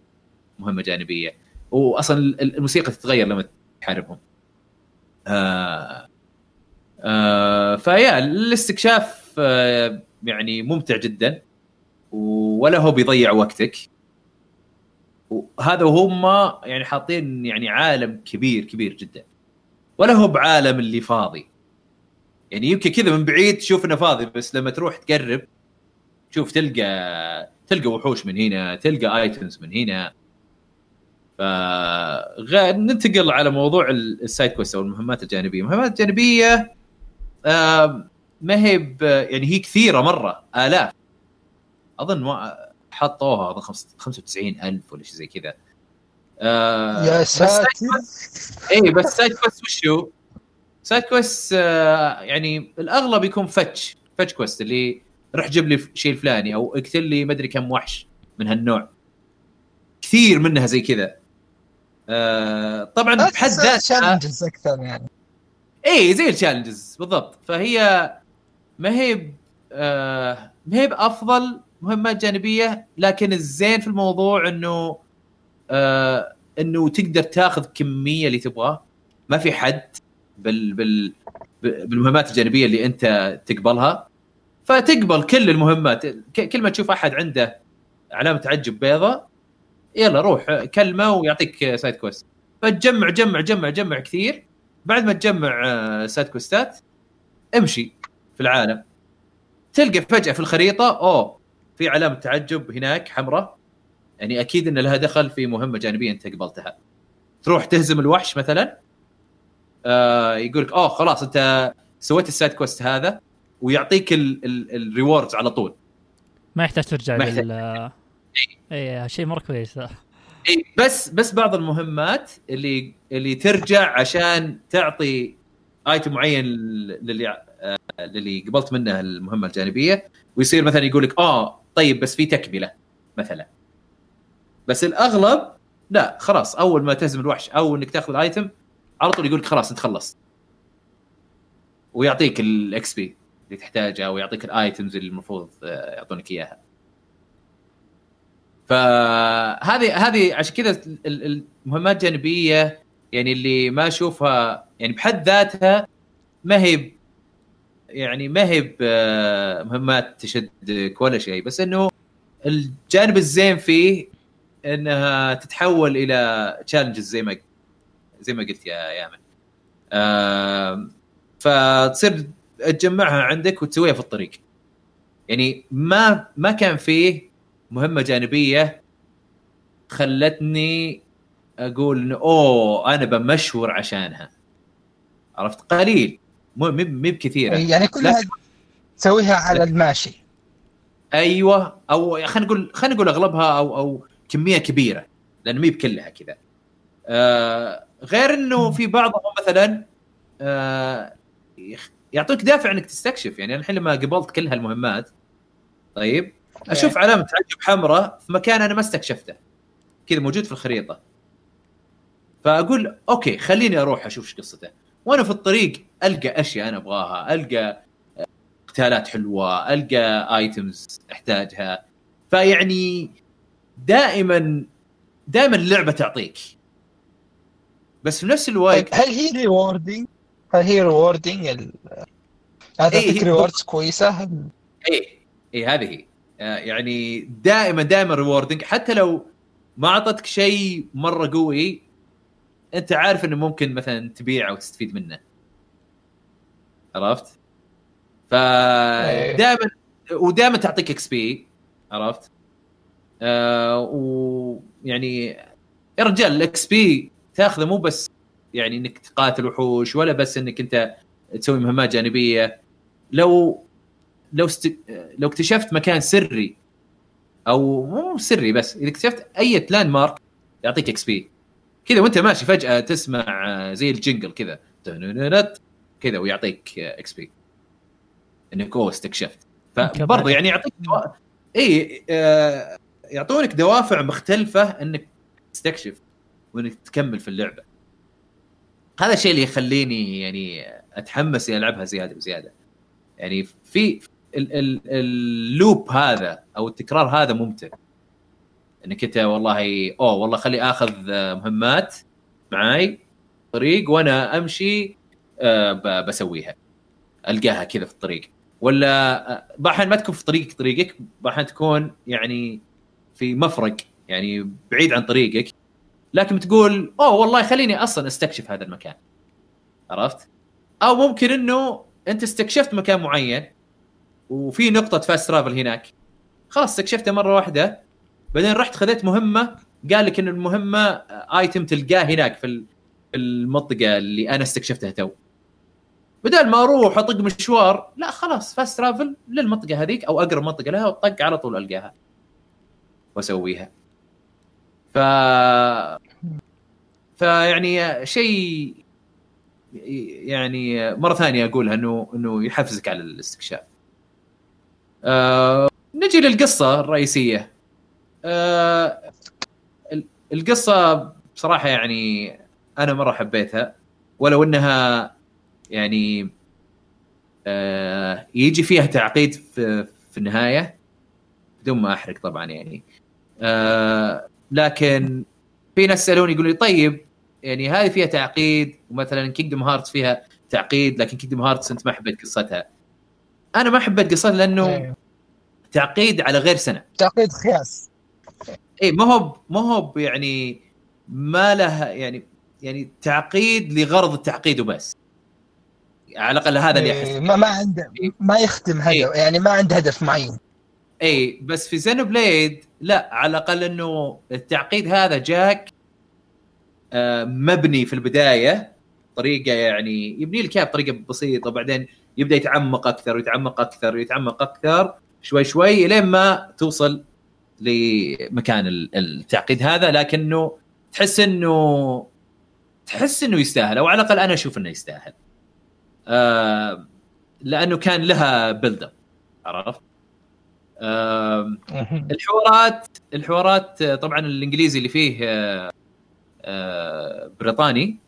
مهمة جانبية. واصلا ال- الموسيقى تتغير لما تحاربهم. آه آه فيا الاستكشاف آه يعني ممتع جدا. ولا هو بيضيع وقتك. وهذا وهم يعني حاطين يعني عالم كبير كبير جدا. ولا هو بعالم اللي فاضي. يعني يمكن كذا من بعيد تشوف إنه فاضي بس لما تروح تقرب شوف تلقى تلقى وحوش من هنا تلقى items من هنا. ف غ- ننتقل على موضوع ال- ال side quest أو المهمات الجانبية، المهمات الجانبية آم، ما هي يعني هي كثيرة مرة آلاف. أظن ما حطوها أظن خمس- 95000 ولا شيء زي كذا. آه، يا بس ساتر. اي بس side quest وشو؟ side quest آه، يعني الأغلب يكون fetch fetch quest اللي روح جيب لي شيء الفلاني أو اقتل لي مدري كم وحش من هالنوع. كثير منها زي كذا. آه، طبعا بحد ذاتها challenges أكثر يعني. اي زي ال challenges بالضبط. فهي ما هي آه ما هي بأفضل مهمات جانبية لكن الزين في الموضوع إنه آه إنه تقدر تاخذ كمية اللي تبغاه. ما في حد بال بال بالمهمات الجانبية اللي أنت تقبلها. فتقبل كل المهمات كل ما تشوف أحد عنده علامه تعجب بيضاء يلا روح كلمه ويعطيك سايد كويست فتجمع جمع جمع جمع كثير. بعد ما تجمع آه، side quest ات امشي. في العالم. تلقى فجأة في الخريطة أوه في علامة تعجب هناك حمراء. يعني أكيد إن لها دخل في مهمة جانبية أنت قبلتها. تروح تهزم الوحش مثلا آه يقول لك أوه خلاص أنت سويت ال side quest هذا ويعطيك ال rewards على طول. ما يحتاج ترجع ما يحتاج. لل اي شيء مرة كويس. اي إيه، بس بس بعض المهمات اللي اللي ترجع عشان تعطي item معين للي آه، للي قبلت منه المهمة الجانبية ويصير مثلا يقول لك آه طيب بس في تكملة مثلا. بس الأغلب لا خلاص أول ما تهزم الوحش أو إنك تأخذ ال item على طول يقول لك خلاص أنت خلصت. ويعطيك ال XP اللي تحتاجها ويعطيك ال items اللي المفروض آه، يعطونك إياها. فهذه هذه عشان كذا ال- ال- المهمات الجانبية يعني اللي ما أشوفها يعني بحد ذاتها ما هي يعني ما هي مهمات تشدك ولا شيء بس إنه الجانب الزين فيه إنها تتحول إلى تشالنجز زي ما زي ما قلت يا يامن. فتصير تجمعها عندك وتسويها في الطريق. يعني ما ما كان فيه مهمة جانبية خلتني أقول إنه أوه أنا بمشور عشانها. عرفت؟ قليل. مو مو مو بكثيرة. يعني كلها تسويها على الماشي. أيوه أو خلينا نقول خلينا نقول أغلبها أو أو كمية كبيرة لأن مي بكلها كذا. آه غير إنه في بعضهم مثلا آه يعطوك دافع إنك تستكشف. يعني الحين لما قبلت كل هالمهمات طيب أشوف علامة تعجب حمراء في مكان أنا ما استكشفته. كذا موجود في الخريطة. فأقول okay خليني أروح أشوف إيش قصته. وأنا في الطريق ألقى أشياء أنا أبغاها ألقى قتالات حلوة ألقى items أحتاجها. فيعني دائما دائما اللعبة تعطيك. بس في نفس طيب الوقت هل هي rewarding؟ هل هي rewarding ال... هذا إيه، تعطيك rewards كويسة؟ هل- إيه إيه هذه هي. آه، يعني دائما دائما rewarding حتى لو ما أعطتك شيء مرة قوي أنت عارف إنه ممكن مثلا تبيعه وتستفيد منه. عرفت؟ فدائما ودائما تعطيك XP عرفت؟ آه ويعني يا رجال الـ XP تاخذه مو بس يعني إنك تقاتل وحوش ولا بس إنك أنت تسوي مهمات جانبية لو لو است... لو اكتشفت مكان سري أو مو سري بس إذا اكتشفت أي landmark يعطيك XP كذا وأنت ماشي فجأة تسمع زي الـ jingle كذا كذا ويعطيك XP إنك اوه استكشفت. فبرضه يعني يعطيك دوا... اي آه، يعطونك دوافع مختلفة إنك تستكشف وإنك تكمل في اللعبة. هذا الشيء اللي يخليني يعني أتحمس إني ألعبها زيادة بزيادة. يعني في ال- ال- اللوب هذا أو التكرار هذا ممتع. إنك أنت والله أوه والله خلي آخذ مهمات معاي طريق وأنا أمشي بسويها. ألقاها كذا في الطريق. ولا آه، بعض الاحيان ما تكون في طريق طريقك بعض تكون يعني في مفرق يعني بعيد عن طريقك. لكن بتقول أوه والله خليني أصلا أستكشف هذا المكان. عرفت؟ أو ممكن إنه أنت استكشفت مكان معين وفي نقطة فاست ترافل هناك. خلاص استكشفتها مرة واحدة. بعدين رحت خذيت مهمة. قال لك إن المهمة item تلقاه هناك في المنطقة اللي أنا استكشفتها تو. بدل ما أروح اطق مشوار لا خلاص fast travel للمنطقة هذيك أو أقرب منطقة لها وطق على طول ألقاها وأسويها ف فيعني شيء يعني مرة ثانية اقولها إنه إنه يحفزك على الاستكشاف. آه نجي للقصة الرئيسية. ال- القصة بصراحة يعني أنا مرة حبيتها ولو إنها يعني آه يجي فيها تعقيد في, في النهاية بدون ما أحرق طبعا يعني. آه لكن في ناس سالوني يقولوا لي طيب يعني هذه فيها تعقيد ومثلا كينجدم هارتس فيها تعقيد لكن كينجدم هارتس أنت ما حبيت قصتها. أنا ما حبيت قصتها لأنه إيه. تعقيد على غير سنة. تعقيد خياس. اي ما هو ما هو يعني ما له يعني يعني تعقيد لغرض التعقيد وبس. على الأقل هذا اللي أحس إيه، ما ما عنده ما يخدم هدف يعني ما عنده هدف معين. اي بس في زينو بليد لا على الأقل إنه التعقيد هذا جاك آه، مبني في البداية طريقة يعني يبني لك إياها بطريقة بسيطة وبعدين يبدأ يتعمق أكثر ويتعمق أكثر ويتعمق أكثر شوي شوي لين ما توصل لمكان ال- التعقيد هذا. لكنه تحس انه تحس إنه يستاهل أو على الأقل أنا أشوف إنه يستاهل. آه لأنه كان لها بيلد اب عرفت؟ آه الحوارات الحوارات آه، طبعا الإنجليزي اللي فيه آه، بريطاني.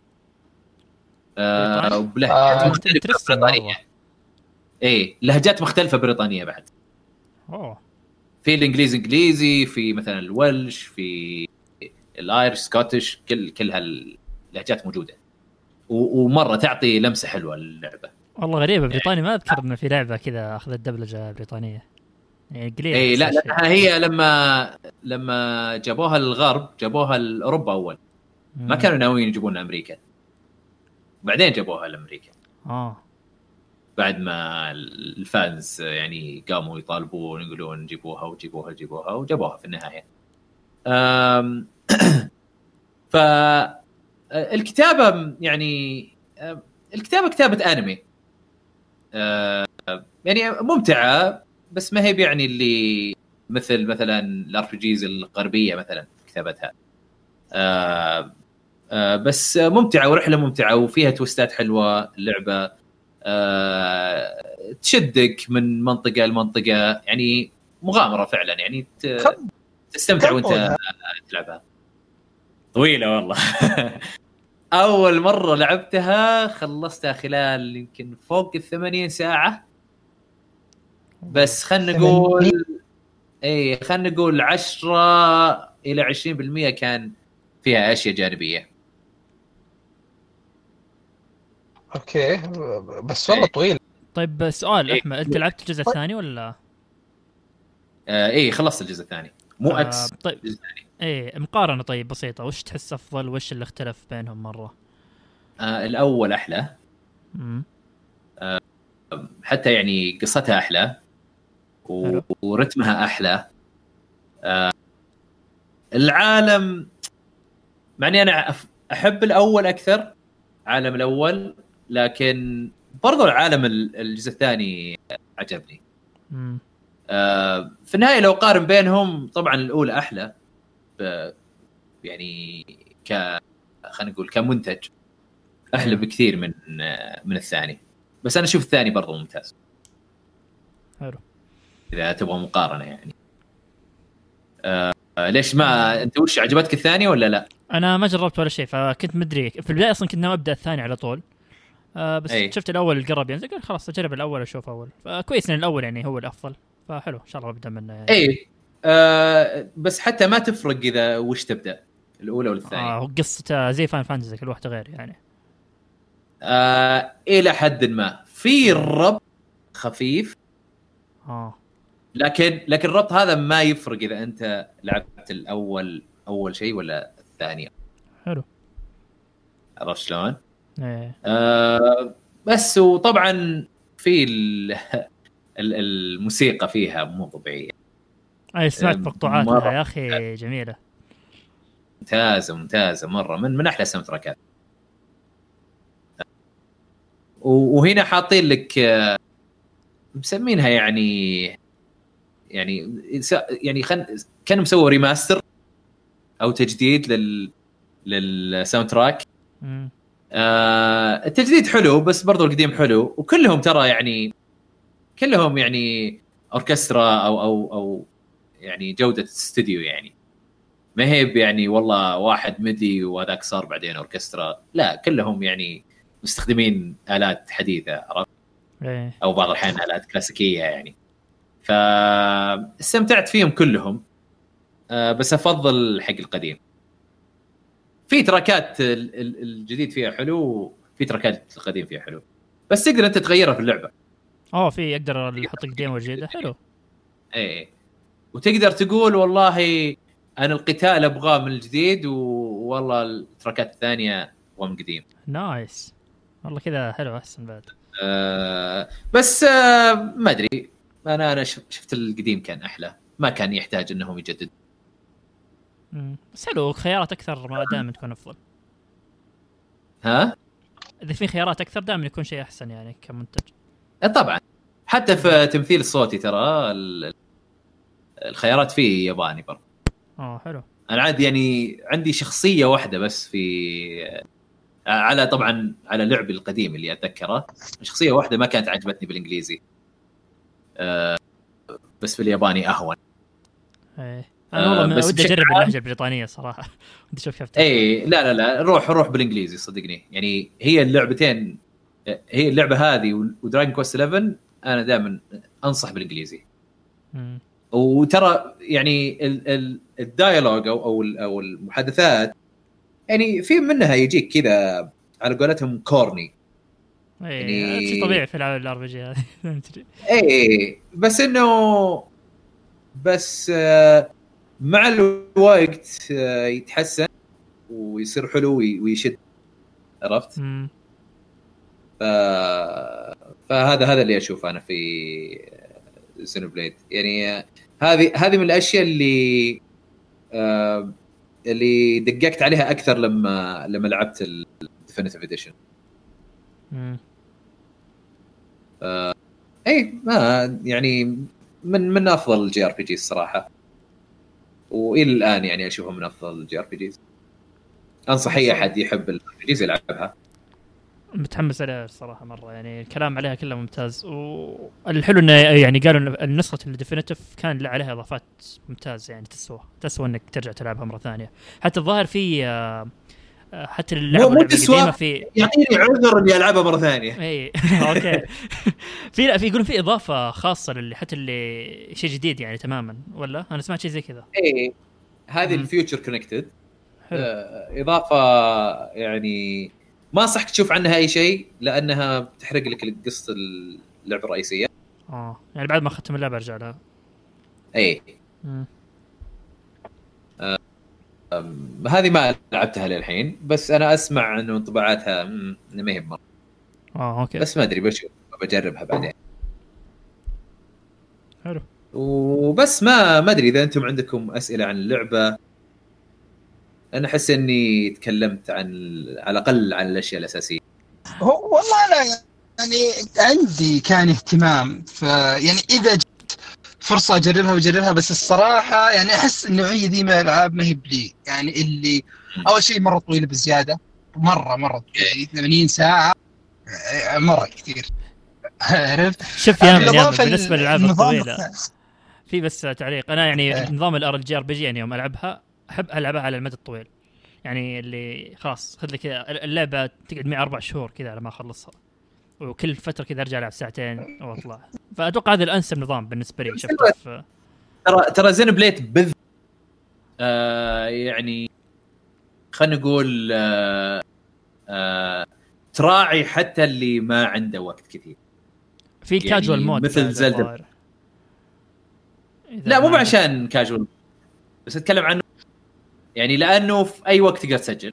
آه، مختلفة بريطانية. اي لهجات مختلفة بريطانية بعد. أوه. في الانجليزي إنجليزي في مثلا الولش في الآيرش سكوتش كل كل هاللهجات موجودة. ومرة تعطي لمسة حلوة للعبة. والله غريبة بريطانيا ما أذكر إنه في لعبة كذا اخذت دبلجه بريطانية. يعني قليل اي لا لأنها هي لما لما جابوها للغرب جابوها لاوروبا أول. ما كانوا ناويين يجيبونها أمريكا. بعدين جابوها لأمريكا. آه. بعد ما الـ fans يعني قاموا يطالبون يقولون جيبوها وجيبوها جيبوها وجابوها في النهاية. ف الكتابة يعني أم، الكتابة كتابة أنمي أه، يعني ممتعة بس ما هي يعني اللي مثل مثلا الـ RPGs الغربية مثلا كتابتها. بس ممتعة ورحلة ممتعة وفيها توستات حلوة اللعبة آه، تشدك من منطقة لمنطقة يعني مغامرة فعلا يعني تستمتع وأنت؟ تلعبها طويلة والله. أول مرة لعبتها خلصتها خلال يمكن فوق ال 80 ساعة. بس خلينا نقول اي خلينا نقول 10 إلى 20% كان فيها أشياء جانبية. أوكي. بس والله إيه. طويل. طيب سؤال إيه. أحمد أنت لعبت الجزء الثاني ولا؟ آه اي خلصت الجزء الثاني. مو آه، أكس طيب. الجزء الثاني. إيه مقارنة طيب بسيطة وش تحس أفضل وش اللي اختلف بينهم مرة؟ آه الأول أحلى مم. حتى يعني قصتها أحلى و... ورتمها أحلى آه العالم مع إني أنا أحب الأول أكثر عالم الأول لكن برضو العالم ال- الجزء الثاني عجبني. آه في النهاية لو قارن بينهم طبعا الأولى أحلى. يعني ك خلينا نقول كمنتج أحلى بكثير من من الثاني. بس أنا أشوف الثاني برضو ممتاز. حلو. إذا تبغى مقارنة يعني. آه ليش ما أنت وش عجبتك الثاني ولا لا؟ أنا ما جربت ولا شيء فكنت مدري. في البداية أصلا كنت ناوي أبدأ الثاني على طول. آه بس أي. شفت الأول قرب ينزل قلت خلاص أجرب الأول أشوف أول. فكويس إن الأول يعني هو الأفضل. فحلو إن شاء الله أبدأ منه يعني أي. آه بس حتى ما تفرق إذا وش تبدأ الأولى ولا الثانية. آه قصته زي فان فانتزي كل واحدة غير يعني. آه إلى حد ما. في ربط خفيف آه. لكن لكن الربط هذا ما يفرق إذا أنت لعبت الأول أول شيء ولا الثاني حلو. عرفت شلون؟ إيه. آه بس وطبعا في ال- ال- الموسيقى فيها مو طبيعية. أي سمعت أم، مقطوعات مرة. لها يا أخي جميلة. ممتازة ممتازة مرة. من من أحلى الـ sound تراكات وهنا حاطين لك آه، مسمينها يعني يعني يعني خن كانوا مسووا remaster أو تجديد لل لل soundtrack. آه التجديد حلو بس برضو القديم حلو. وكلهم ترى يعني كلهم يعني أوركسترا أو أو أو يعني جودة استوديو يعني. ما هي يعني والله واحد مدي وهذاك صار بعدين أوركسترا. لا كلهم يعني مستخدمين آلات حديثة عرفت؟ إيه. أو بعض الأحيان آلات كلاسيكية يعني. فاستمتعت فيهم كلهم. آه، بس أفضل حق القديم. في تراكات ال- ال- الجديد فيها حلو وفي تراكات القديم فيها حلو. بس تقدر أنت تغيرها في اللعبة. أوه في أقدر أحط لك demo جديدة حلو. اي وتقدر تقول والله أنا القتال أبغاه من الجديد و- والله التراكات الثانية ابغاه من القديم nice. والله كذا حلو أحسن بعد. آه بس آه ما أدري. أنا أنا شف- شفت القديم كان أحلى. ما كان يحتاج إنهم يجدد. بس حلو خيارات أكثر ما دائما تكون أفضل. ها؟ إذا في خيارات أكثر دائما يكون شيء أحسن يعني كمنتج. طبعا. حتى في التمثيل الصوتي ترى ال- الخيارات فيه ياباني برضه. آه حلو. أنا عاد يعني عندي شخصية واحدة بس في آه، على طبعا على لعبي القديم اللي أتذكره. شخصية واحدة ما كانت عجبتني بالإنجليزي. آه، بس في الياباني أهون. إيه. آه، أنا والله بس ودي أجرب اللهجة البريطانية صراحة. ودي أشوف كيف. اي لا لا لا روح روح بالإنجليزي صدقني. يعني هي اللعبتين هي اللعبة هذه ودراجون كوست 11 أنا دائما أنصح بالإنجليزي. وترى يعني ال- ال- الـ dialogue أو أو أو المحادثات يعني في منها يجيك كذا على قولتهم corny إيه يعني- شيء طبيعي في العاب الـ RPG هذه. اي بس إنه بس آه، مع الوقت آه، يتحسن ويصير حلو وي- ويشد عرفت؟ ف... فهذا هذا اللي أشوفه أنا في زينوبليد يعني آه، هذه هذه من الأشياء اللي آه، اللي دققت عليها أكثر لما لما لعبت الـ Definitive Edition مم. اي ما يعني من من أفضل الـ JRPG الصراحه وإلى الآن يعني أشوفه من أفضل الـ JRPGs. أنصح أي أحد يحب الـ RPGs يلعبها. متحمس عليها الصراحة مرة. يعني الكلام عليها كله ممتاز. والحلو إنه يعني قالوا إن نسخه الـ Definitive كان عليها إضافات ممتازه يعني تسوى. تسوى إنك ترجع تلعبها مرة ثانية. حتى الظاهر في آه، آه، حتى اللعبة مو تسوى. في يعطيني عذر إني ألعبها مرة ثانية. إي أوكي. في لا في يقولون في إضافة خاصة للي حتى اللي شيء جديد يعني تماما ولا؟ أنا سمعت شيء زي كذا. إي هذه. الـ Future Connected حلو. إضافة يعني ما انصحك تشوف عنها أي شيء لأنها بتحرق لك قصه اللعبة الرئيسية. آه يعني بعد ما اختم اللعبة أرجع لها. اي. أم، هذه ما لعبتها للحين بس أنا أسمع إنه انطباعاتها ما هي مره آه أوكي. بس ما أدري بشوف بجربها بعدين. حلو. وبس ما ما أدري إذا أنتم عندكم أسئلة عن اللعبة أنا أحس إني تكلمت عن على الأقل عن الأشياء الأساسية. هو والله أنا يعني عندي كان اهتمام ف يعني إذا جت فرصة أجربها بجربها بس الصراحة يعني أحس النوعية دي من الألعاب ما هي بلي. يعني اللي أول شيء مرة طويلة بزيادة مرة مرة طويلة 80 ساعة مرة كثير. عرفت؟ شوف يا بالإضافة بالنسبة للألعاب الطويلة. في بس تعليق. أنا يعني إيه. نظام الأر JRPG يعني يوم ألعبها احب العبها على المدى الطويل. يعني اللي خلاص خذ لي كذا اللعبة تقعد معي أربع شهور كذا على ما أخلصها. وكل فترة كذا أرجع ألعب ساعتين وأطلع. فأتوقع هذا الأنسب نظام بالنسبة لي شفته في ترى ترى زينوبليد بذ آه يعني خلينا نقول آه آه تراعي حتى اللي ما عنده وقت كثير. في يعني mode مثل. إذا لا مو عشان كاجوال بس أتكلم عنه يعني لأنه في أي وقت تقدر تسجل.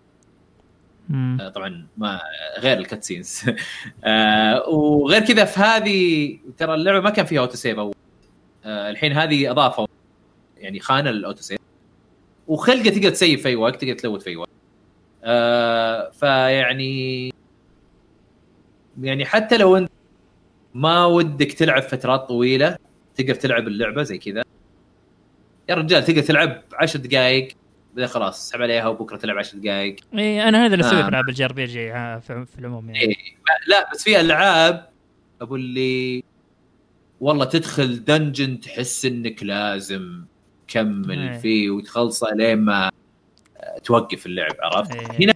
مم. آه، طبعا ما غير ال cutscenes آه وغير كذا في هذه ترى اللعبة ما كان فيها auto save أول. آه الحين هذه أضافوا. يعني خانة لل auto save وخلاص تقدر تسيف في أي وقت تقدر تلود في أي وقت. فيعني يعني حتى لو أنت ما ودك تلعب فترات طويلة تقدر تلعب اللعبة زي كذا. يا رجال تقدر تلعب 10 دقائق بعدين خلاص اسحب عليها وبكرة تلعب 10 دقائق إي أنا هذا اللي أسويه آه. في العاب ال JRPG في في العموم يعني إيه. لا بس في ألعاب أبو اللي والله تدخل dungeon تحس إنك لازم تكمل إيه. فيه وتخلصه لين ما توقف اللعب عرفت؟ إيه. هنا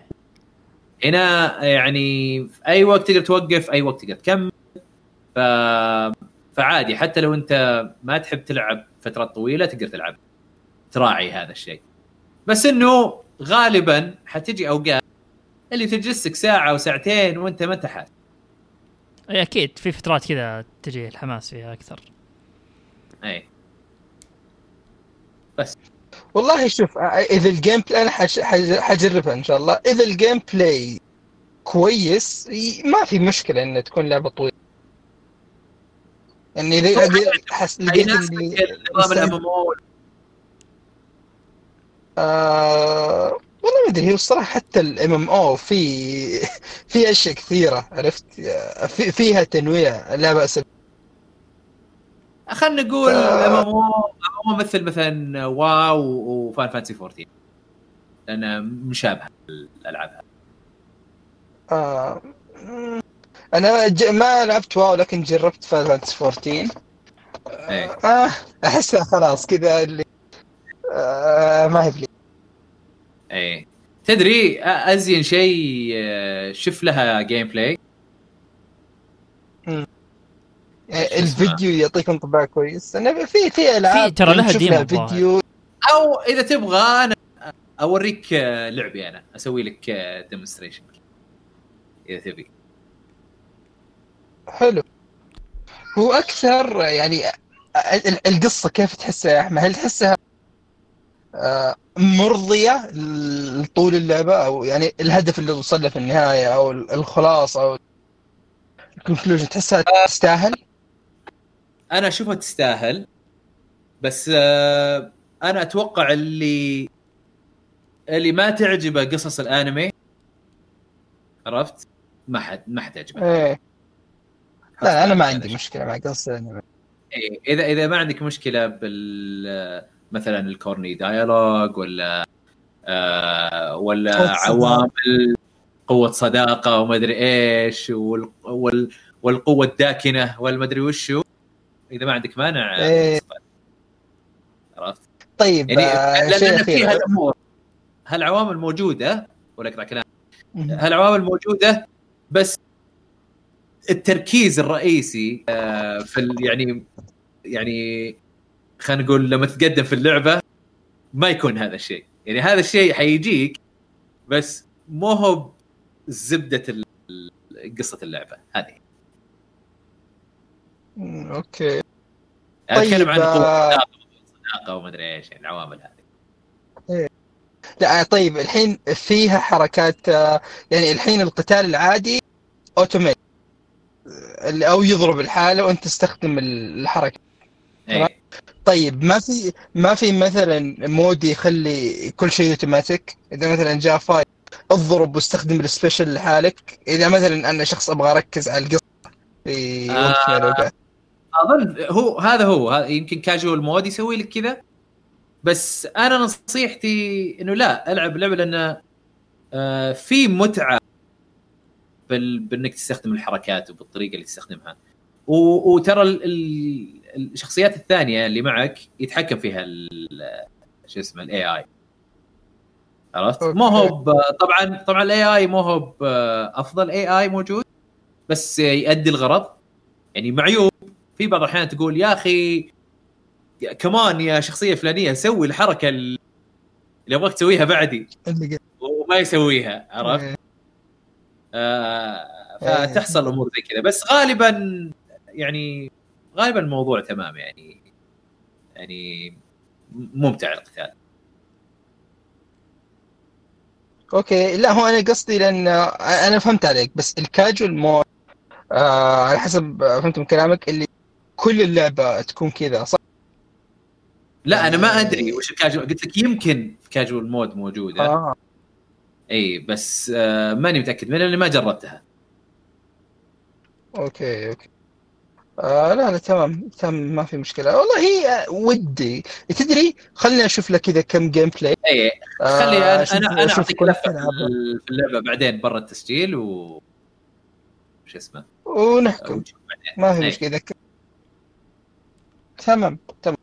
هنا يعني في أي وقت تقدر توقف أي وقت تقدر تكمل ف فعادي حتى لو أنت ما تحب تلعب فترات طويلة تقدر تلعب تراعي هذا الشيء بس إنه غالبا حتجي أوقات اللي تجلسك ساعة أو ساعتين وأنت ما أنت حاسس. إي أكيد. في فترات كذا تجي الحماس فيها أكثر. إي. والله شوف إذا ال gameplay أنا حج- حج- حجربها إن شاء الله. إذا ال gameplay كويس ما في مشكلة إنها تكون لعبة طويلة. يعني إذا حس لقيت يناسبك اللي نظام ال MMO آه والله ما أدري هي الصراحة حتى ال MMO في في أشياء كثيرة عرفت في فيها تنويع لا بأس. خلينا نقول آه. MMO مثل مثلا WoW و Final Fantasy 14 لأن مشابهه الألعاب. آه أنا ج... ما لعبت WoW لكن جربت Final Fantasy 14 إيه. آه أحسها خلاص كذا اللي آه ما هي إيه. تدري أزين شيء آه، شوف لها gameplay اسمها؟ الفيديو يعطيك انطباع كويس. أنا في في ألعاب في- ترى لها demo. فيديو. أو إذا تبغى أنا أوريك آه، لعبي أنا. أسوي لك demonstration إذا تبي. حلو. هو أكثر يعني ال- القصة كيف تحسها؟ يا أحمد؟ هل تحسها آه، مرضية لطول اللعبة أو يعني الهدف اللي وصل له في النهاية أو الخلاصه أو ال conclusion تحسها تستاهل؟ أنا أشوفها تستاهل بس آه، أنا أتوقع اللي اللي ما تعجبه قصص الأنمي عرفت؟ ما حد ما حتعجبه إيه. لا أنا ما عندي. مشكلة مع قصه الأنمي. إيه، إذا إذا ما عندك مشكلة بال مثلا الكورني دايالوج ولا آه ولا قوة صداقة. عوامل قوة صداقة وما أدري إيش وال وال والقوة الداكنة والما ادري وشو إذا ما عندك مانع إيه. عرفت طيب يعني آه، لأن في هالأمور هالعوامل موجودة ولا اقطع كلام. هالعوامل موجودة بس التركيز الرئيسي آه، في يعني يعني خلينا نقول لما تتقدم في اللعبة ما يكون هذا الشيء. يعني هذا الشيء حيجيك بس مو هو زبدة قصة اللعبة هذه. okay. يعني طيب، اتكلم عن قوه آه، صداقه صداقه وما ادري إيش يعني العوامل هذه. لا طيب الحين فيها حركات آه، يعني الحين القتال العادي أوتوميت أو يضرب الحالة وأنت تستخدم الحركة. إيه. طيب ما في ما في مثلا mode يخلي كل شيء أوتوماتيك؟ إذا مثلا جاء fight اضرب واستخدم السبيشل لحالك. إذا مثلا أنا شخص أبغى أركز على القصة في آه. وقت من الاوقات أظن هو هذا هو يمكن كاجوال مود يسوي لك كذا. بس أنا نصيحتي إنه لا ألعب لعبة لأن آه، في متعة بال... بإنك تستخدم الحركات وبالطريقة اللي تستخدمها. و... وترى ال... ال... الشخصيات الثانية اللي معك يتحكم فيها. شو اسمه ال AI عرفت؟ مو هو. طبعا طبعا ال AI مو هو. أفضل AI موجود بس يؤدي الغرض يعني معيوب في بعض الأحيان تقول يا أخي كمان يا شخصية فلانية سوي الحركة اللي ابغاك تسويها بعدي. وما يسويها عرفت؟ إيه. آه فتحصل أمور زي كذا بس غالبا يعني غالبا الموضوع تمام يعني يعني ممتع القتال. okay لا هو أنا قصدي لأن أنا فهمت عليك بس ال casual mode آه على حسب فهمت من كلامك اللي كل اللعبة تكون كذا صح؟ لا أنا ما أدري وش الكاجوال قلت لك يمكن casual mode موجودة. آه. إي بس آه ماني متأكد من اللي ما جربتها. okay okay. آه لا لا تمام تمام ما في مشكلة. والله هي آه، ودي. تدري خليني أشوف لك كذا كم gameplay اي آه، خلي أنا أشوف- أنا, أشوف أعطيك كل لفة في اللعبة بعدين برا التسجيل و شو اسمه؟ ونحكم. ما في إيه. مشكلة. تمام تمام.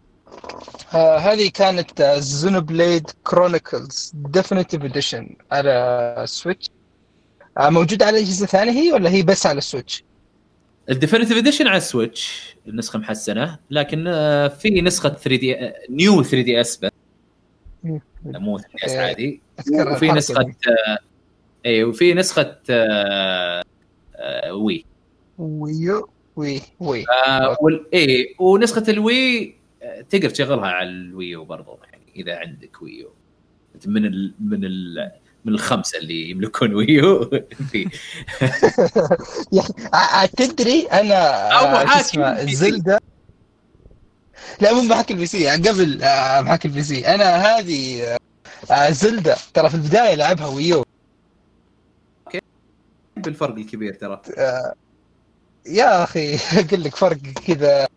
آه هذه كانت Xenoblade Chronicles Definitive Edition على Switch آه موجودة على أجهزة ثانية هي ولا هي بس على ال Switch؟ ال Definitive Edition على ال Switch النسخة محسنة لكن آه، في نسخة 3D New 3DS بس. مو 3DS. عادي. وفي نسخة. آه، اي وفي نسخة آه، آه، وي ويو وي وي آه، وال اي ونسخة ال Wii آه، تقدر تشغلها على ال Wii U برضو يعني إذا عندك Wii U من ال من ال من الخمسة اللي يملكون Wii U. في يا أخي ع- ع- تدري أنا شو محاكي. Zelda. لا مو محاكي ال PC يعني قبل آه، محاكي ال PC. أنا هذه آه، Zelda ترى في البداية لعبها Wii U. بالفرق الكبير ترى. آه، يا أخي أقول لك فرق كذا.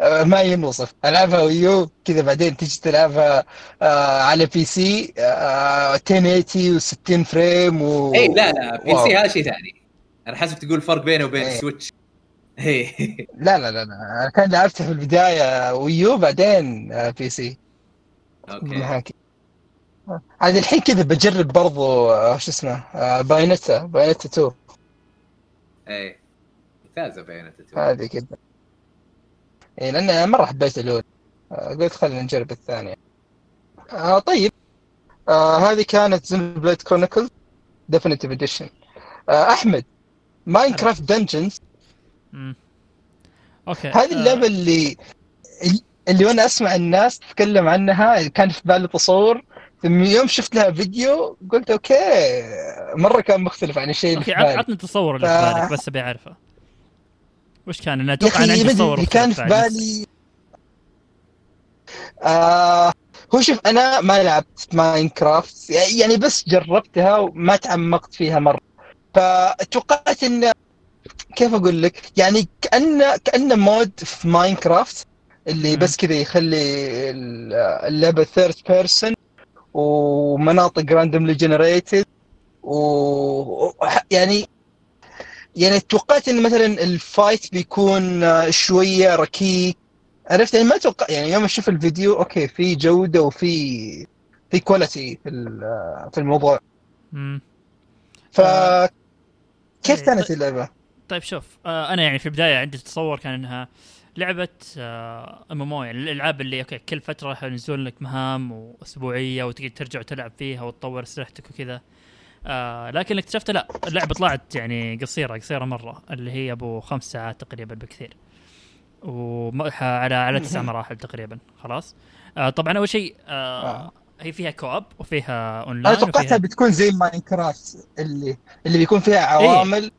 ما ينوصف العبها Wii U كذا بعدين تيجي تلعبها آه، على PC آه، 1080 و60 فريم و اي لا لا PC هذا شيء ثاني. أنا حاسب تقول فرق بينه وبين إيه. ال Switch. اي لا لا لا لا. أنا كان لعبتها في البداية Wii U بعدين آه، بي سي okay عاد الحين كذا بجرب برضو آه، شو اسمه آه، Bayonetta Bayonetta 2 اي ممتازة Bayonetta هذه كذا. لأن أنا مرة حبيت الأولى. آه، قلت خلينا نجرب الثانية. آه طيب. آه هذه كانت Xenoblade Chronicles Definitive Edition أحمد Minecraft Dungeons. okay هذه آه، اللعبة اللي اللي وأنا أسمع الناس تتكلم عنها كان في بالي تصور. ثم يوم شفت لها فيديو قلت okay مرة كان مختلف عن الشيء اللي في بالي. عطني التصور اللي في بالك بس أبي أعرفه. وش كان؟ أنا أتوقع أنا عندي تصور كان في. بالي آه هو شوف أنا ما لعبت Minecraft يعني بس جربتها وما تعمقت فيها مرة فتوقعت إن كيف أقول لك يعني كانه كانه mod في Minecraft اللي. بس كذا يخلي ال- اللعبة third person ومناطق randomly generated و يعني يعني توقعت إن مثلا ال fight بيكون آه، شوية ركيك عرفت يعني ما أتوقع يعني يوم أشوف الفيديو okay في جودة وفي في quality في آه، في الموضوع مم. ف آه، كيف إيه، كانت طيب. اللعبة؟ طيب شوف أنا يعني في البداية عندي تصور كان إنها لعبة MMO يعني الألعاب اللي okay كل فترة ينزلون لك مهام وأسبوعية وتقدر ترجع وتلعب فيها وتطور أسلحتك وكذا آه لكن اللي اكتشفته لا اللعبة طلعت يعني قصيرة قصيرة مرة اللي هي أبو خمس ساعات تقريبا بالكثير وعلى على تسع. مراحل تقريبا خلاص. آه طبعا أول شيء آه آه. هي فيها co-op وفيها أنا اونلاين توقعتها وفيها بتكون زي Minecraft اللي اللي بيكون فيها عوامل.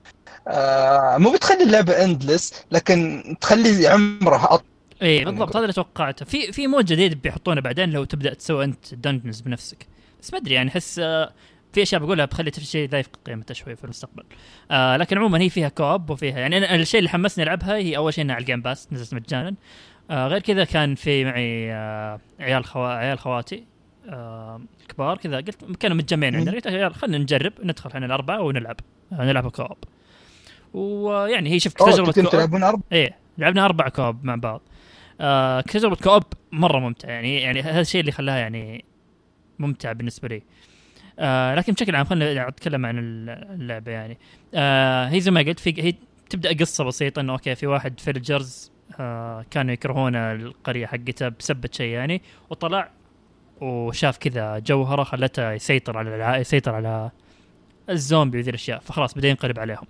آه مو بتخلي اللعبة endless لكن تخلي عمرها اطول اي يعني بالضبط هذا اللي توقعته. في في mode جديد بيحطونه بعدين لو تبدأ تسوي أنت dungeons بنفسك. بس ما أدري يعني أحس آه، في أشياء بقولها بخلي الشيء ذا يفقد قيمته شوي في المستقبل. آه لكن عموما هي فيها co-op وفيها يعني أنا الشيء اللي حمسني ألعبها هي أول شيء إنها على ال Game Pass نزلت مجانا. آه غير كذا كان في معي آه عيال خوا... عيال خواتي آه كبار كذا. قلت كانوا متجمعين عندنا قلت عيال خلينا نجرب ندخل إحنا الأربعة ونلعب آه نلعب co-op. ويعني هي شفت تجربة كنتوا تلعبون أربع إيه لعبنا أربع co-op مع بعض. آه تجربة co-op مرة ممتع يعني يعني هذا الشيء اللي خلاها يعني ممتع بالنسبة لي. آه لكن بشكل عام خلينا نتكلم عن اللعبة يعني. آه هي زي ما قلت في هي تبدأ قصة بسيطة إنه okay في واحد villagers آه كانوا يكرهون القرية حقته بسبة شيء يعني وطلع وشاف كذا جوهرة خلته يسيطر على الع... يسيطر على الزومبي وذي الأشياء. فخلاص بدأ ينقلب عليهم.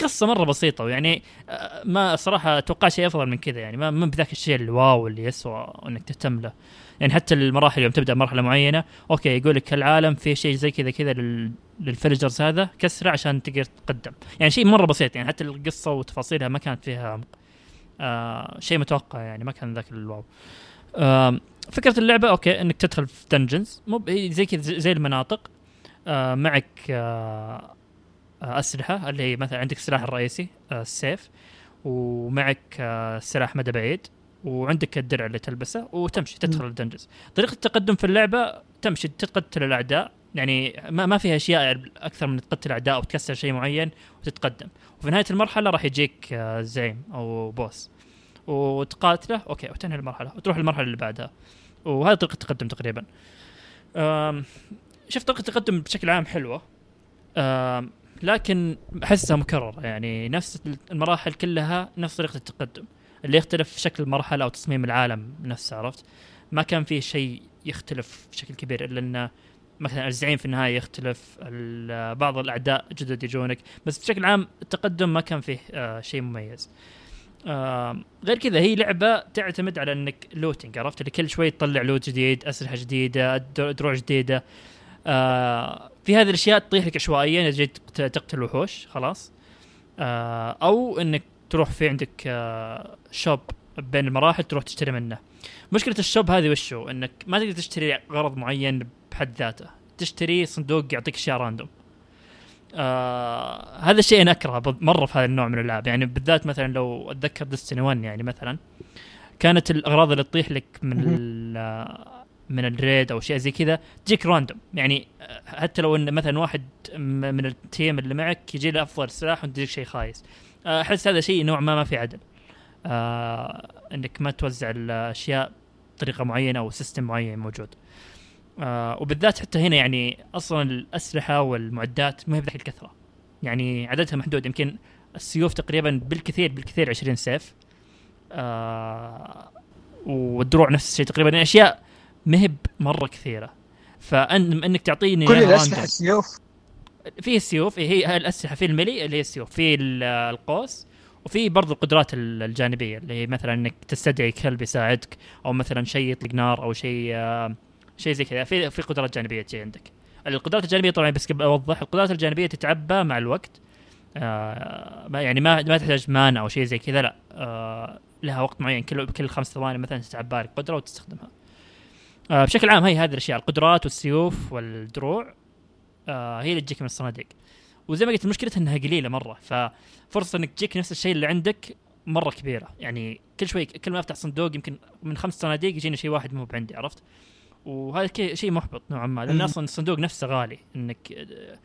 قصة مرة بسيطة ويعني آه، ما صراحة أتوقع شيء أفضل من كذا يعني. ما ما بذاك الشيء ال wow اللي يسوى إنك تهتم له. يعني حتى المراحل يوم تبدأ مرحلة معينة okay يقول لك العالم في شيء زي كذا كذا لل- لل villagers هذا كسرة عشان تقدر تقدم. يعني شيء مرة بسيط يعني حتى القصة وتفاصيلها ما كانت فيها آه شيء متوقع يعني ما كان ذاك ال wow. آه فكرة اللعبة okay إنك تدخل في dungeons مو زي كذا زي زي المناطق آه معك آه آه، أسلحة اللي هي مثلا عندك السلاح الرئيسي آه السيف ومعك آه سلاح مدى بعيد. وعندك الدرع اللي تلبسه وتمشي تدخل ال dungeons طريقة التقدم في اللعبة تمشي تقتل الأعداء. يعني ما ما فيها أشياء أكثر من تقتل اعداء أو تكسر شيء معين وتتقدم. وفي نهاية المرحلة راح يجيك آه، زعيم أو boss. وتقاتله okay وتنهي المرحلة وتروح المرحلة اللي بعدها. وهذه طريقة التقدم تقريبا. شوف طريقة التقدم بشكل عام حلوة. لكن أحسها مكررة. يعني نفس المراحل كلها نفس طريقة التقدم. اللي يختلف شكل المرحلة أو تصميم العالم نفسه عرفت؟ ما كان في شيء يختلف بشكل كبير إلا انه مثلا الزعيم في النهاية يختلف بعض الأعداء جدد يجونك بس بشكل عام التقدم ما كان فيه آه، شيء مميز. آه، غير كذا هي لعبة تعتمد على إنك لوتنج عرفت؟ اللي كل شوي تطلع لوت جديد أسلحة جديدة در- دروع جديدة. آه، في هذه الأشياء تطيح لك عشوائيا إذا جيت تقت- تقتل وحوش خلاص. آه، أو إنك تروح في عندك آه، shop بين المراحل تروح تشتري منه. مشكلة ال shop هذه وشو؟ إنك ما تقدر تشتري غرض معين بحد ذاته. تشتري صندوق يعطيك اشياء random آه هذا الشيء أنا أكرهه مرة في هذا النوع من الألعاب. يعني بالذات مثلا لو أتذكر Destiny 1 يعني مثلا. كانت الأغراض اللي تطيح لك من ال- من ال raid أو شيء زي كذا تجيك random يعني آه، حتى لو إن مثلا واحد من ال team اللي معك يجي له أفضل سلاح وانت تجيك شيء خايس. آه، أحس هذا شيء نوع ما ما في عدل. آه إنك ما توزع الأشياء بطريقة معينة أو system معين موجود. آه وبالذات حتى هنا يعني أصلا الأسلحة والمعدات ما هي بذاك الكثرة. يعني عددها محدود. يمكن السيوف تقريبا بالكثير بالكثير 20 سيف. آه والدروع نفس الشيء تقريبا. يعني أشياء ما هي مره كثيرة. فان إنك تعطيني كل إياها الأسلحة. السيوف في السيوف هي الأسلحة في الملي اللي هي السيوف في ال- القوس وفي برضو القدرات ال- الجانبية اللي مثلا إنك تستدعي كلب يساعدك أو مثلا شيء يطلق نار أو شيء آه، شيء زي كذا. في في قدرات جانبية تجي عندك. القدرات الجانبية طبعا بس أوضح القدرات الجانبية تتعبى مع الوقت. آه يعني ما ما تحتاج مان أو شيء زي كذا لا. آه لها وقت معين كل كل خمس ثواني مثلا تتعبى لك قدرة وتستخدمها. آه بشكل عام هي هذه الأشياء القدرات والسيوف والدروع. آه هي اللي تجيك من الصناديق. وزي ما قلت مشكلتها إنها قليلة مرة. ففرصة إنك تجيك نفس الشيء اللي عندك مرة كبيرة. يعني كل شوي كل ما أفتح صندوق يمكن من خمس صناديق يجيني شيء واحد مو بعندي عرفت؟ وهذا شيء محبط نوعا ما. لأن. أصلا الصندوق نفسه غالي. إنك آه،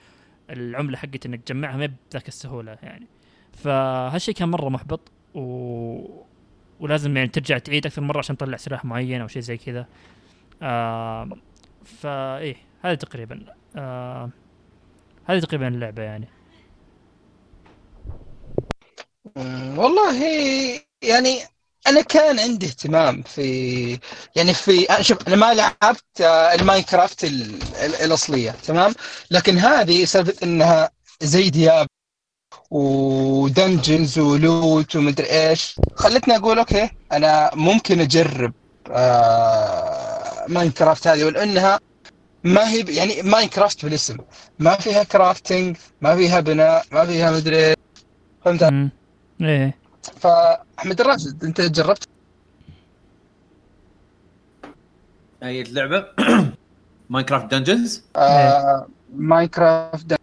العملة حقت إنك تجمعها ما بذاك السهولة يعني. فهالشيء كان مرة محبط و... ولازم يعني ترجع تعيد أكثر مرة عشان تطلع سلاح معين أو شيء زي كذا. آه فايه هذا تقريبا. آه هذه تقريبا اللعبة يعني. والله يعني أنا كان عندي اهتمام في يعني في شوف أنا ما لعبت آه، الماينكرافت ال- ال- الأصلية تمام؟ لكن هذه سالفة إنها زي Diablo و dungeons و loot ومدري إيش خلتني أقول okay أنا ممكن أجرب آه Minecraft هذه ولأنها ما هي يعني Minecraft بالاسم. ما فيها crafting ما فيها بناء ما فيها مدري فهمت. إيه. فاحمد الراشد أنت جربت؟ هي اللعبه ماينكرافت دنجنز آه ماينكرافت.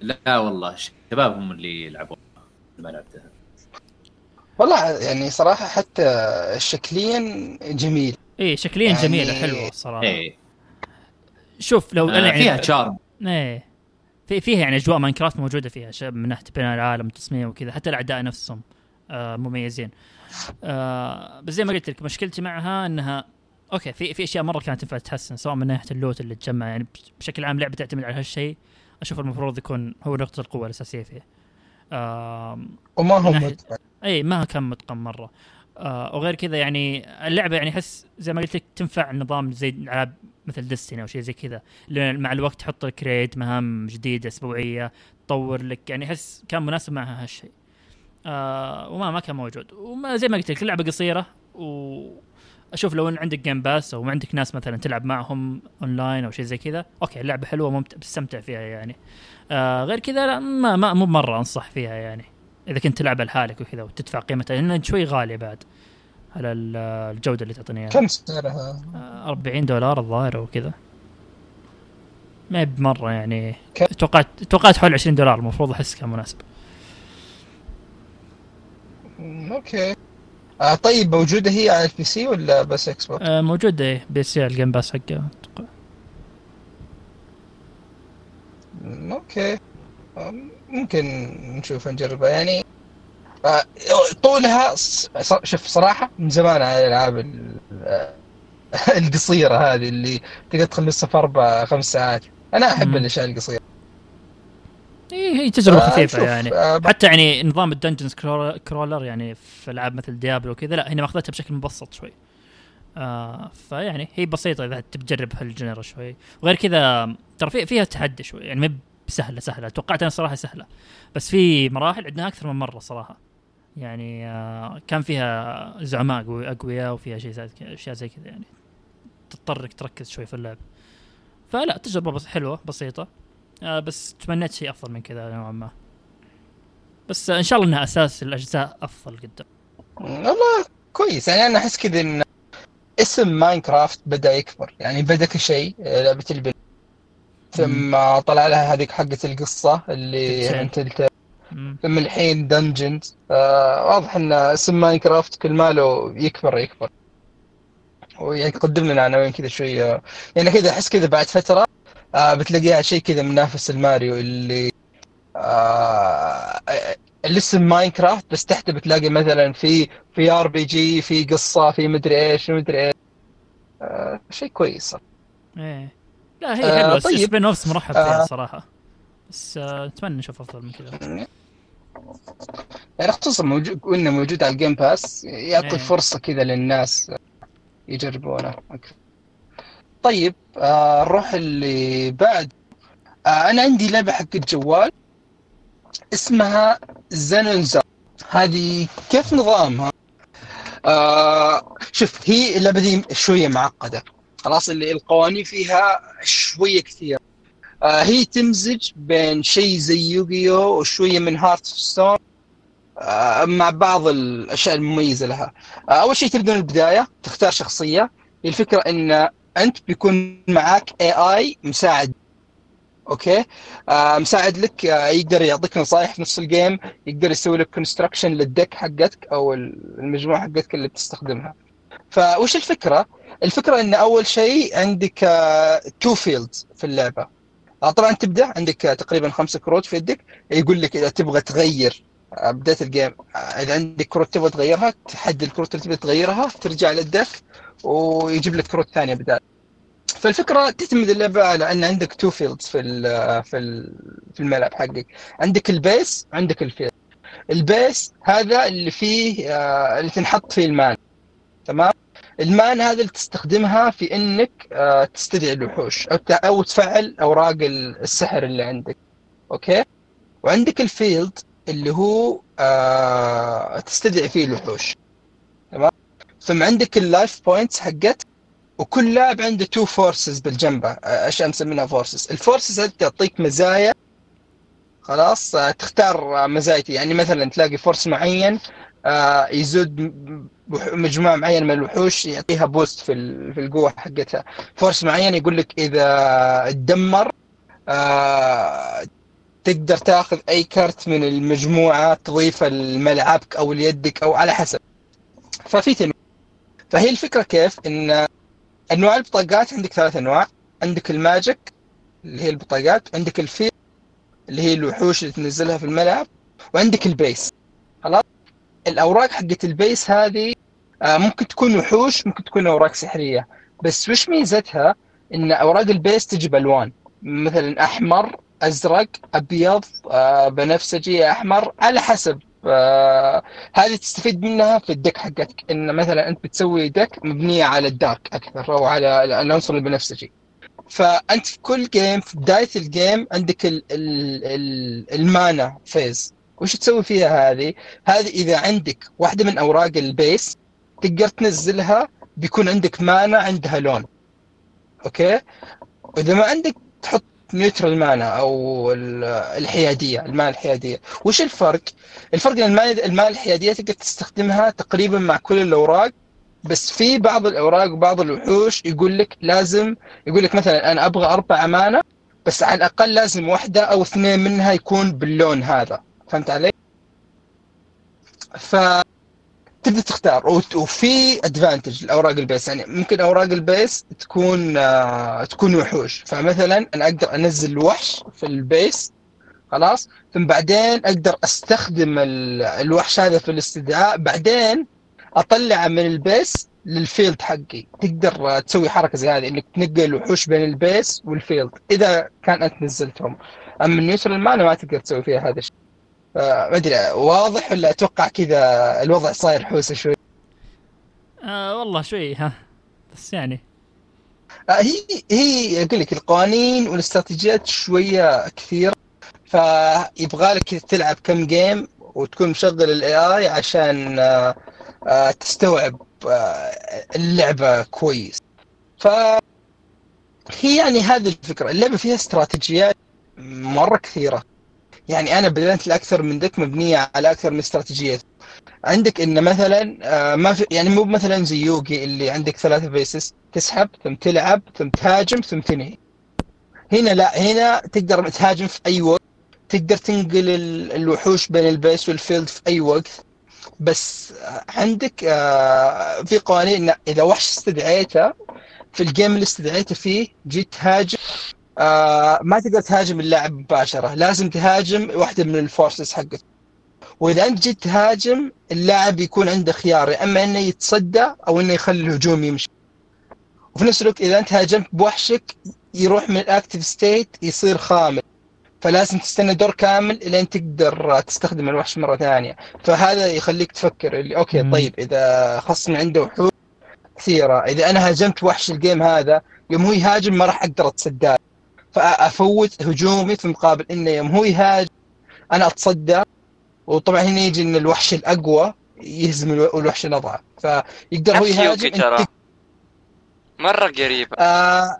لا والله الشباب هم اللي يلعبون. ما لعبتها. والله يعني صراحة حتى شكليا جميل. إيه شكليا يعني- جميله حلوة الصراحه إيه. شوف لو أنا آه، يعني فيها charm إيه. في فيها يعني أجواء ماينكرافت موجودة فيها ش- من ناحية بناء العالم والتصميم وكذا حتى الأعداء نفسهم آه مميزين. آه بس زي ما قلت لك مشكلتي معها إنها okay في في أشياء مرة كانت تنفع تتحسن سواء من ناحية ال loot اللي تجمع يعني بشكل عام لعبة تعتمد على هالشيء أشوف المفروض يكون هو نقطة القوة الأساسية فيه آه وما هو متقن اي ما كان متقن مرة. آه وغير كذا يعني اللعبة يعني أحس زي ما قلت لك تنفع نظام زي ألعاب مثل Destiny أو شيء زي كذا. مع الوقت تحط لك raid مهام جديدة أسبوعية تطور لك يعني أحس كان مناسب معها هالشيء. آه وما ما كان موجود. وما زي ما قلت لك اللعبة قصيرة و أشوف لو إن عندك Game Pass أو عندك ناس مثلا تلعب معهم اونلاين أو شيء زي كذا okay اللعبة حلوة ممتع بتستمتع فيها يعني. آه غير كذا لا ما ما مو مرة أنصح فيها يعني. إذا كنت تلعبها لحالك وكذا وتدفع قيمتها لانها شوي غالية بعد على ال- الجودة اللي تعطيني إياها. كم سعرها؟ آه، 40 دولار الظاهر أو كذا. ما بمرة يعني؟ توقعت توقعت حول 20 دولار المفروض أحس كان مناسب. okay. آه طيب موجودة هي على ال PC ولا بس Xbox؟ آه موجود إيه PC على ال Game Pass حقه okay. آه، ممكن نشوف نجربها يعني آه، طولها شوف صراحة من زمان على الألعاب ال- آه، القصيرة هذه اللي تقدر تخلصها في أربع خمس ساعات. أنا أحب. الأشياء القصيرة إيه هي تجربة آه، خفيفة. يعني. آه، حتى يعني نظام ال dungeons crawler يعني في ألعاب مثل ديابلو وكذا لا هنا ماخذتها بشكل مبسط شوي. آه فيعني هي بسيطة إذا تبي تجرب هال genre شوي. وغير كذا ترى في فيها تحدي شوي. يعني سهلة سهلة. توقعت أنا صراحة سهلة. بس في مراحل عندنا أكثر من مرة صراحة. يعني آه كان فيها زعماء قوي- أقوياء وفيها شيء زي أشياء زي كذا يعني. تضطر انك تركز شوي في اللعب. فلا تجربة بس حلوة بسيطة. آه بس تمنيت شيء أفضل من كذا نوعا ما. بس إن شاء الله إنها أساس الأجزاء أفضل قدام. والله كويس. يعني أنا أحس كذا إن اسم ماينكرافت بدأ يكبر. يعني بدأ كشيء آه، لعبة البنت ثم طلع لها هذيك حقة القصة اللي مم. ثم الحين Dungeons آه واضح إن اسم ماينكرافت كل ماله يكبر يكبر. ويعني يقدم لنا عناوين كذا شوية يعني كذا أحس كذا بعد فترة آه بتلاقيها شيء كذا منافس الماريو اللي آه الاسم ماينكرافت بس تحته بتلاقي مثلا في في RPG في قصة في مدري إيش مدري إيش. آه شيء كويس. إيه. لا هي آه، حلوة طيب. spin-offs مرحب فيها آه. صراحة بس آه نتمنى نشوف أفضل من كذا يعني خصوصا موجود إنه موجود على ال Game Pass يعطي إيه. فرصة كذا للناس يجربونه أكثر. طيب آه نروح اللي بعد آه أنا عندي لعبة حق الجوال اسمها زنونزا هذه كيف نظامها؟ آه شوف هي اللعبة دي شوية معقدة خلاص اللي القوانين فيها شوية كثير. آه هي تمزج بين شيء زي يوغيو وشوية من هارت ستون آه، مع بعض الأشياء المميزة لها. آه، أول شيء تبدا من البداية تختار شخصية. الفكرة إن أنت بيكون معك اي اي مساعد. أوكي؟ آه مساعد لك آه يقدر يعطيك نصائح في نص ال game يقدر يسوي لك construction لل deck حقتك أو المجموعة حقتك اللي بتستخدمها. فوش الفكرة؟ الفكرة إن أول شيء عندك two fields في اللعبة. آه طبعا تبدأ عندك آه، تقريبا خمسة كروت في يدك. يقول لك إذا تبغى تغير آه، بداية ال game آه، إذا عندك كروت تبغى تغيرها تحدد الكروت اللي تبغى تغيرها ترجع لل deck ويجيب لك كروت ثانية بدال. فالفكرة تعتمد اللعبة على إن عندك two fields في في في الملعب حقك. عندك ال base عندك ال field. ال base هذا اللي فيه آه، اللي تنحط فيه ال mana تمام؟ ال mana هذا اللي تستخدمها في إنك آه، تستدعي الوحوش أو أو تفعل أوراق السحر اللي عندك. okay؟ وعندك ال field اللي هو آه تستدعي فيه الوحوش. تمام؟ ثم عندك ال life points حقت وكل لاعب عنده two forces بالجنبه. آه، اشياء مسمينها forces ال forces هذه تعطيك مزايا. خلاص؟ تختار مزايا يعني مثلا تلاقي force معين يزود م- وح- مجموعة معينة من الوحوش يعطيها boost في في القوة حقتها. force معين يقول لك إذا تدمر آه، تقدر تاخذ أي كرت من المجموعة تضيفه لملعبك أو ليدك أو على حسب. ففي تنوع فهي الفكرة كيف؟ إن أنواع البطاقات عندك ثلاث أنواع. عندك ال magic اللي هي البطاقات عندك ال field اللي هي الوحوش اللي تنزلها في الملعب وعندك ال base. خلاص؟ الأوراق حقت ال base هذه آه، ممكن تكون وحوش ممكن تكون أوراق سحرية. بس وش ميزتها؟ إن أوراق ال base تجي بالوان مثلا أحمر أزرق أبيض آه، بنفسجي أحمر على حسب. فهذه تستفيد منها في ال deck حقتك. إن مثلا أنت بتسوي deck مبنيه على ال dark أكثر أو على العنصر البنفسجي. فأنت في كل game في بداية ال game عندك ال ال ال ال mana phase. وش تسوي فيها هذه؟ هذه إذا عندك واحدة من أوراق ال base تقدر تنزلها بيكون عندك mana عندها لون أوكي؟ وإذا ما عندك تحط neutral mana أو ال- الحيادية ال mana الحيادية وش الفرق الفرق إن ال mana الحيادية تقدر تستخدمها تقريبا مع كل الأوراق بس في بعض الأوراق وبعض الوحوش يقول لك لازم يقول لك مثلا أنا أبغى أربع mana بس على الأقل لازم واحدة أو اثنين منها يكون باللون هذا فهمت علي؟ ف تبدأ تختار. وفي advantage لأوراق ال base. يعني ممكن أوراق ال base تكون آه تكون وحوش. فمثلا أنا أقدر أنزل وحش في ال base خلاص؟ ثم بعدين أقدر أستخدم ال- الوحش هذا في الاستدعاء. بعدين أطلعه من ال base لل field حقي. تقدر تسوي حركة زي هذه إنك تنقل الوحوش بين ال base وال field. إذا كان أنت نزلتهم. أما ال neutral ما تقدر تسوي فيها هذا الشيء. ما أدري واضح ولا أتوقع كذا الوضع صاير حوسة شوي؟ آه والله شوي ها. بس يعني. آه، هي هي أقول لك القوانين والاستراتيجيات شوية كثيرة فيبغى لك تلعب كم game وتكون مشغل ال AI عشان آه، آه، تستوعب آه، اللعبة كويس. ف هي يعني هذه الفكرة. اللعبة فيها استراتيجيات مرة كثيرة. يعني أنا بدأت الاكثر من deck مبنية على أكثر من استراتيجية. عندك إن مثلا آه، ما في يعني مو مثلا زي يوغي اللي عندك ثلاثة phases تسحب ثم تلعب ثم تهاجم ثم تنهي. هنا لا هنا تقدر تهاجم في أي وقت تقدر تنقل ال- الوحوش بين ال base وال field في أي وقت. بس آه، عندك آه، في قوانين إذا وحش استدعيته في ال game اللي استدعيته فيه جيت تهاجم. آه ما تقدر تهاجم اللاعب مباشرة. لازم تهاجم واحدة من ال forces حقته وإذا أنت جيت تهاجم اللاعب يكون عنده خيار يا إما إنه يتصدى أو إنه يخلي الهجوم يمشي. وفي نفس الوقت إذا أنت هاجمت بوحشك يروح من ال active state يصير خامل. فلازم تستنى دور كامل لين تقدر تستخدم الوحش مرة ثانية. فهذا يخليك تفكر اللي أوكي. طيب إذا خصمي عنده وحوش كثيرة إذا أنا هاجمت وحش الجيم هذا يوم هو يهاجم ما راح أقدر أتصداه. فأفوت هجومي في مقابل إنه يوم هو يهاجم. أنا اتصدى وطبعا هنا يجي إن الوحش الأقوى يهزم الو- الوحش الأضعف. فيقدر هو يهاجم ترى. مرة قريبة. آه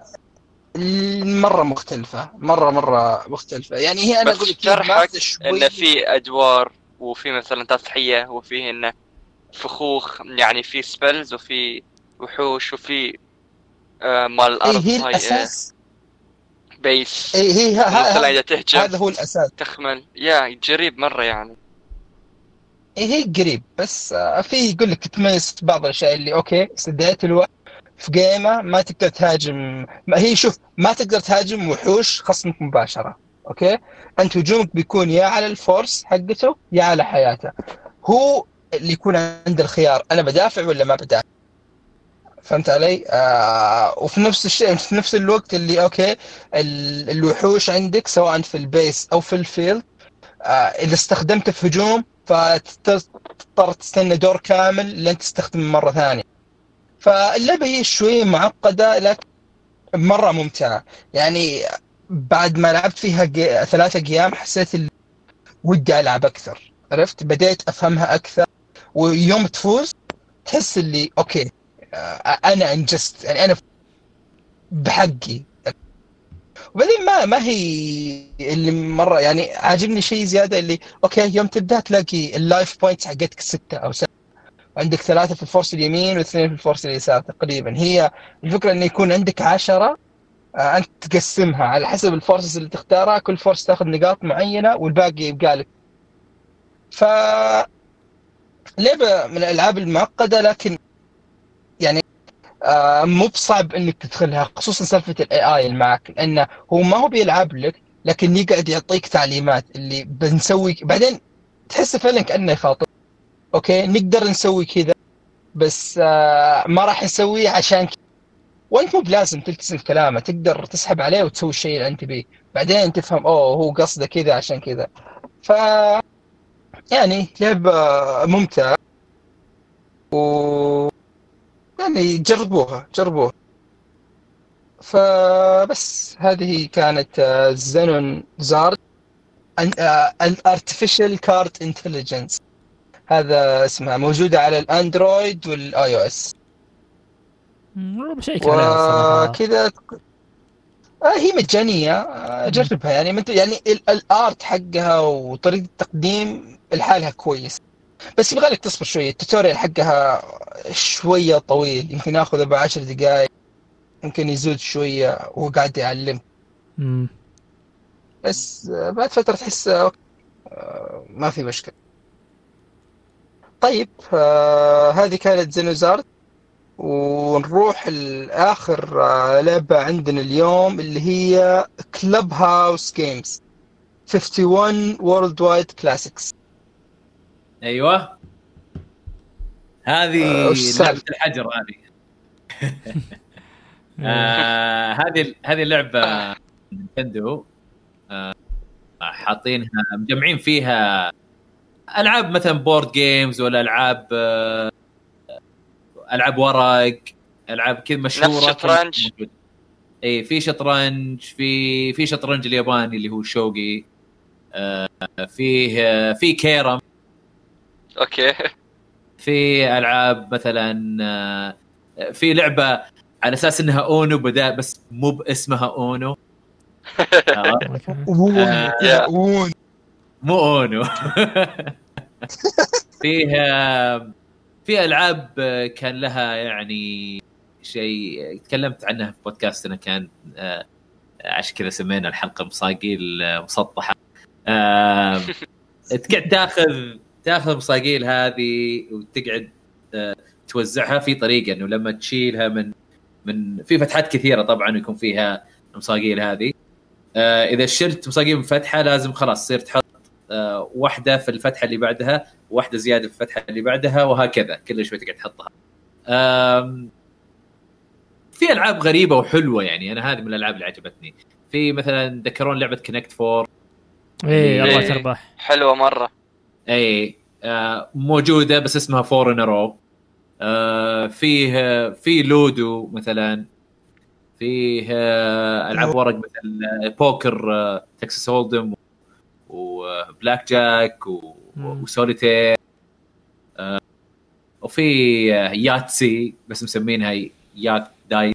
مرة مختلفة. مرة مرة مختلفة. يعني هي أنا أقول لك شرحك ماخذة شوي إن في أدوار وفي مثلا تضحية وفي إنه فخوخ يعني في سبيلز وفي وحوش وفي آه مال إيه الأرض هي هاي الأساس بيس إيه هي ه- ه- مثلا ه- إذا تهجم. هذا هو الأساس. تخمل يا قريب مرة يعني. إيه هي قريب بس آه، في يقول لك تميز بعض الأشياء اللي أوكي استدعيت الوقت في جيمة ما تقدر تهاجم. ما هي شوف ما تقدر تهاجم وحوش خصمك مباشرة أوكي؟ أنت هجومك بيكون يا على الفورس حقته يا على حياته. هو اللي يكون عنده الخيار أنا بدافع ولا ما بدافع؟ فهمت علي؟ آه وفي نفس الشيء في نفس الوقت اللي أوكي ال- الوحوش عندك سواء في ال base أو في ال field آه إذا استخدمته في هجوم فتضطر تستنى دور كامل لين تستخدمه مرة ثانية. فاللعبة هي شوي معقدة لكن مرة ممتعة يعني بعد ما لعبت فيها. ثلاثة أيام حسيت ودي ألعب أكثر عرفت بديت أفهمها أكثر ويوم تفوز تحس اللي أوكي أنا أنجزت يعني أنا بحقي. وبعدين ما ما هي اللي مرة يعني عاجبني شيء زيادة اللي أوكي يوم تبدأ تلاقي ال life points حقتك ستة أو سبعة. عندك ثلاثة في ال force اليمين واثنين في ال force اليسار تقريبا. هي الفكرة انه يكون عندك عشرة آه، أنت تقسمها على حسب ال forces اللي تختارها. كل force تاخذ نقاط معينة والباقي يبقى لك. ف لعبة من الألعاب المعقدة لكن آه، مو بصعب إنك تدخلها خصوصا سالفة ال AI اللي معك لأنه هو ما هو بيلعب لك لكن يقعد يعطيك تعليمات اللي بنسوي بعدين تحس فعلا كأنه يخاطب. أوكي؟ نقدر نسوي كذا بس آه، ما راح نسويه عشان وأنت مو بلازم تلتزم كلامه تقدر تسحب عليه وتسوي الشيء اللي أنت بيه بعدين تفهم أوه هو قصده كذا عشان كذا. ف يعني لعبة ممتعة و يعني جربوها جربوها. فبس هذه كانت آه، Zenonzard. ال Artificial Card Intelligence هذا اسمها موجودة على الأندرويد وال iOS. بشيك وكذا آه هي مجانية آه جربها. يعني. يعني ال- ال art حقها وطريقة التقديم لحالها كويس. بس يبغى لك تصبر شوية. ال tutorial حقها شوية طويل. يمكن ياخذ أربع عشر دقائق يمكن يزود شوية وهو قاعد يعلم. مم. بس آه، بعد فترة تحس آه، آه، ما في مشكلة. طيب آه هذه كانت Zenonzard. ونروح لآخر آه، لعبة عندنا اليوم اللي هي Clubhouse Games 51 Worldwide Classics أيوه. هذه آه، وش لعبة السالفة؟ الحجر هذه. آه. هذه هذه اللعبة نينتندو آه حاطينها مجمعين فيها ألعاب مثلا board games ولا ألعاب آه ألعاب ورق ألعاب كذا مشهورة نفس شطرنج؟ اي في شطرنج في في شطرنج الياباني اللي هو شوغي آه فيه آه في carrom. أوكي. في ألعاب مثلا آه، في لعبة على أساس إنها أونو بدا بس مو باسمها أونو. وون آه، مو أونو. فيها في ألعاب كان لها يعني شيء تكلمت عنها في بودكاستنا كان آه، عشان كذا سمينا الحلقة مصاقيل مسطحة. تقعد تاخذ تاخذ مصاقيل هذه وتقعد آه، توزعها في طريقة إنه لما تشيلها من من في فتحات كثيرة طبعا يكون فيها المصاقيل هذه. آه، إذا شلت مصاقيل من فتحة لازم خلاص تصير تحط آه، واحدة في الفتحة اللي بعدها واحدة زيادة في الفتحة اللي بعدها وهكذا. كل شوي تقعد تحطها. في ألعاب غريبة وحلوة يعني. أنا هذه من الألعاب اللي عجبتني. في مثلا تذكرون لعبة Connect Four إيه الله إيه. تربح حلوة مرة. اي آه، موجودة بس اسمها Four in a Row فيه آه، في Ludo مثلا. فيه آه، ألعاب ورق مثل آه، بوكر آه، Texas Hold'em و blackjack و-. وسوليتير آه، وفي آه، Yahtzee بس مسمينها يات داي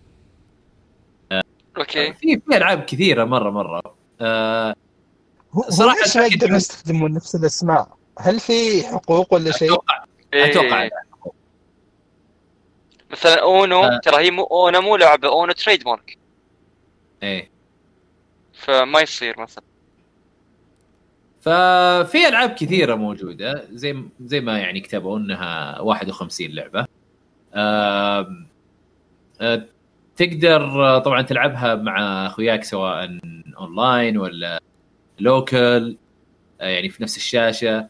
أوكي. في في ألعاب كثيرة مرة مرة. آه، صراحة ليش يقدرون يستخدمون نفس الأسماء؟ هل في حقوق ولا شيء؟ أتوقع. إيه. أتوقع. مثلا أونو آه. ترى هي مو أونو مو لعبة أونو trademark إيه. فما يصير مثلا. ففي ألعاب كثيرة موجودة زي زي ما يعني كتبوا إنها 51 لعبة. آم، آه، تقدر آه، طبعا تلعبها مع أخوياك سواء اونلاين ولا local يعني في نفس الشاشة.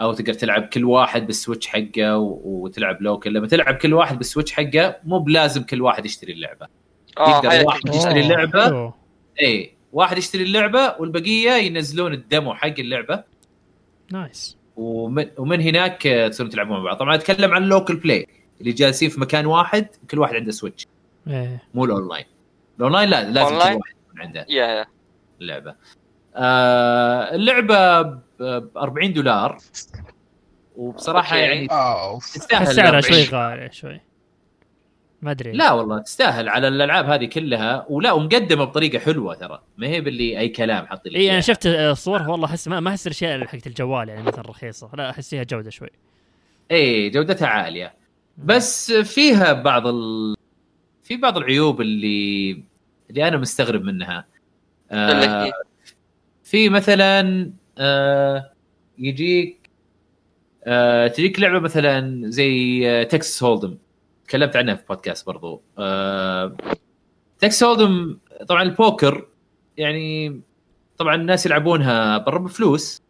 أو تقدر تلعب كل واحد بال Switch حقه و- وتلعب local لما تلعب كل واحد بال Switch حقه مو بلازم كل واحد يشتري اللعبة. آه يقدر واحد أوه، يشتري اللعبة. اي واحد يشتري اللعبة والبقية ينزلون ال demo حق اللعبة. nice. ومن ومن هناك آه، تصيرون تلعبون مع بعض. طبعا أتكلم عن ال local play اللي جالسين في مكان واحد كل واحد عنده Switch. إيه. مو ال online. ال online لا لازم كل؟ واحد يكون عنده يا يا. اللعبة. آه اللعبة ب 40 دولار. وبصراحة أوكي. يعني تستاهل سعرها 40. شوي غالي شوي. ما أدري. لا والله تستاهل على الألعاب هذه كلها. ولا ومقدمة بطريقة حلوة ترى. ما هي باللي أي كلام حاط لك إي أنا. شفت الصور والله أحس ما ما أحس الأشياء حقت الجوال يعني مثلا رخيصة. لا احس فيها جودة شوي. إي إيه، جودتها عالية. بس فيها بعض ال... في بعض العيوب اللي اللي أنا مستغرب منها. آه في مثلا آه يجيك آه تجيك لعبة مثلا زي آه تكساس هولدم تكلمت عنها في بودكاست برضو. آه تكساس هولدم طبعا البوكر يعني طبعا الناس يلعبونها برا بفلوس.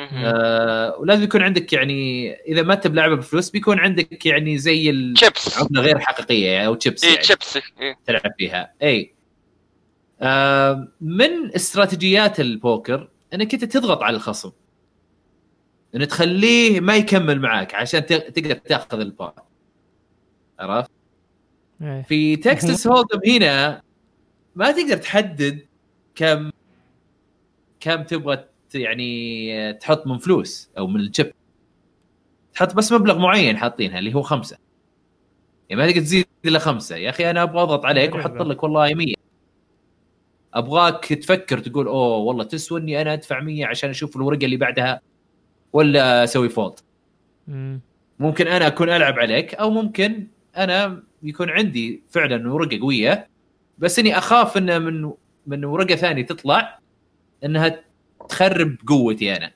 آه ولازم يكون عندك يعني إذا ما انت بلعبه بفلوس بيكون عندك يعني زي ال- شيبس عمله غير حقيقية يعني أو تشيبس يعني. شيبس إيه. تلعب فيها. اي آه من استراتيجيات البوكر إنك أنت تضغط على الخصم إنه تخليه ما يكمل معاك عشان تقدر تأخذ البار عرفت؟ إيه. في تكساس هولدم هنا ما تقدر تحدد كم كم تبغى يعني تحط من فلوس أو من الشيب تحط بس مبلغ معين حاطينها اللي هو خمسة يعني ما تقدر تزيد إلا خمسة يا أخي أنا أبغى أضغط عليك غريبة. وأحط لك والله 100 أبغاك تفكر تقول أوه والله تسوى إني أنا أدفع 100 عشان أشوف الورقة اللي بعدها ولا أسوي فولت مم. ممكن أنا أكون ألعب عليك أو ممكن أنا يكون عندي فعلا ورقة قوية بس إني أخاف إن من من ورقة ثانية تطلع إنها تخرب قوتي أنا.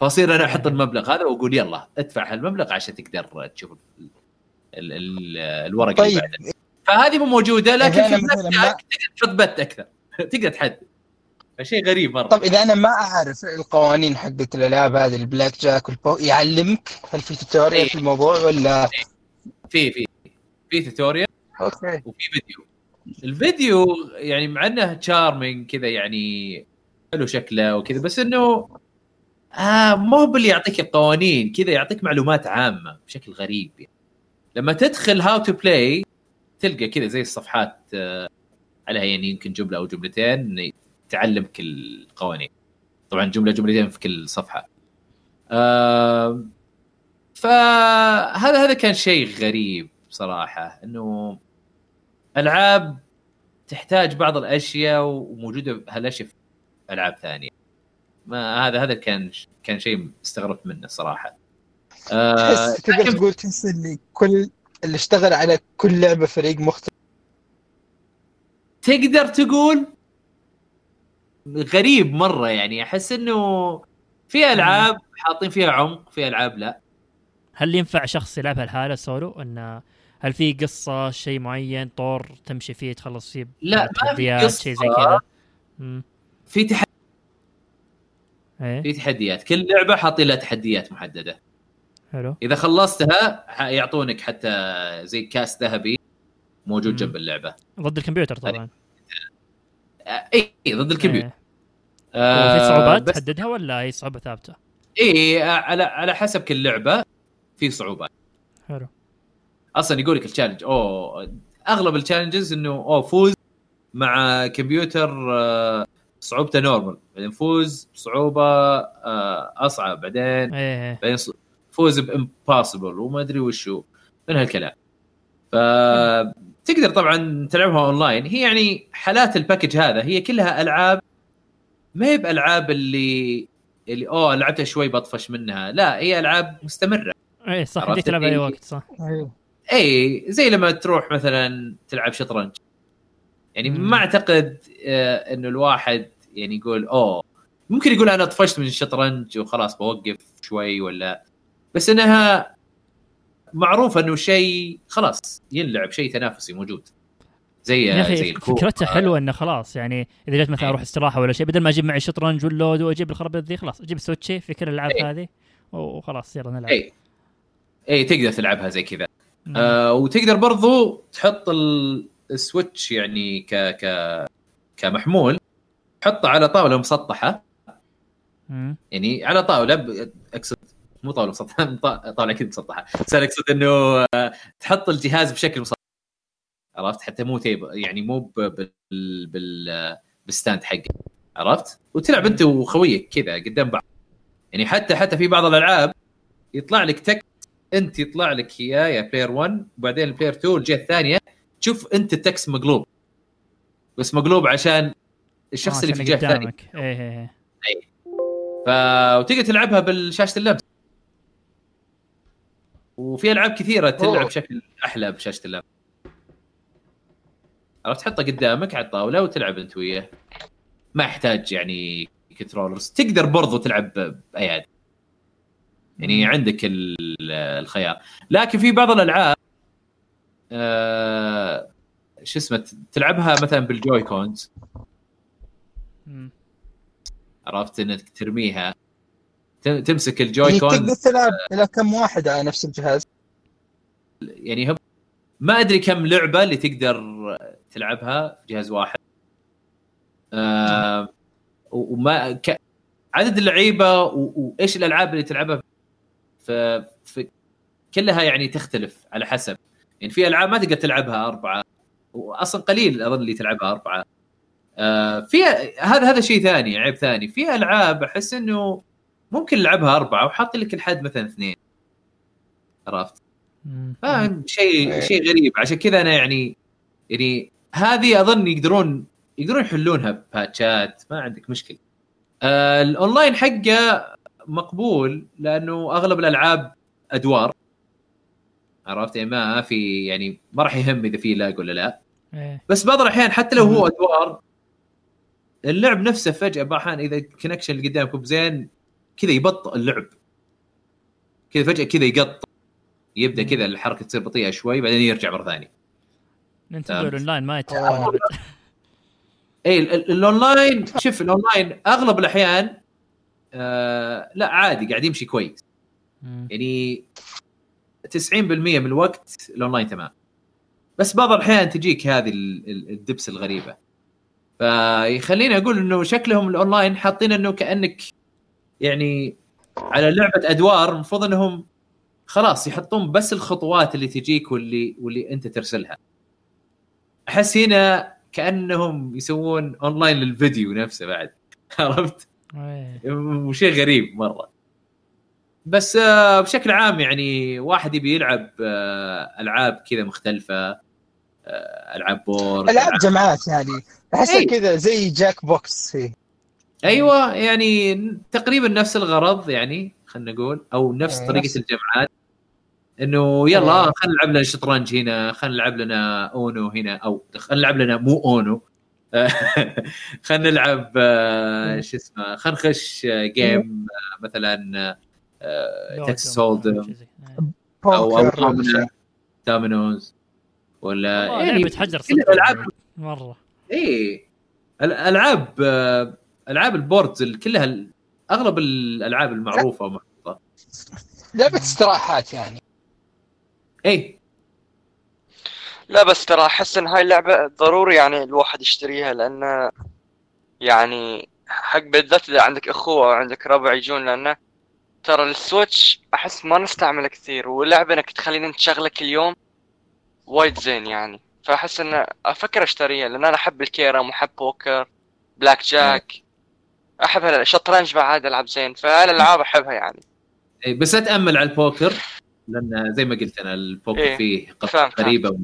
فأصير أنا أحط المبلغ هذا وأقول يلا ادفع هالمبلغ عشان تقدر تشوف ال ال ال الورقة اللي طيب بعدها. فهذه مو موجودة لكن في ما- jack تقدر تحط bet أكثر. تقدر تحدد فشيء غريب مرة. طب إذا أنا ما أعرف القوانين حقت الألعاب هذه البلاك جاك والبو يعلمك هل في tutorial إيه. في الموضوع ولا؟ في في في tutorial أوكي. وفي فيديو الفيديو يعني مع إنه charming كذا يعني حلو شكله وكذا بس إنه آه مو هو باللي يعطيك القوانين كذا يعطيك معلومات عامة بشكل غريب يعني. لما تدخل how to play تلقى كذا زي الصفحات آه عليها يعني يمكن جملة أو جملتين تعلمك القوانين. طبعا جملة جملتين في كل صفحة. آه فهذا هذا كان شيء غريب صراحة إنه ألعاب تحتاج بعض الأشياء وموجودة هالأشياء في ألعاب ثانية. ما هذا هذا كان كان شيء استغربت منه صراحة. آه تقدر تقول تحس اللي كل اللي اشتغل على كل لعبة فريق مختلف. تقدر تقول غريب مرة يعني أحس إنه في ألعاب حاطين فيها عمق في ألعاب لا. هل ينفع شخص يلعبها لحاله؟ سولو إن هل في قصة شيء معين طور تمشي فيه تخلص فيه لا، ما في تحديات قصة. شيء زي كذا. في تح... إيه. في تحديات. كل لعبة حاطين لها تحديات محددة. حلو. إذا خلصتها يعطونك حتى زي كاس ذهبي موجود مم. جنب اللعبة. ضد الكمبيوتر طبعا. آه، اي ضد الكمبيوتر. إيه. آه وفي صعوبات بس تحددها ولا هي صعوبة ثابتة؟ اي على على حسب كل لعبة في صعوبات. حلو. أصلا يقول لك التشالنج أوه أغلب ال challenges إنه أوه فوز مع كمبيوتر آه، صعوبته normal بعدين فوز بصعوبه آه، أصعب. بعدين إيه إيه. بعدين فوز ب impossible وما أدري وشو من هالكلام. فتقدر طبعا تلعبها اونلاين هي يعني حالات ال package هذا هي كلها ألعاب. ما هي بألعاب اللي اللي أوه لعبتها شوي بتطفش منها. لا هي ألعاب مستمرة. إيه صح عرفت؟ يمديك تلعب أي وقت صح. أيوه. اي زي لما تروح مثلا تلعب شطرنج. يعني مم. ما أعتقد آه، إنه الواحد يعني يقول أوه ممكن يقول أنا طفشت من الشطرنج وخلاص بوقف شوي ولا بس إنها معروف إنه شيء خلاص ينلعب شيء تنافسي موجود زي يا زي أخي. فكرتها حلوة إنه خلاص يعني إذا جيت مثلا أروح استراحة ولا شيء بدل ما أجيب معي شطرنج واللود وأجيب الخرابيط ذي خلاص أجيب سويتشي في كل الألعاب إيه. هذه وخلاص يلا نلعب اي اي تقدر تلعبها زي كذا مم. آه وتقدر برضو تحط ال- Switch يعني ك ك كمحمول تحطه على طاولة مسطحة مم. يعني على طاولة أقصد مو طاولة مسطحة طا- طاولة أكيد مسطحة. بس أنا أقصد إنه آه، تحط الجهاز بشكل مسطح عرفت؟ حتى مو tabletop يعني مو بال بال بال stand حقه عرفت؟ وتلعب أنت وخويك كذا قدام بعض. يعني حتى حتى في بعض الألعاب يطلع لك تك أنت يطلع لك اياه يا player 1 وبعدين ال player 2 الجهة الثانية تشوف أنت ال text مقلوب. بس مقلوب عشان الشخص آه، اللي في الجهة الثانية قدامك. إيه إيه. إيه. ف وتقدر تلعبها بالشاشة اللمس. وفي ألعاب كثيرة تلعب. بشكل أحلى بشاشة اللمس عرفت؟ تحطها قدامك على الطاولة وتلعب أنت وياه. ما يحتاج يعني controllers تقدر برضو تلعب باليد يعني. عندك ال- الخيار. لكن في بعض الألعاب آه شو اسمه تلعبها مثلا بال Joy-Cons. عرفت؟ إنك ترميها. تمسك ال Joy يعني تقدر Cons تلعب إلى كم واحد على نفس الجهاز؟ يعني هم ما أدري كم لعبة اللي تقدر تلعبها في جهاز واحد. آه وما ك... عدد اللعيبة و- وإيش الألعاب اللي تلعبها ف... في كلها يعني تختلف على حسب. يعني في ألعاب ما تقدر تلعبها أربعة واصلا قليل أظن اللي تلعبها أربعة. آه في هذا هذا شيء ثاني عيب ثاني. في ألعاب أحس إنه ممكن نلعبها أربعة وحاط لك الحد مثلا اثنين عرفت؟ فاهم شيء. شيء غريب عشان كذا أنا يعني يعني هذه أظن يقدرون يقدرون يحلونها باتشات ما عندك مشكلة. آه الأونلاين حقه مقبول لأنه أغلب الألعاب أدوار عرفت يعني ما في يعني ما راح يهم إذا في لاج ولا لا إيه. بس بعض الأحيان حتى لو هو أدوار اللعب نفسه فجأة بعض الأحيان إذا ال connection اللي قدامك مو بزين كذا يبطئ اللعب. كذا فجأة كذا يقطع. يبدأ كذا الحركة تصير بطيئة شوي بعدين يرجع مرة ثانية. نينتندو فهمت. الأونلاين ما. اي ال- ال- الأونلاين شوف الأونلاين أغلب الأحيان آه لا عادي قاعد يمشي كويس. يعني 90% من الوقت الأونلاين تمام. بس بعض الأحيان تجيك هذه ال- ال- ال dips الغريبة. فيخليني أقول إنه شكلهم الأونلاين حاطين إنه كأنك يعني على لعبة أدوار المفروض إنهم خلاص يحطون بس الخطوات اللي تجيك واللي واللي أنت ترسلها أحس هنا كأنهم يسوون اونلاين للفيديو نفسه بعد عرفت؟ إيه. وشيء غريب مرة بس آه، بشكل عام يعني واحد يبي يلعب آه، ألعاب كذا مختلفة آه، ألعاب board ألعاب جماعات يعني احسها إيه. كذا زي Jackbox فيه أيوه يعني تقريبا نفس الغرض يعني خلينا نقول أو نفس طريقة نفس- الجمعات إنه يلا. خلينا نلعب لنا شطرنج هنا خلينا نلعب لنا UNO هنا أو خلينا نلعب لنا مو UNO خلينا نلعب آه،. شو اسمه خلينا نخش آه، game آه، مثلا Ludo Texas مثلاً، Hold'em زي- إيه. أو أو. dominoes ولا يعني لعبة حجر صدق. مرة اي الالعاب آه، ألعاب ال boards ال- كلها أغلب الألعاب المعروفة ومحطوطه لعبه استراحات يعني. اي لا بس ترى أحس إن هاي اللعبة ضروري يعني الواحد يشتريها لأن يعني حق بالذات إذا عندك أخوة أو عندك ربع يجون لأنه ترى ال Switch أحس ما نستعمله كثير واللعبة إنك تخلينا نشغله كل يوم وايد زين يعني. فأحس إن أفكر أشتريها لأن أنا أحب الكيرم وأحب poker blackjack. احب الشطرنج بعد العب زين فالالعاب أحبها يعني. إي، بس لا تأمل على البوكر لأن زي ما قلت أنا البوكر إيه، فيه فاهم. غريبة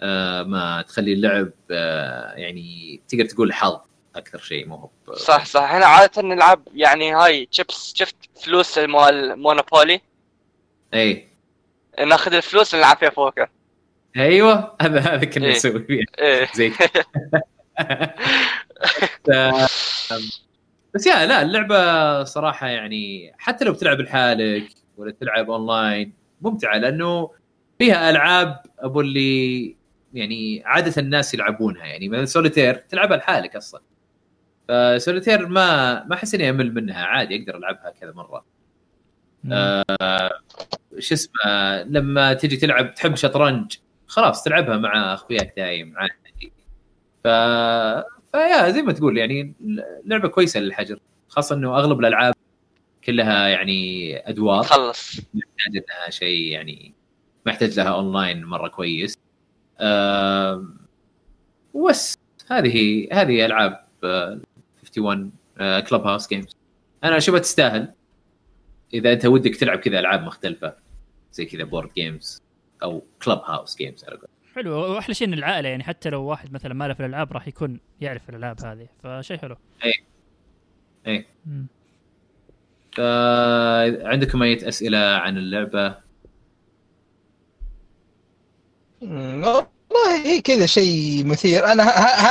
آه ما تخلي اللعب آه يعني تقدر تقول حظ أكثر شيء مو هو صح صح. هنا عادة نلعب يعني هاي شيبس شفت فلوس مال Monopoly؟ اي ناخذ الفلوس ونلعب فيها بوكر. أيوه هذا هذا كنا إيه. نسوي فيه إيه. زي كذا. ف- بس يا لا اللعبة صراحة يعني حتى لو بتلعب لحالك ولا تلعب اونلاين ممتعة لأنه فيها ألعاب أبو اللي يعني عادة الناس يلعبونها. يعني مثلا سوليتير تلعبها لحالك أصلا. فسوليتير ما ما أحس إني أمل منها. عادي أقدر ألعبها كذا مرة. مم. شو اسمه لما تجي تلعب تحب شطرنج خلاص تلعبها مع أخوياك دايم عادي. ف فيا زي ما تقول يعني لعبة كويسة للحجر خاصة إنه أغلب الألعاب كلها يعني أدوار. خلص محتاج انها شيء يعني ما يحتاج لها اونلاين مرة كويس. وبس هذه هذه ألعاب آه، 51 Clubhouse Games أنا اشوفها تستاهل إذا أنت ودك تلعب كذا ألعاب مختلفة زي كذا board games أو clubhouse games على قولتهم. حلو واحلى شيء إن العائلة يعني حتى لو واحد مثلا ما له في الألعاب راح يكون يعرف الألعاب هذه فشيء حلو إيه. إيه. مم. فعندكم أي أسئلة عن اللعبة والله هي كذا شيء مثير أنا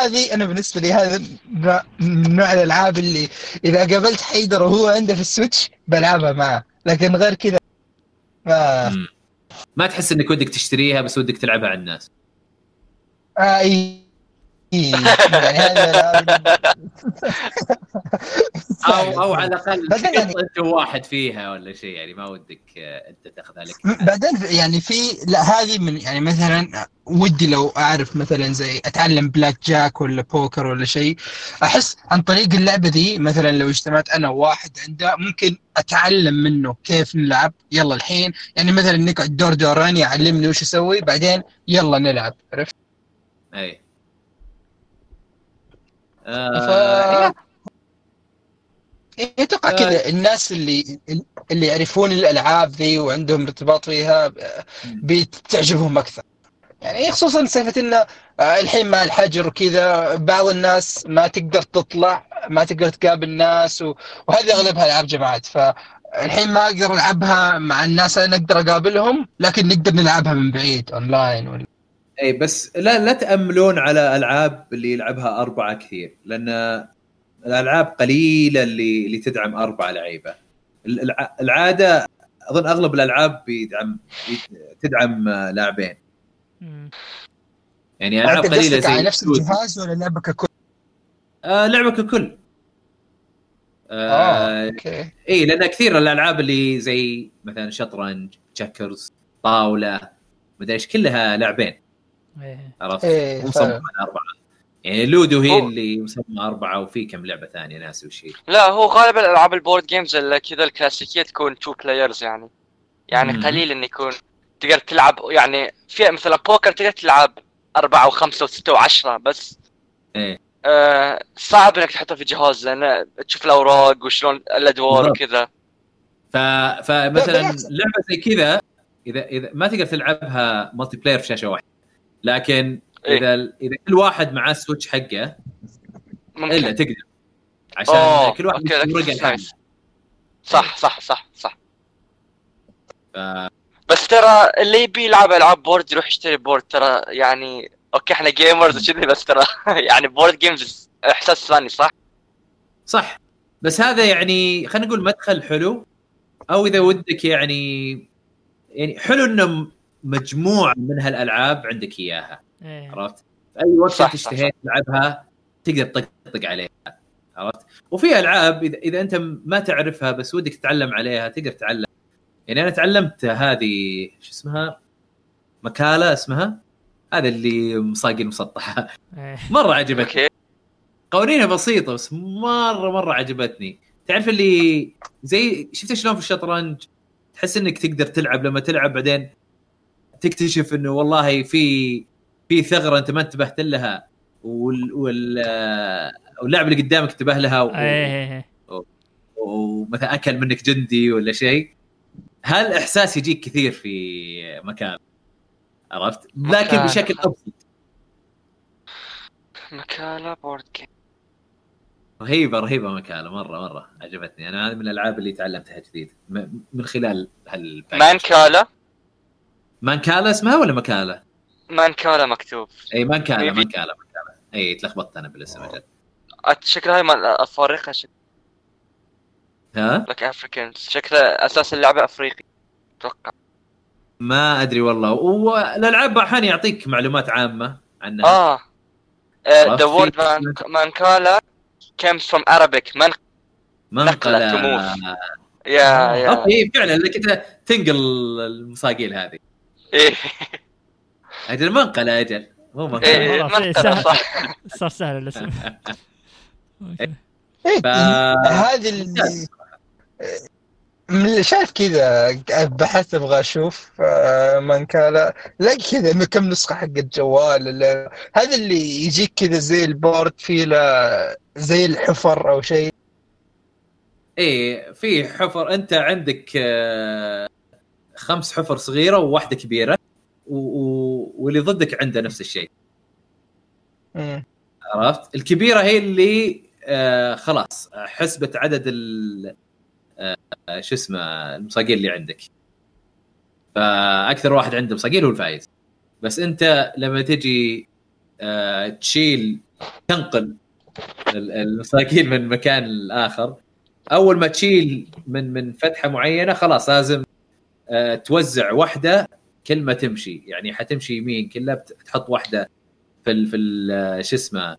هذه أنا بالنسبة لي هذا نوع- من نوع الألعاب اللي إذا قابلت حيدر وهو عنده في السويتش بلعبها معه لكن غير كذا ما مم. ما تحس انك ودك تشتريها بس ودك تلعبها على الناس؟ آه يعني هذا أو أو على الأقل بعدين يعني- أنت واحد فيها ولا شيء يعني ما ودك آه، أنت تاخذها لك بعدين يعني في لا هذه من يعني مثلا ودي لو أعرف مثلا زي أتعلم بلاك جاك ولا بوكر ولا شيء أحس عن طريق اللعبة دي مثلا لو اجتمعت أنا وواحد عنده ممكن أتعلم منه كيف نلعب يلا الحين يعني مثلا نقعد دور دورين يعلمني وش أسوي بعدين يلا نلعب عرفت؟ أي. آه إيه، أتوقع آه. كذا الناس اللي اللي يعرفون الألعاب ذي وعندهم ارتباط فيها بتعجبهم أكثر. يعني خصوصا سالفة إنه آه، الحين مع الحجر وكذا بعض الناس ما تقدر تطلع ما تقدر تقابل ناس و... وهذه أغلبها ألعاب جماعات. فالحين ما أقدر ألعبها مع الناس أنا أقدر أقابلهم لكن نقدر نلعبها من بعيد أونلاين ولا اي بس لا لا تأملون على ألعاب اللي يلعبها أربعة كثير لأن الألعاب قليلة اللي اللي تدعم اربعه لعيبة. الع- العادة أظن أغلب الألعاب بيدعم تدعم آه، لاعبين. يعني ألعاب قليلة قصدك على زي نفس الجهاز ولا لعبه ككل؟ آه لعبة ككل. آه آه أوكي. اي لأن كثير الألعاب اللي زي مثلا شطرنج تشكرز طاولة مدري إيش كلها لاعبين إيه. عرفت؟ إيه مصممه فعلا. على أربعة يعني Ludo هي هو- اللي مصممه أربعة وفي كم لعبة ثانية ناس وش هي لا هو غالبا الالعاب ال board games اللي كذا الكلاسيكية تكون two players يعني يعني مم. قليل إن يكون تقدر تلعب يعني في مثلا بوكر تقدر تلعب أربعة وخمسة وستة وعشرة بس إيه آه صعب إنك تحطها في جهاز لأن تشوف الأوراق وشلون الأدوار. وكذا ف... فمثلا. لعبة زي كذا اذا إذا ما تقدر تلعبها multiplayer في شاشة واحدة لكن إيه. إذا إذا كل واحد معاه ال Switch حقه إلا ممكن تقدر. عشان أوه، كل واحد ورقة. صح صح صح صح. ف- بس ترى اللي يبي يلعب ألعاب board يروح يشتري board ترى يعني okay إحنا gamers وكذي بس ترى يعني board games إحساس ثاني صح؟ صح. بس هذا يعني خلينا نقول مدخل حلو أو إذا ودك يعني يعني حلو إنه مجموعة من هالألعاب عندك إياها إيه. عرفت؟ أي وقت انت اشتهيت تلعبها تقدر تطقطق عليها عرفت؟ وفي ألعاب اذا إذا أنت ما تعرفها بس ودك تتعلم عليها تقدر تتعلم يعني أنا تعلمت هذه شو اسمها؟ مكالة اسمها هذا اللي مصاقي المسطحه إيه. مرة عجبتني قوانينها بسيطة بس مره مرة عجبتني تعرف اللي زي شفت شلون في الشطرنج تحس إنك تقدر تلعب لما تلعب بعدين تكتشف إنه والله في في ثغرة أنت ما انتبهت لها وال وال واللاعب اللي قدامك انتبه لها و... إيه. إيه. ومثلا أكل منك جندي ولا شيء هالإحساس يجيك كثير في مكان عرفت لكن مكان. بشكل أبسط مكالا board game رهيبة رهيبة مكاله مرة مرة عجبتني أنا هذه من الألعاب اللي تعلمتها جديد من خلال هال package. مانكالا مانكالا اسمها ولا مكاله؟ مانكالا مكتوب. أي مانكالا. مانكالا مانكالا. أي تلخبطت أنا بالاسم أجل شكلها هاي مال افارقه شكلها؟ like Africans شكلها أساس اللعبة أفريقي. أتوقع. ما أدري والله. والألعاب أحيانا يعطيك معلومات عامة عنها. آه؟ the word في- مانكالا comes from Arabic. من مانكالا. نقلة yeah yeah okay فعلا انك أنت تنقل المصاقيل هذه. إيه. أجل منقله أجل. مو إيه منقله إيه،. صح. صار سهل الاسم. إيه، هذه اللي من اللي شايف كذا بحثت أبغى أشوف آه، مانكالا لاقي كذا انه كم نسخة حق الجوال هذا اللي يجيك كذا زي البورد فيه له زي الحفر أو شيء. إيه في حفر. أنت عندك آه، خمس حفر صغيرة وواحدة كبيرة و... و... واللي ضدك عنده نفس الشيء. عرفت؟ الكبيرة هي اللي آه خلاص حسبت عدد ال آه شو اسمه المصاقيل اللي عندك. فأكثر واحد عنده مصاقيل هو الفايز. بس أنت لما تجي آه تشيل تنقل ال- المصاقيل من مكان لآخر أول ما تشيل من من فتحة معينة خلاص لازم توزع واحدة كل ما تمشي. يعني حتمشي يمين كلها بت- تحط واحدة في ال في ال- شو اسمه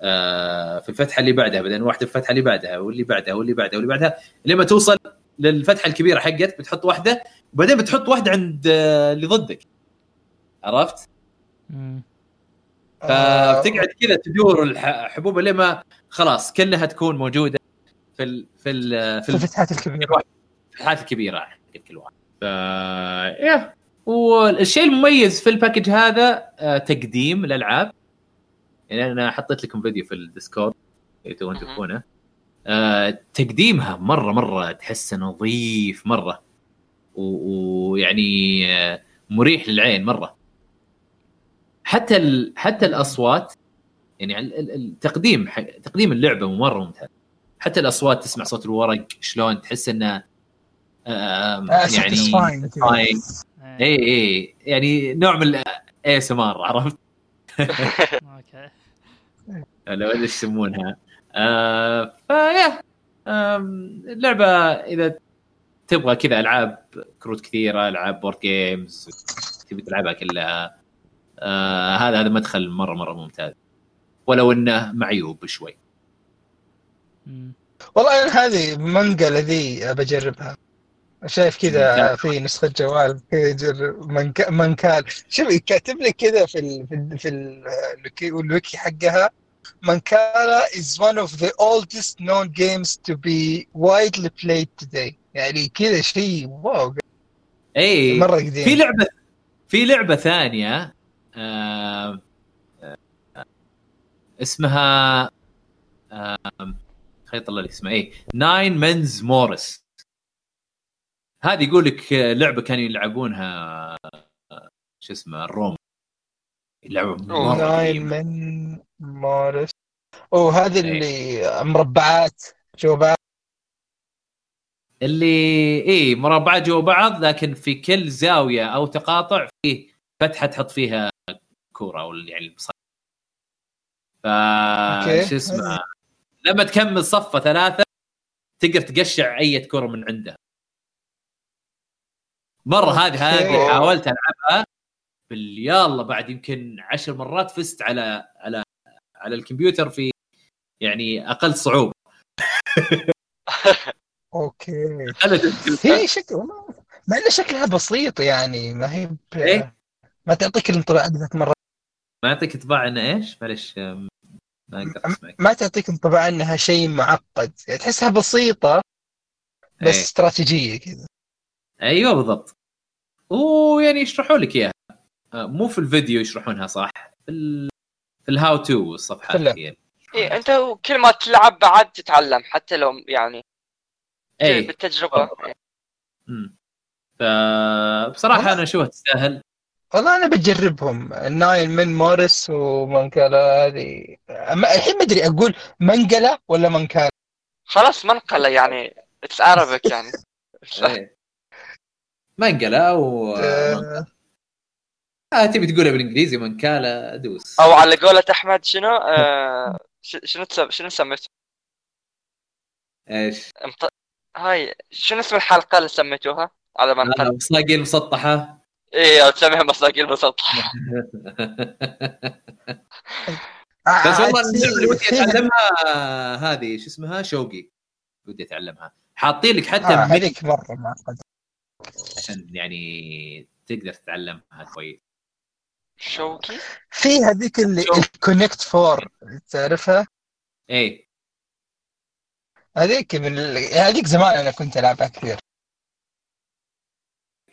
آه، في الفتحة اللي بعدها بعدين واحدة في الفتحة اللي بعدها واللي بعدها واللي بعدها واللي بعدها لما توصل للفتحة الكبيرة حقت بتحط واحدة وبعدين بتحط واحدة عند آه، اللي ضدك. عرفت؟ آه، فتقعد كذا تدور الحبوب لما خلاص كلها تكون موجودة في ال في ال في الفتحات الكبيرة. الفتحات الكبيرة حق كل واحد. ف يا والشيء المميز في ال package هذا آه، تقديم الألعاب. يعني أنا حطيت لكم فيديو في الديسكورد إذا تبغون. تشوفونه. آه، تقديمها مرة مرة تحسه نظيف مرة. ويعني آه، مريح للعين مرة. حتى ال... حتى الأصوات يعني ال- ال- التقديم تقديم اللعبة مرة ممتاز. حتى الأصوات تسمع صوت الورق شلون؟ تحس إنه يعني satisfying كذا. satisfying. إيه. اي اي يعني نوع من ASMR عرفت okay ولا إيش يسمونها آه فيا آم، اللعبة إذا تبغى كذا ألعاب كروت كثيرة ألعاب board games تبي تلعبها كلها آه هذا هذا مدخل مرة مرة ممتاز ولو إنه معيوب شوي. والله أنا هذه منقله ذي بجربها شايف كذا. في نسخة جوال منك... منكال. شوف كاتب لي كذا في ال... في ال... في الويكي حقها. منكالا is one of the oldest known games to be widely played today. يعني كذا شيء واو. اي مرة قديم. في لعبه في لعبة ثانية آه آه اسمها آه خليني اطلع لك اسمها إيه Nine Men's Morris هذه يقول لك لعبة كانوا يلعبونها شو اسمه الروم لعبة أوه. مرة Nine قديمة. Men's Morris أوه هذه إيه. اللي مربعات جوابات اللي إيه مربعات جوا بعض لكن في كل زاوية أو تقاطع فيه فتحة تحط فيها كورة أو يعني ف. شو اسمه لما تكمل صفة ثلاثة تقدر تقشع أي كورة من عنده مره هذه هذه. حاولت ألعبها بال يلا بعد يمكن عشر مرات فزت على على على الكمبيوتر في يعني أقل صعوبة أوكي هي شكل مع ان شكلها بسيط يعني ما هي ب... إيه؟ ما تعطيك الانطباع ذات مره ما يعطيك انطباع إنه إيش؟ معلش ما أقدر أسمعك ما تعطيك انطباع إنها شيء معقد يعني تحسها بسيطة بس إيه. استراتيجية كذا أيوه بالضبط. ويعني يشرحوا لك إياها. آه، مو في الفيديو يشرحونها صح؟ في ال... في الهاو تو الصفحات. هي إيه أنت كل ما تلعب بعد تتعلم حتى لو يعني اي بالتجربة. أمم. فبصراحه أنا اشوفها تستاهل والله أنا بجربهم. ال Nine Men's Morris ومنكالا هذه أما الحين ما أدري أقول منقله ولا منكالا خلاص منقله يعني it's Arabic يعني. منقله أو آه، آه تبي تقولها بالإنجليزي منكاله دوس. أو على قولة أحمد شنو؟ آه ش- شنو تسم... شنو سميته إيش؟ امط... هاي شنو اسم الحلقة اللي سميتوها؟ على ما آه، نقل مصاقيل مسطحه إيه أو تسميها مساقيل مسطحه بس والله اللعبه اللي ودي أتعلمها هذه شو اسمها؟ شوقي ودي أتعلمها. حاطين لك حتى آه، مرة معقده عشان يعني تقدر تتعلمها كويس. شوقي في هذيك اللي. ال Connect Four تعرفها؟ اي هذيك من ال... هذيك زمان أنا كنت ألعبها كثير.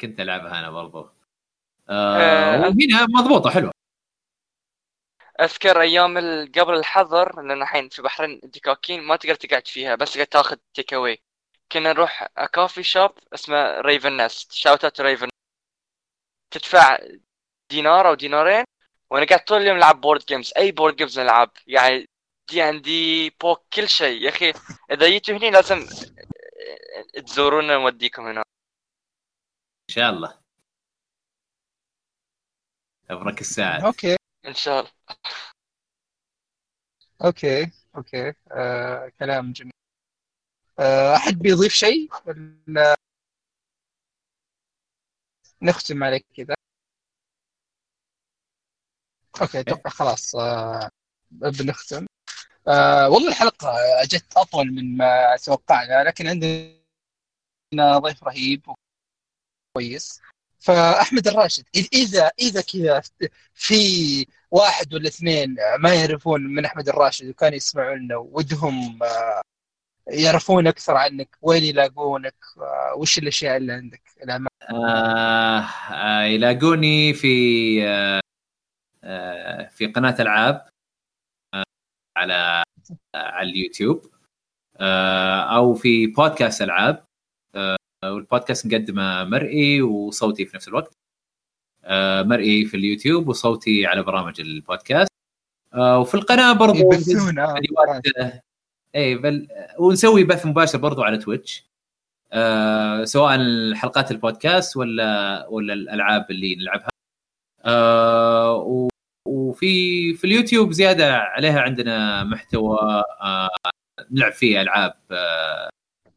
كنت ألعبها أنا برضو. آه، آه وهنا مضبوطة حلوة. أذكر أيام قبل الحظر لأن الحين في بحرين الدكاكين ما تقدر تقعد فيها بس تقدر تاخذ take away كنا نروح coffee shop اسمه Raven Nest shout out Raven تدفع دينار أو دينارين ونقعد طول اليوم نلعب board games أي board games نلعب. يعني D&D book كل شيء. يا أخي إذا جيتوا هني لازم تزورونا نوديكم هنا. إن شاء الله. ابرك الساعة. okay. إن شاء الله. okay okay. آه، كلام جميل. أحد بيضيف شيء؟ ولا نختم عليك كذا. أوكي أتوقع خلاص آه بنختم. آه والله الحلقة جت أطول من ما توقعنا لكن عندنا ضيف رهيب كويس فأحمد الراشد إذ- اذا إذا كذا في واحد ولا اثنين ما يعرفون من أحمد الراشد وكانوا لنا ودهم آه، يعرفون أكثر عنك وين يلاقونك آه، وش الأشياء اللي عندك الأعمال. آه آه يلاقوني في آه آه في قناة ألعاب آه على آه على اليوتيوب آه أو في بودكاست ألعاب آه والبودكاست نقدمه مرئي وصوتي في نفس الوقت آه مرئي في اليوتيوب وصوتي على برامج البودكاست آه وفي القناة برضو. فيديوهات اي بل ونسوي بث مباشر برضو على تويتش. آه سواء حلقات البودكاست ولا ولا الألعاب اللي نلعبها. آه و- وفي في اليوتيوب زيادة عليها عندنا محتوى آه نلعب فيه ألعاب آه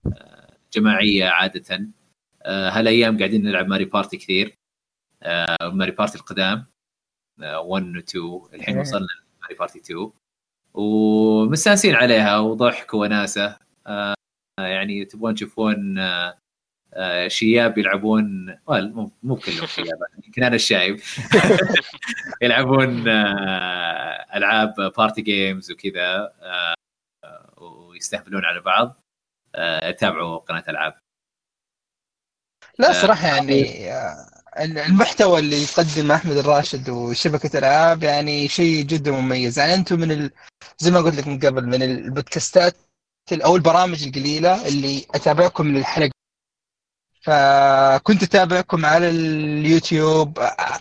آه، جماعية عادة. آه هالأيام قاعدين نلعب Mario Party كثير. آه Mario Party القدام. آه 1 و 2 الحين إيه. وصلنا Mario Party 2 ومستانسين عليها وضحك وناسة. آه يعني تبغون تشوفون آه آه شياب يلعبون مو مو كلهم شياب يمكن أنا الشايب. يلعبون آه ألعاب party games وكذا آه ويستهبلون على بعض. آه تابعوا قناة ألعاب. لا آه، صراحة يعني آه، المحتوى اللي يقدم أحمد الراشد وشبكة الألعاب يعني شيء جدا مميز. يعني أنتم من ال... زي ما قلت لك من قبل من البودكاستات أو البرامج القليلة اللي أتابعكم من الحلقة فكنت أتابعكم على اليوتيوب. آه،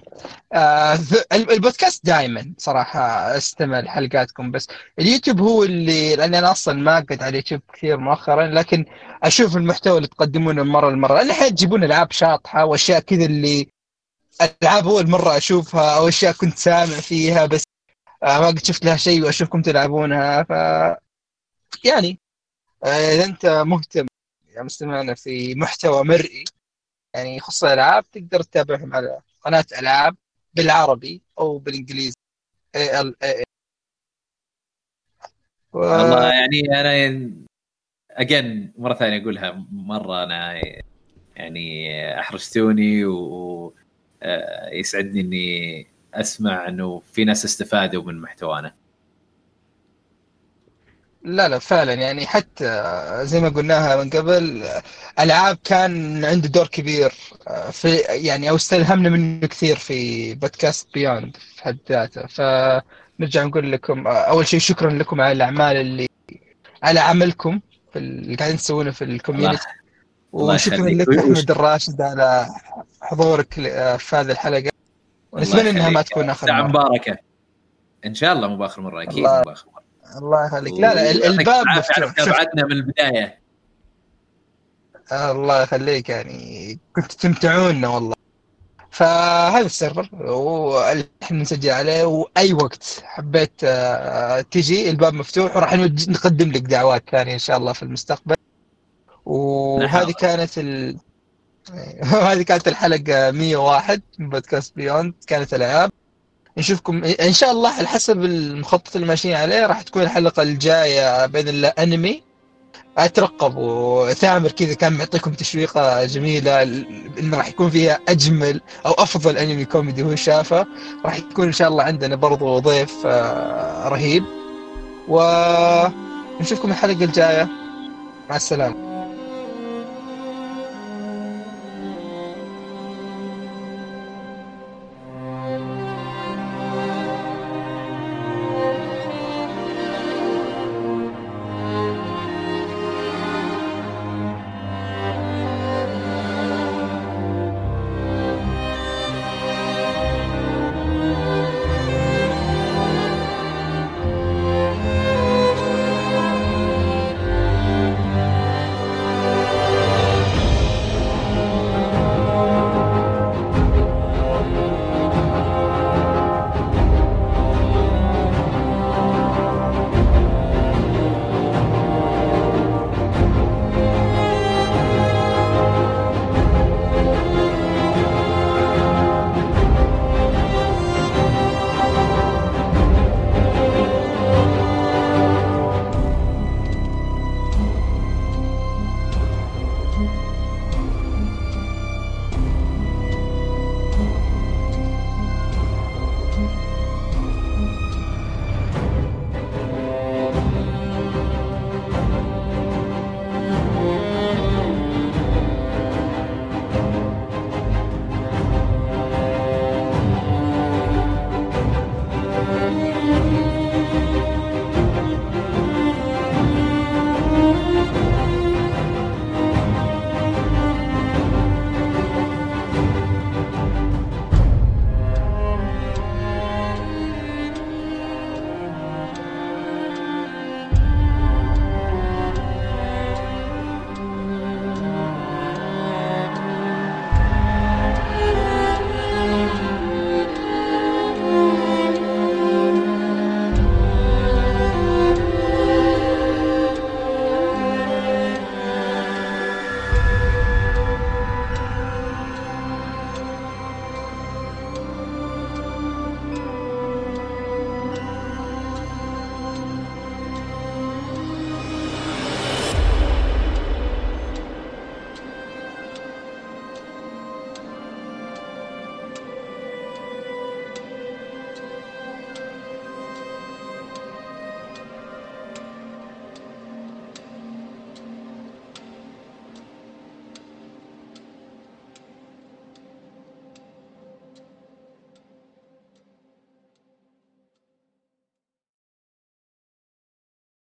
آه، البودكاست دائما صراحة استمع لحلقاتكم بس اليوتيوب هو اللي لأني أنا أصلا ما قد على اليوتيوب كثير مؤخرا لكن أشوف المحتوى اللي تقدمونه مرة لمرة. لأن أحيانا تجيبون ألعاب شاطحة وأشياء كذا اللي ألعاب أول مرة أشوفها أو أشياء كنت سامع فيها بس آه، ما قد شفت لها شيء وأشوفكم تلعبونها. ف يعني إذا أنت مهتم. يا مستمعنا في محتوى مرئي يعني يخص الالعاب تقدر تتابعهم على قناة ألعاب بالعربي أو بالإنجليزي. AL و... والله يعني أنا اجين مرة ثانية أقولها مرة أنا يعني أحرجتوني ويسعدني إني أسمع إنه في ناس استفادوا من محتوانا. لا لا فعلا. يعني حتى زي ما قلناها من قبل ألعاب كان عنده دور كبير في يعني أو استلهمنا منه كثير في بودكاست بيوند في حد ذاته. فنرجع نقول لكم أول شيء شكرا لكم على الأعمال اللي على عملكم في اللي قاعدين تسوونه في ال community وشكرا. لك أحمد الراشد على حضورك ل- في هذه الحلقة. ونتمنى إنها ما تكون اخر مرة. مباركة. إن شاء الله مو باخر مرة أكيد مو باخر مره الله يخليك. لا لا ال- الباب مفتوح. تابعتنا من البداية. الله يخليك يعني. كنت تمتعونا والله. فهذا ال server واللي إحنا نسجل عليه وأي وقت حبيت آه، تجي الباب مفتوح وراح نقدم لك دعوات ثانية إن شاء الله في المستقبل. وهذه نحاول. كانت ال... هذه كانت الحلقة 101 من بودكاست بيوند. كانت العاب نشوفكم. إن شاء الله على حسب المخطط اللي ماشيين عليه راح تكون الحلقة الجاية بإذن الله أنمي. أترقب وثامر كذا كان معطيكم تشويقة جميلة انه راح يكون فيها أجمل أو أفضل أنمي كوميدي هو شافه. راح يكون إن شاء الله عندنا برضو ضيف آه، رهيب. ونشوفكم الحلقة الجاية. مع السلامة.